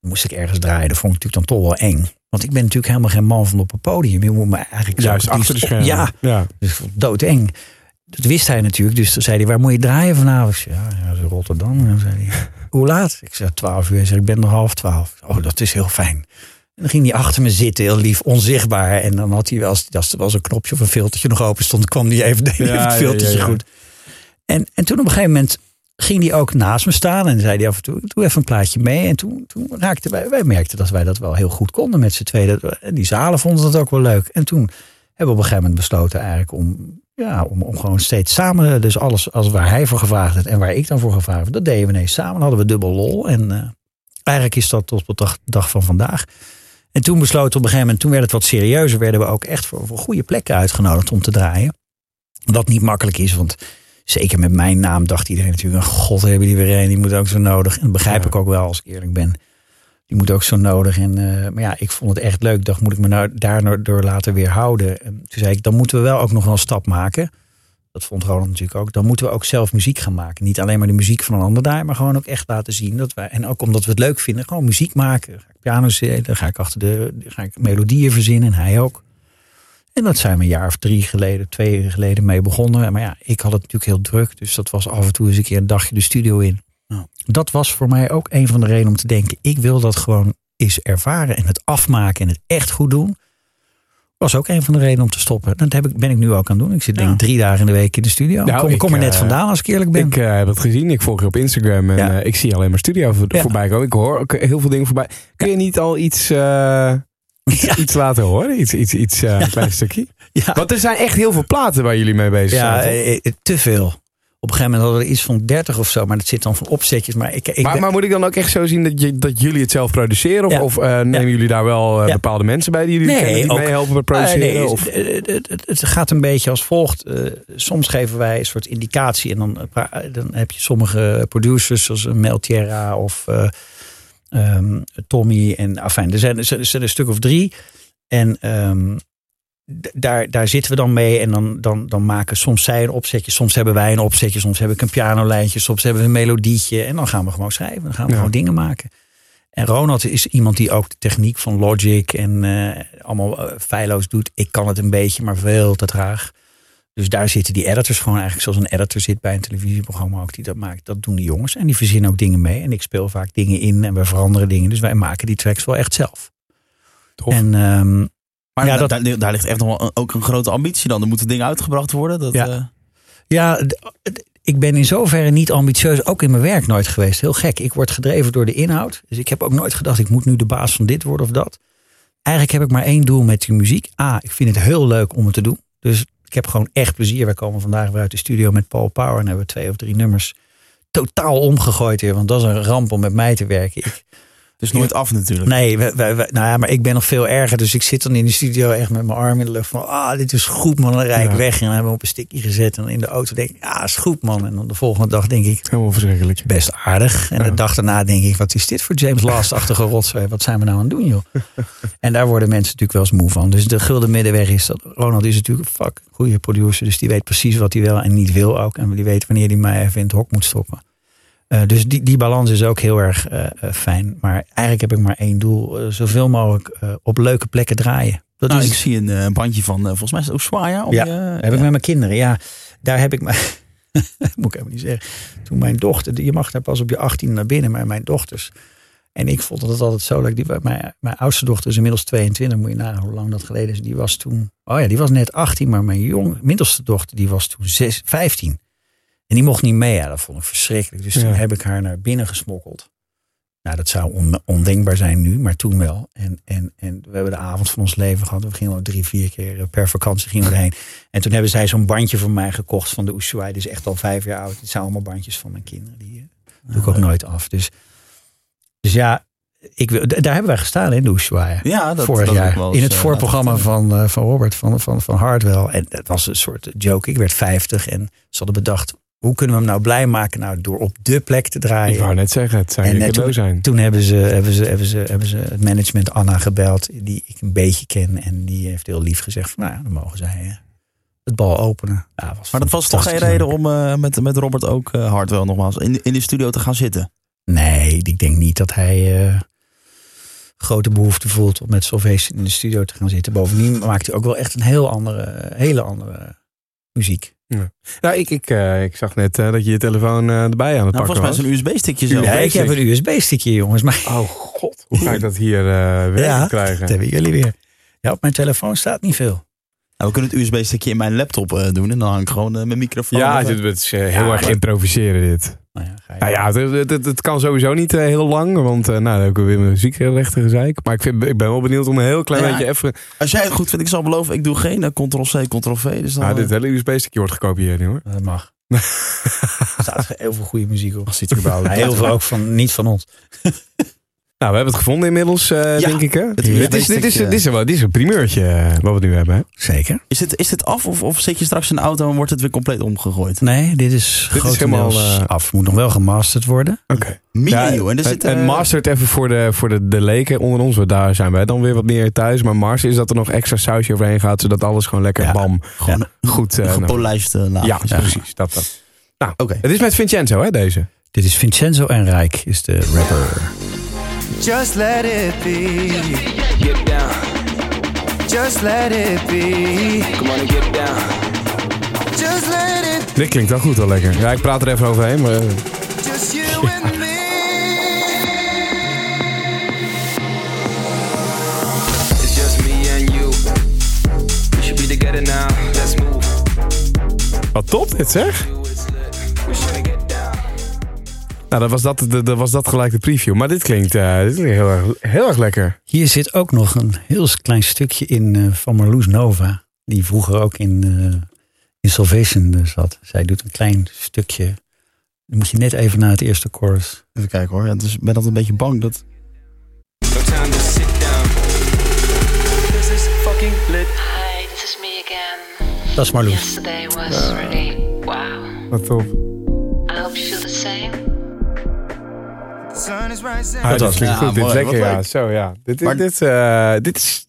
Dan moest ik ergens draaien. Dat vond ik natuurlijk dan toch wel eng. Want ik ben natuurlijk helemaal geen man van op een podium. Je moet me eigenlijk Juist het achter de schermen. Ja, ja. dus het doodeng. Dat wist hij natuurlijk. Dus toen zei hij, waar moet je draaien vanavond? Zei, ja, Rotterdam. En dan zei hij, hoe laat? Ik zei, twaalf uur. Hij zei, ik ben nog half twaalf. Oh, dat is heel fijn. En dan ging hij achter me zitten, heel lief, onzichtbaar. En dan had hij wel, als er was een knopje of een filtertje nog open stond, kwam hij even, deed Ja, het filtertje ja, ja. goed. En, en toen op een gegeven moment ging hij ook naast me staan en zei hij af en toe, doe even een plaatje mee. En toen, toen raakten wij, wij merkten dat wij dat wel heel goed konden met z'n tweeën. En die zalen vonden dat ook wel leuk. En toen hebben we op een gegeven moment besloten eigenlijk om, ja, om, om gewoon steeds samen, dus alles als waar hij voor gevraagd had en waar ik dan voor gevraagd had, dat deden we ineens samen. Dan hadden we dubbel lol. En eh, eigenlijk is dat tot op de dag, dag van vandaag. En toen besloten op een gegeven moment, toen werd het wat serieuzer, werden we ook echt voor, voor goede plekken uitgenodigd om te draaien. Wat niet makkelijk is, want zeker met mijn naam dacht iedereen natuurlijk, "Oh, god hebben die weer een, die moet ook zo nodig. En dat begrijp Ja. ik ook wel als ik eerlijk ben. Die moet ook zo nodig. En, eh, maar ja, ik vond het echt leuk. Dacht, moet ik me nou daar nou door laten weerhouden? En toen zei ik, dan moeten we wel ook nog wel een stap maken. Dat vond Roland natuurlijk ook. Dan moeten we ook zelf muziek gaan maken. Niet alleen maar de muziek van een ander daar, maar gewoon ook echt laten zien dat wij. En ook omdat we het leuk vinden, gewoon muziek maken. Dan ga ik piano spelen, dan ga ik achter de, ga ik melodieën verzinnen en hij ook. En dat zijn we een jaar of drie geleden, twee jaar geleden mee begonnen. Maar ja, ik had het natuurlijk heel druk. Dus dat was af en toe eens een keer een dagje de studio in. Ja. Dat was voor mij ook een van de redenen om te denken. Ik wil dat gewoon eens ervaren en het afmaken en het echt goed doen. Was ook een van de redenen om te stoppen. Dat heb ik, ben ik nu ook aan het doen. Ik zit denk ik drie dagen in de week in de studio. Nou, kom, ik, kom er net eh, vandaan als ik eerlijk ben. Ik eh, heb het gezien. Ik volg je op Instagram. En Ja. eh, ik zie alleen maar studio voor, Ja. voorbij komen. Ik hoor ook heel veel dingen voorbij. Kun je niet al iets, ja, iets laten horen? Iets, iets, iets eh, een klein stukje? ja, Want er zijn echt heel veel platen waar jullie mee bezig ja zijn. toch? eh, eh, te veel. Op een gegeven moment hadden we er iets van 30 of zo. Maar dat zit dan van opzetjes. Maar ik, ik maar, ben- maar moet ik dan ook echt zo zien dat, je, dat jullie het zelf produceren? Of, Ja. of nemen Ja. jullie daar wel Ja. bepaalde mensen bij die jullie Nee, kennen die ook- meehelpen met Ah, produceren? nee, of? het, gaat een beetje als volgt. Soms geven wij een soort indicatie. En dan, dan heb je sommige producers, zoals een Mel Tierra of eh, ehm, Tommy. En afijn, er zijn, er zijn er een stuk of drie. En ehm, daar, daar zitten we dan mee. En dan, dan, dan maken soms zij een opzetje. Soms hebben wij een opzetje. Soms heb ik een pianolijntje. Soms hebben we een melodietje. En dan gaan we gewoon schrijven. Dan gaan we Ja. gewoon dingen maken. En Ronald is iemand die ook de techniek van Logic en eh, allemaal eh, feilloos doet. Ik kan het een beetje, maar veel te traag. Dus daar zitten die editors gewoon eigenlijk zoals een editor zit bij een televisieprogramma ook die dat maakt. Dat doen die jongens. En die verzinnen ook dingen mee. En ik speel vaak dingen in en we veranderen dingen. Dus wij maken die tracks wel echt zelf. Tof. En ehm, Maar Ja, da- dat- daar, daar ligt echt nog wel ook een grote ambitie dan. Er moeten dingen uitgebracht worden. Dat, Ja. eh, Ja, ik ben in zoverre niet ambitieus, ook in mijn werk nooit geweest. Heel gek. Ik word gedreven door de inhoud. Dus ik heb ook nooit gedacht, ik moet nu de baas van dit worden of dat. Eigenlijk heb ik maar één doel met die muziek. A, ik vind het heel leuk om het te doen. Dus heb gewoon echt plezier. Wij komen vandaag weer uit de studio met Paul Power en hebben we twee of drie nummers totaal omgegooid weer. Want dat is een ramp om met mij te werken. Ik, is nooit af natuurlijk. Nee, we, we- we- nou ja, maar ik ben nog veel erger. Dus ik zit dan in de studio echt met mijn arm in de lucht van... ah, dit is goed man, dan rijd ik Ja. weg. En dan hebben we op een stikje gezet. En dan in de auto denk ik, ja, is goed man. En dan de volgende dag denk ik, Helemaal verschrikkelijk. best aardig. En Ja. de dag daarna denk ik, wat is dit voor James Last-achtige rotzooi? Wat zijn we nou aan het doen, joh? en daar worden mensen natuurlijk wel eens moe van. Dus de gulden middenweg is dat... Ronald is natuurlijk een fuck goede producer. Dus die weet precies wat hij wel en niet wil ook. En die weet wanneer hij mij even in het hok moet stoppen. Eh, dus die, die balans is ook heel erg eh, eh, fijn. Maar eigenlijk heb ik maar één doel. zoveel mogelijk op leuke plekken draaien. Dat Nou, is ik zie een bandje van, volgens mij is het Ushuaia. op Ja, je- heb ik met mijn kinderen. Ja, daar heb ik me. moet ik helemaal niet zeggen. Toen mijn dochter, je mag daar pas op je 18 naar binnen, maar mijn dochters. En ik vond het altijd zo leuk. Die, mijn, mijn oudste dochter is inmiddels 22, moet je nagaan hoe lang dat geleden is. Die was toen, oh ja, die was net 18, maar mijn jong, middelste dochter, die was toen 6, 15. En die mocht niet mee. Ja, dat vond ik verschrikkelijk. Dus toen heb ik haar naar binnen gesmokkeld. Nou, dat zou on- ondenkbaar zijn nu, maar toen wel. En, en, en we hebben de avond van ons leven gehad. We gingen ook drie, vier keer eh, per vakantie gingen we erheen. En toen hebben zij zo'n bandje voor mij gekocht van de Ushuaia. Die is echt al vijf jaar oud. Het zijn allemaal bandjes van mijn kinderen. Die eh, doe ik ook nooit af. Dus, dus ja, ik, daar hebben wij gestaan in de Ushuaia. Ja, dat, vorig dat jaar. eens, in het eh, voorprogramma van, eh, van Robert van, van, van Hardwell. En dat was een soort joke. Ik werd 50 en ze hadden bedacht... hoe kunnen we hem nou blij maken? Nou, door op de plek te draaien. Ik wou net zeggen, het zou En je net cadeau zijn. Toen hebben ze, hebben, ze, hebben, ze, hebben ze het management Anna gebeld, die ik een beetje ken. En die heeft heel lief gezegd: van, Nou, ja, dan mogen zij het bal openen. Ja, was Maar dat was toch geen reden om eh, met, met Robert ook eh Hardwell nogmaals in, in de studio te gaan zitten? Nee, ik denk niet dat hij eh, grote behoefte voelt om met Salvation in de studio te gaan zitten. Bovendien maakt hij ook wel echt een heel andere, hele andere muziek. Nou, ik, ik, eh, ik zag net eh, dat je je telefoon eh, erbij aan het Nou, pakken volgens mij is was. een USB-stickje zo. Ja, ik heb een USB-stickje, jongens. Maar Oh god, hoe ga ik dat hier eh werken Ja, krijgen? dat hebben jullie weer. Ja, op mijn telefoon staat niet veel. Nou, we kunnen het USB-stickje in mijn laptop eh, doen en dan hang ik gewoon eh, mijn microfoon. Ja, op. dit het is eh, heel Ja, erg maar- improviseren dit. Nou ja, ga je Nou ja, het, het, kan sowieso niet eh, heel lang, want eh, nou, dan heb ik weer mijn muziekrechten gezeik. Maar ik, vind, ik ben wel benieuwd om een heel klein Ja. beetje even... Als jij het goed vindt, ik zal beloven, ik doe geen eh, Ctrl-C, Ctrl-V. Dus dan, Nou, dit eh, hele USB-stukje wordt gekopieerd nu hoor. Dat mag. er staat heel veel goede muziek op. überhaupt- Ja, heel veel ook van, niet van ons. Nou, we hebben het gevonden inmiddels, eh, Ja, denk ik. Hè? het Dit, is, dit, is, dit, is, wel- dit is een primeurtje eh, wat we nu hebben. Hè? Zeker. Is dit, is dit af of, of zit je straks in de auto en wordt het weer compleet omgegooid? Nee, dit is Dit is helemaal, eh, af. Moet nog wel gemasterd worden. Oké. Mini, joh. En en, zit, en master het even voor de, voor de, de leken onder ons. Want daar zijn wij dan weer wat meer thuis. Maar Mars is dat er nog extra sausje overheen gaat. Zodat alles gewoon lekker Ja. bam Gewoon goed... een nou, gepolijste laag. ja, precies. Dat, dat. Nou, Oké. het is met Vincenzo hè, deze. Dit is Vincenzo Enrijk, is de rapper. Just let it be. Get down. Just let it be. Come on and get down. Just let it Dit klinkt wel goed wel lekker. Ja, ik praat er even overheen, maar... just you and me. It's just me and you. We should be together now. Let's move. Wat top dit zeg. Nou, dan was dat, de- de- was dat gelijk de preview. Maar dit klinkt, eh, dit klinkt heel, erg, heel erg lekker. Hier zit ook nog een heel klein stukje in eh, van Marloes Nova. Die vroeger ook in, eh, in Salvation zat. Zij doet een klein stukje. Dan moet je net even naar het eerste chorus. Even kijken hoor. Ja, dus ik ben altijd een beetje bang dat... No time to sit down. This is fucking lit. Hi, this is me again. Dat is Marloes. Yesterday was really wow. Wat top. I hope you feel the same. Ah, dit klinkt Ja, goed. Dit is lekker, ja. Zo, ja. Dit, Maar- dit, eh, dit, is,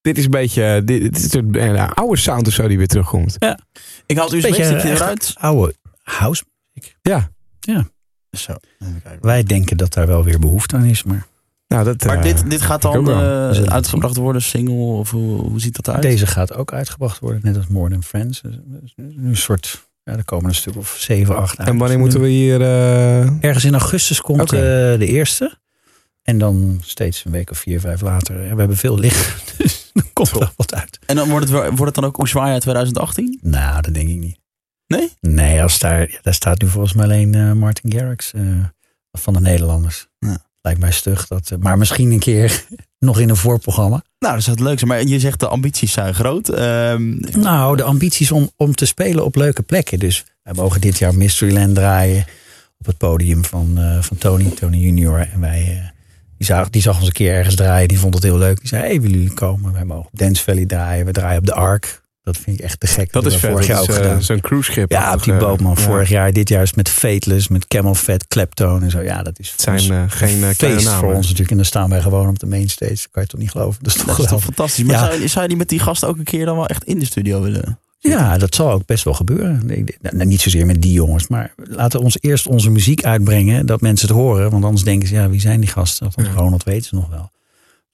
dit is een beetje... Dit, dit is een, een oude sound of zo die weer terugkomt. Ik haal het Beetje USB-stickje echt eruit. oude house. Ja. Zo, even kijken. Wij denken dat daar wel weer behoefte aan is. Maar Nou, dat, Maar eh, dit, dit gaat dan eh, uitgebracht worden, single, of hoe, hoe ziet dat eruit? deze gaat ook uitgebracht worden. Net als More Than Friends. Dus, Een soort... Ja, er komen een stuk of zeven, acht uit. En wanneer moeten we hier... eh, Ergens in augustus komt eh, de eerste. En dan steeds een week of vier, vijf later. Ja, we hebben veel liggen. Dus dan komt er wat uit. En dan wordt het, wordt het dan ook Ushuaia 2018? Nou, dat denk ik niet. Nee? Nee, als daar, ja, daar staat nu volgens mij alleen eh, Martin Garrix eh, van de Nederlanders. Ja. Lijkt mij stug. Dat, maar misschien een keer nog in een voorprogramma. Nou, dat zou het leuk zijn. Maar je zegt de ambities zijn groot. Ehm, Nou, de ambities om, om te spelen op leuke plekken. Dus wij mogen dit jaar Mysteryland draaien. Op het podium van, eh, van Tony, Tony Junior. En wij, eh, die, zag, die zag ons een keer ergens draaien. Die vond het heel leuk. Die zei, hey, willen jullie komen? Wij mogen op Dance Valley draaien. We draaien op de Ark. Dat vind ik echt te gek. dat is we vorig jaar Dat ook is, eh, gedaan. Zo'n cruise schip. Ja, op die eh, boot man. ja. Vorig jaar, dit jaar is met Fateless, met Camel Fat, Kleptone en zo. Ja, dat is Het zijn eh, geen eh, een kleine feest voor namen. ons natuurlijk. En dan staan wij gewoon op de mainstage. Dat kan je toch niet geloven? Dat is toch dat is toch fantastisch. Maar Ja. zou, je- zou je die met die gasten ook een keer dan wel echt in de studio willen? Ja, dat zal ook best wel gebeuren. Nou, niet zozeer met die jongens, maar laten we ons eerst onze muziek uitbrengen, dat mensen het horen. Want anders denken ze, ja, wie zijn die gasten? Althans, Ronald weet ze nog wel.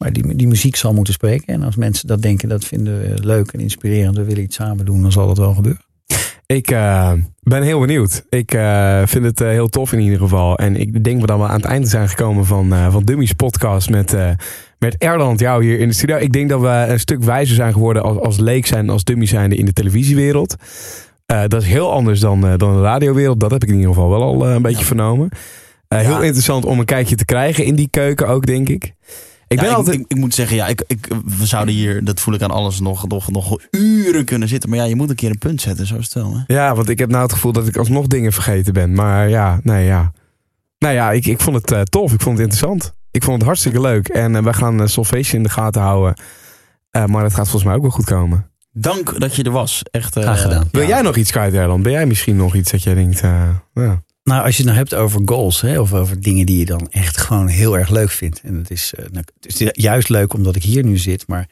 Maar die, die muziek zal moeten spreken. En als mensen dat denken, dat vinden we leuk en inspirerend, we willen iets samen doen, dan zal dat wel gebeuren. Ik eh, ben heel benieuwd. Ik eh, vind het eh, heel tof in ieder geval. En ik denk we dan wel aan het einde zijn gekomen van, van Dummies podcast met, met Erland, jou hier in de studio. Ik denk dat we een stuk wijzer zijn geworden als, als leek zijn, als dummy zijnde in de televisiewereld. Dat is heel anders dan, dan de radiowereld. Dat heb ik in ieder geval wel al een beetje vernomen. Heel Ja. interessant om een kijkje te krijgen in die keuken ook, denk ik. Ik Ja, ben altijd... ik, ik moet zeggen, ja, ik, ik, we zouden hier, dat voel ik aan alles, nog, nog, nog uren kunnen zitten. Maar ja, je moet een keer een punt zetten, zo is het wel. Hè? Ja, want ik heb nou het gevoel dat ik alsnog dingen vergeten ben. Maar ja, nee, ja. Nou ja, ik, ik vond het eh, tof. Ik vond het interessant. Ik vond het hartstikke leuk. En eh, we gaan uh, Solvation in de gaten houden. Eh, maar het gaat volgens mij ook wel goed komen. Dank dat je er was. Echt, eh, Graag gedaan. Wil ja. jij nog iets kwijt, Erland? Ben jij misschien nog iets dat jij denkt... eh, ja. Nou, als je het nou hebt over goals, hè, of over dingen die je dan echt gewoon heel erg leuk vindt. En het is, eh, nou, het is juist leuk omdat ik hier nu zit, maar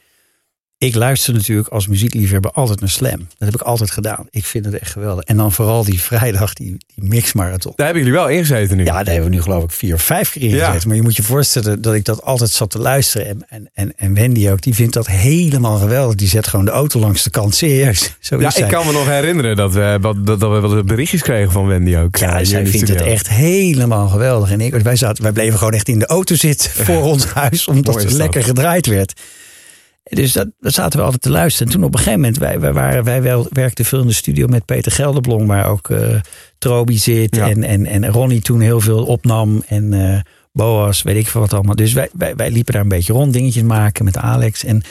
ik luister natuurlijk als muziekliefhebber altijd naar Slam. Dat heb ik altijd gedaan. Ik vind het echt geweldig. En dan vooral die vrijdag, die, die mixmarathon. Daar hebben jullie wel ingezeten nu. Ja, daar hebben we nu geloof ik vier of vijf keer in Ja. gezeten. Maar je moet je voorstellen dat ik dat altijd zat te luisteren. En, en, en, en Wendy ook, die vindt dat helemaal geweldig. Die zet gewoon de auto langs de kant. Serieus, zo Ja, zij. ik kan me nog herinneren dat we, dat, dat we berichtjes kregen van Wendy ook. Ja, hier zij vindt het echt helemaal geweldig. En ik, wij, zaten, wij bleven gewoon echt in de auto zitten voor ons huis, omdat het lekker gedraaid werd. Dus dat, dat zaten we altijd te luisteren. En toen op een gegeven moment, wij, wij, waren, wij wel, werkten veel in de studio met Peter Gelderblom, waar ook eh Trobi zit. Ja. En, en, en Ronnie toen heel veel opnam. En eh, Boas, weet ik veel wat allemaal. Dus wij, wij, wij liepen daar een beetje rond, dingetjes maken met Alex. En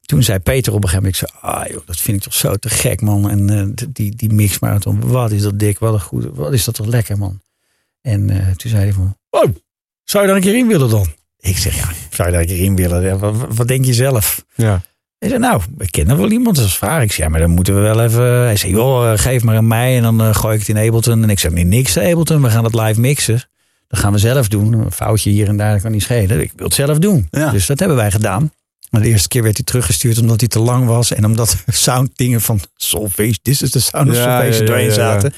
toen zei Peter op een gegeven moment, ik zei, ah joh, dat vind ik toch zo te gek man. En eh, die, die mixmarathon, wat is dat dik, wat een goed, wat is dat toch lekker man. En toen zei hij van, oh, zou je daar een keer in willen dan? Ik zeg, ja, zou je daar een keer in willen? Wat, wat denk je zelf? Ja. Hij zei, nou, ik ken er wel iemand, dat vraag. Ik zei, ja, maar dan moeten we wel even... Hij zei, joh, eh, geef maar aan mij en dan eh, gooi ik het in Ableton. En ik zei, nee, niks Ableton, we gaan het live mixen. Dat gaan we zelf doen. Een foutje hier en daar, kan niet schelen. Ik wil het zelf doen. Ja. Dus dat hebben wij gedaan. Maar de eerste keer werd hij teruggestuurd omdat hij te lang was. En omdat sounddingen van Solvation, this is the sound of Ja, ja, ja. zaten.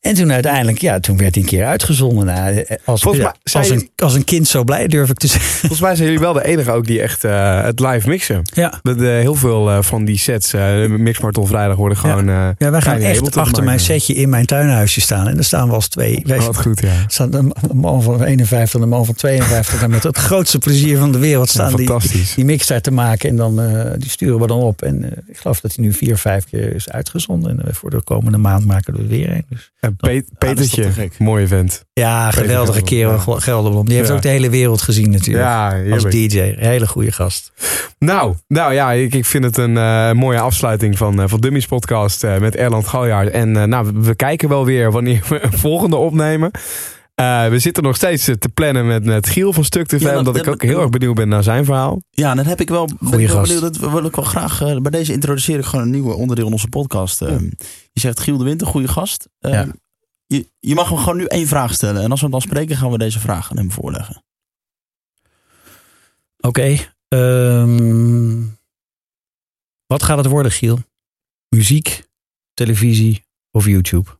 En toen uiteindelijk, ja, toen werd hij een keer uitgezonden. Nou, eh, als, mij ja, zei als, je- een, als een kind zo blij, durf ik te zeggen. Volgens mij zijn jullie wel de enige ook die echt eh, het live mixen. Ja. Dat, eh, heel veel eh, van die sets, eh Mixmartel vrijdag, worden gewoon... eh, Ja, wij gaan echt achter mijn setje in mijn tuinhuisje staan. En er staan wel eens twee. Wij Oh, wat goed, ja. staan een man van 51 en een man van 52. En met het grootste plezier van de wereld Ja, staan die, die mixer te maken. En dan eh, die sturen we dan op. En eh, ik geloof dat hij nu vier, vijf keer is uitgezonden. En eh, voor de komende maand maken we er weer een. Dus, En Pe- Petertje, toch te gek. mooi event. ja, geweldige kerel, Gelderblom, Gelderblom. Die heeft Ja. ook de hele wereld gezien natuurlijk. Ja, als. DJ. Hele goede gast. Nou, nou ja, ik, ik vind het een eh, mooie afsluiting van, eh, van Dummies podcast eh, met Erland Galjaard. En nou, we, we kijken wel weer wanneer we een volgende opnemen. Eh, we zitten nog steeds eh, te plannen met, met Giel van Stuk TV, Ja, dat- omdat ik dat- ook heel erg benieuwd ben naar zijn verhaal. Ja, en dan heb ik wel. ben Goeie ik wel gast. benieuwd, Dat wil ik wel graag. eh, bij deze introduceer ik gewoon een nieuwe onderdeel in onze podcast. Eh, Je zegt Giel de Winter, goede gast. Eh, Ja. je, je mag hem gewoon nu één vraag stellen. En als we hem dan spreken, gaan we deze vraag aan hem voorleggen. Oké. ehm, wat gaat het worden, Giel? Muziek, televisie of YouTube?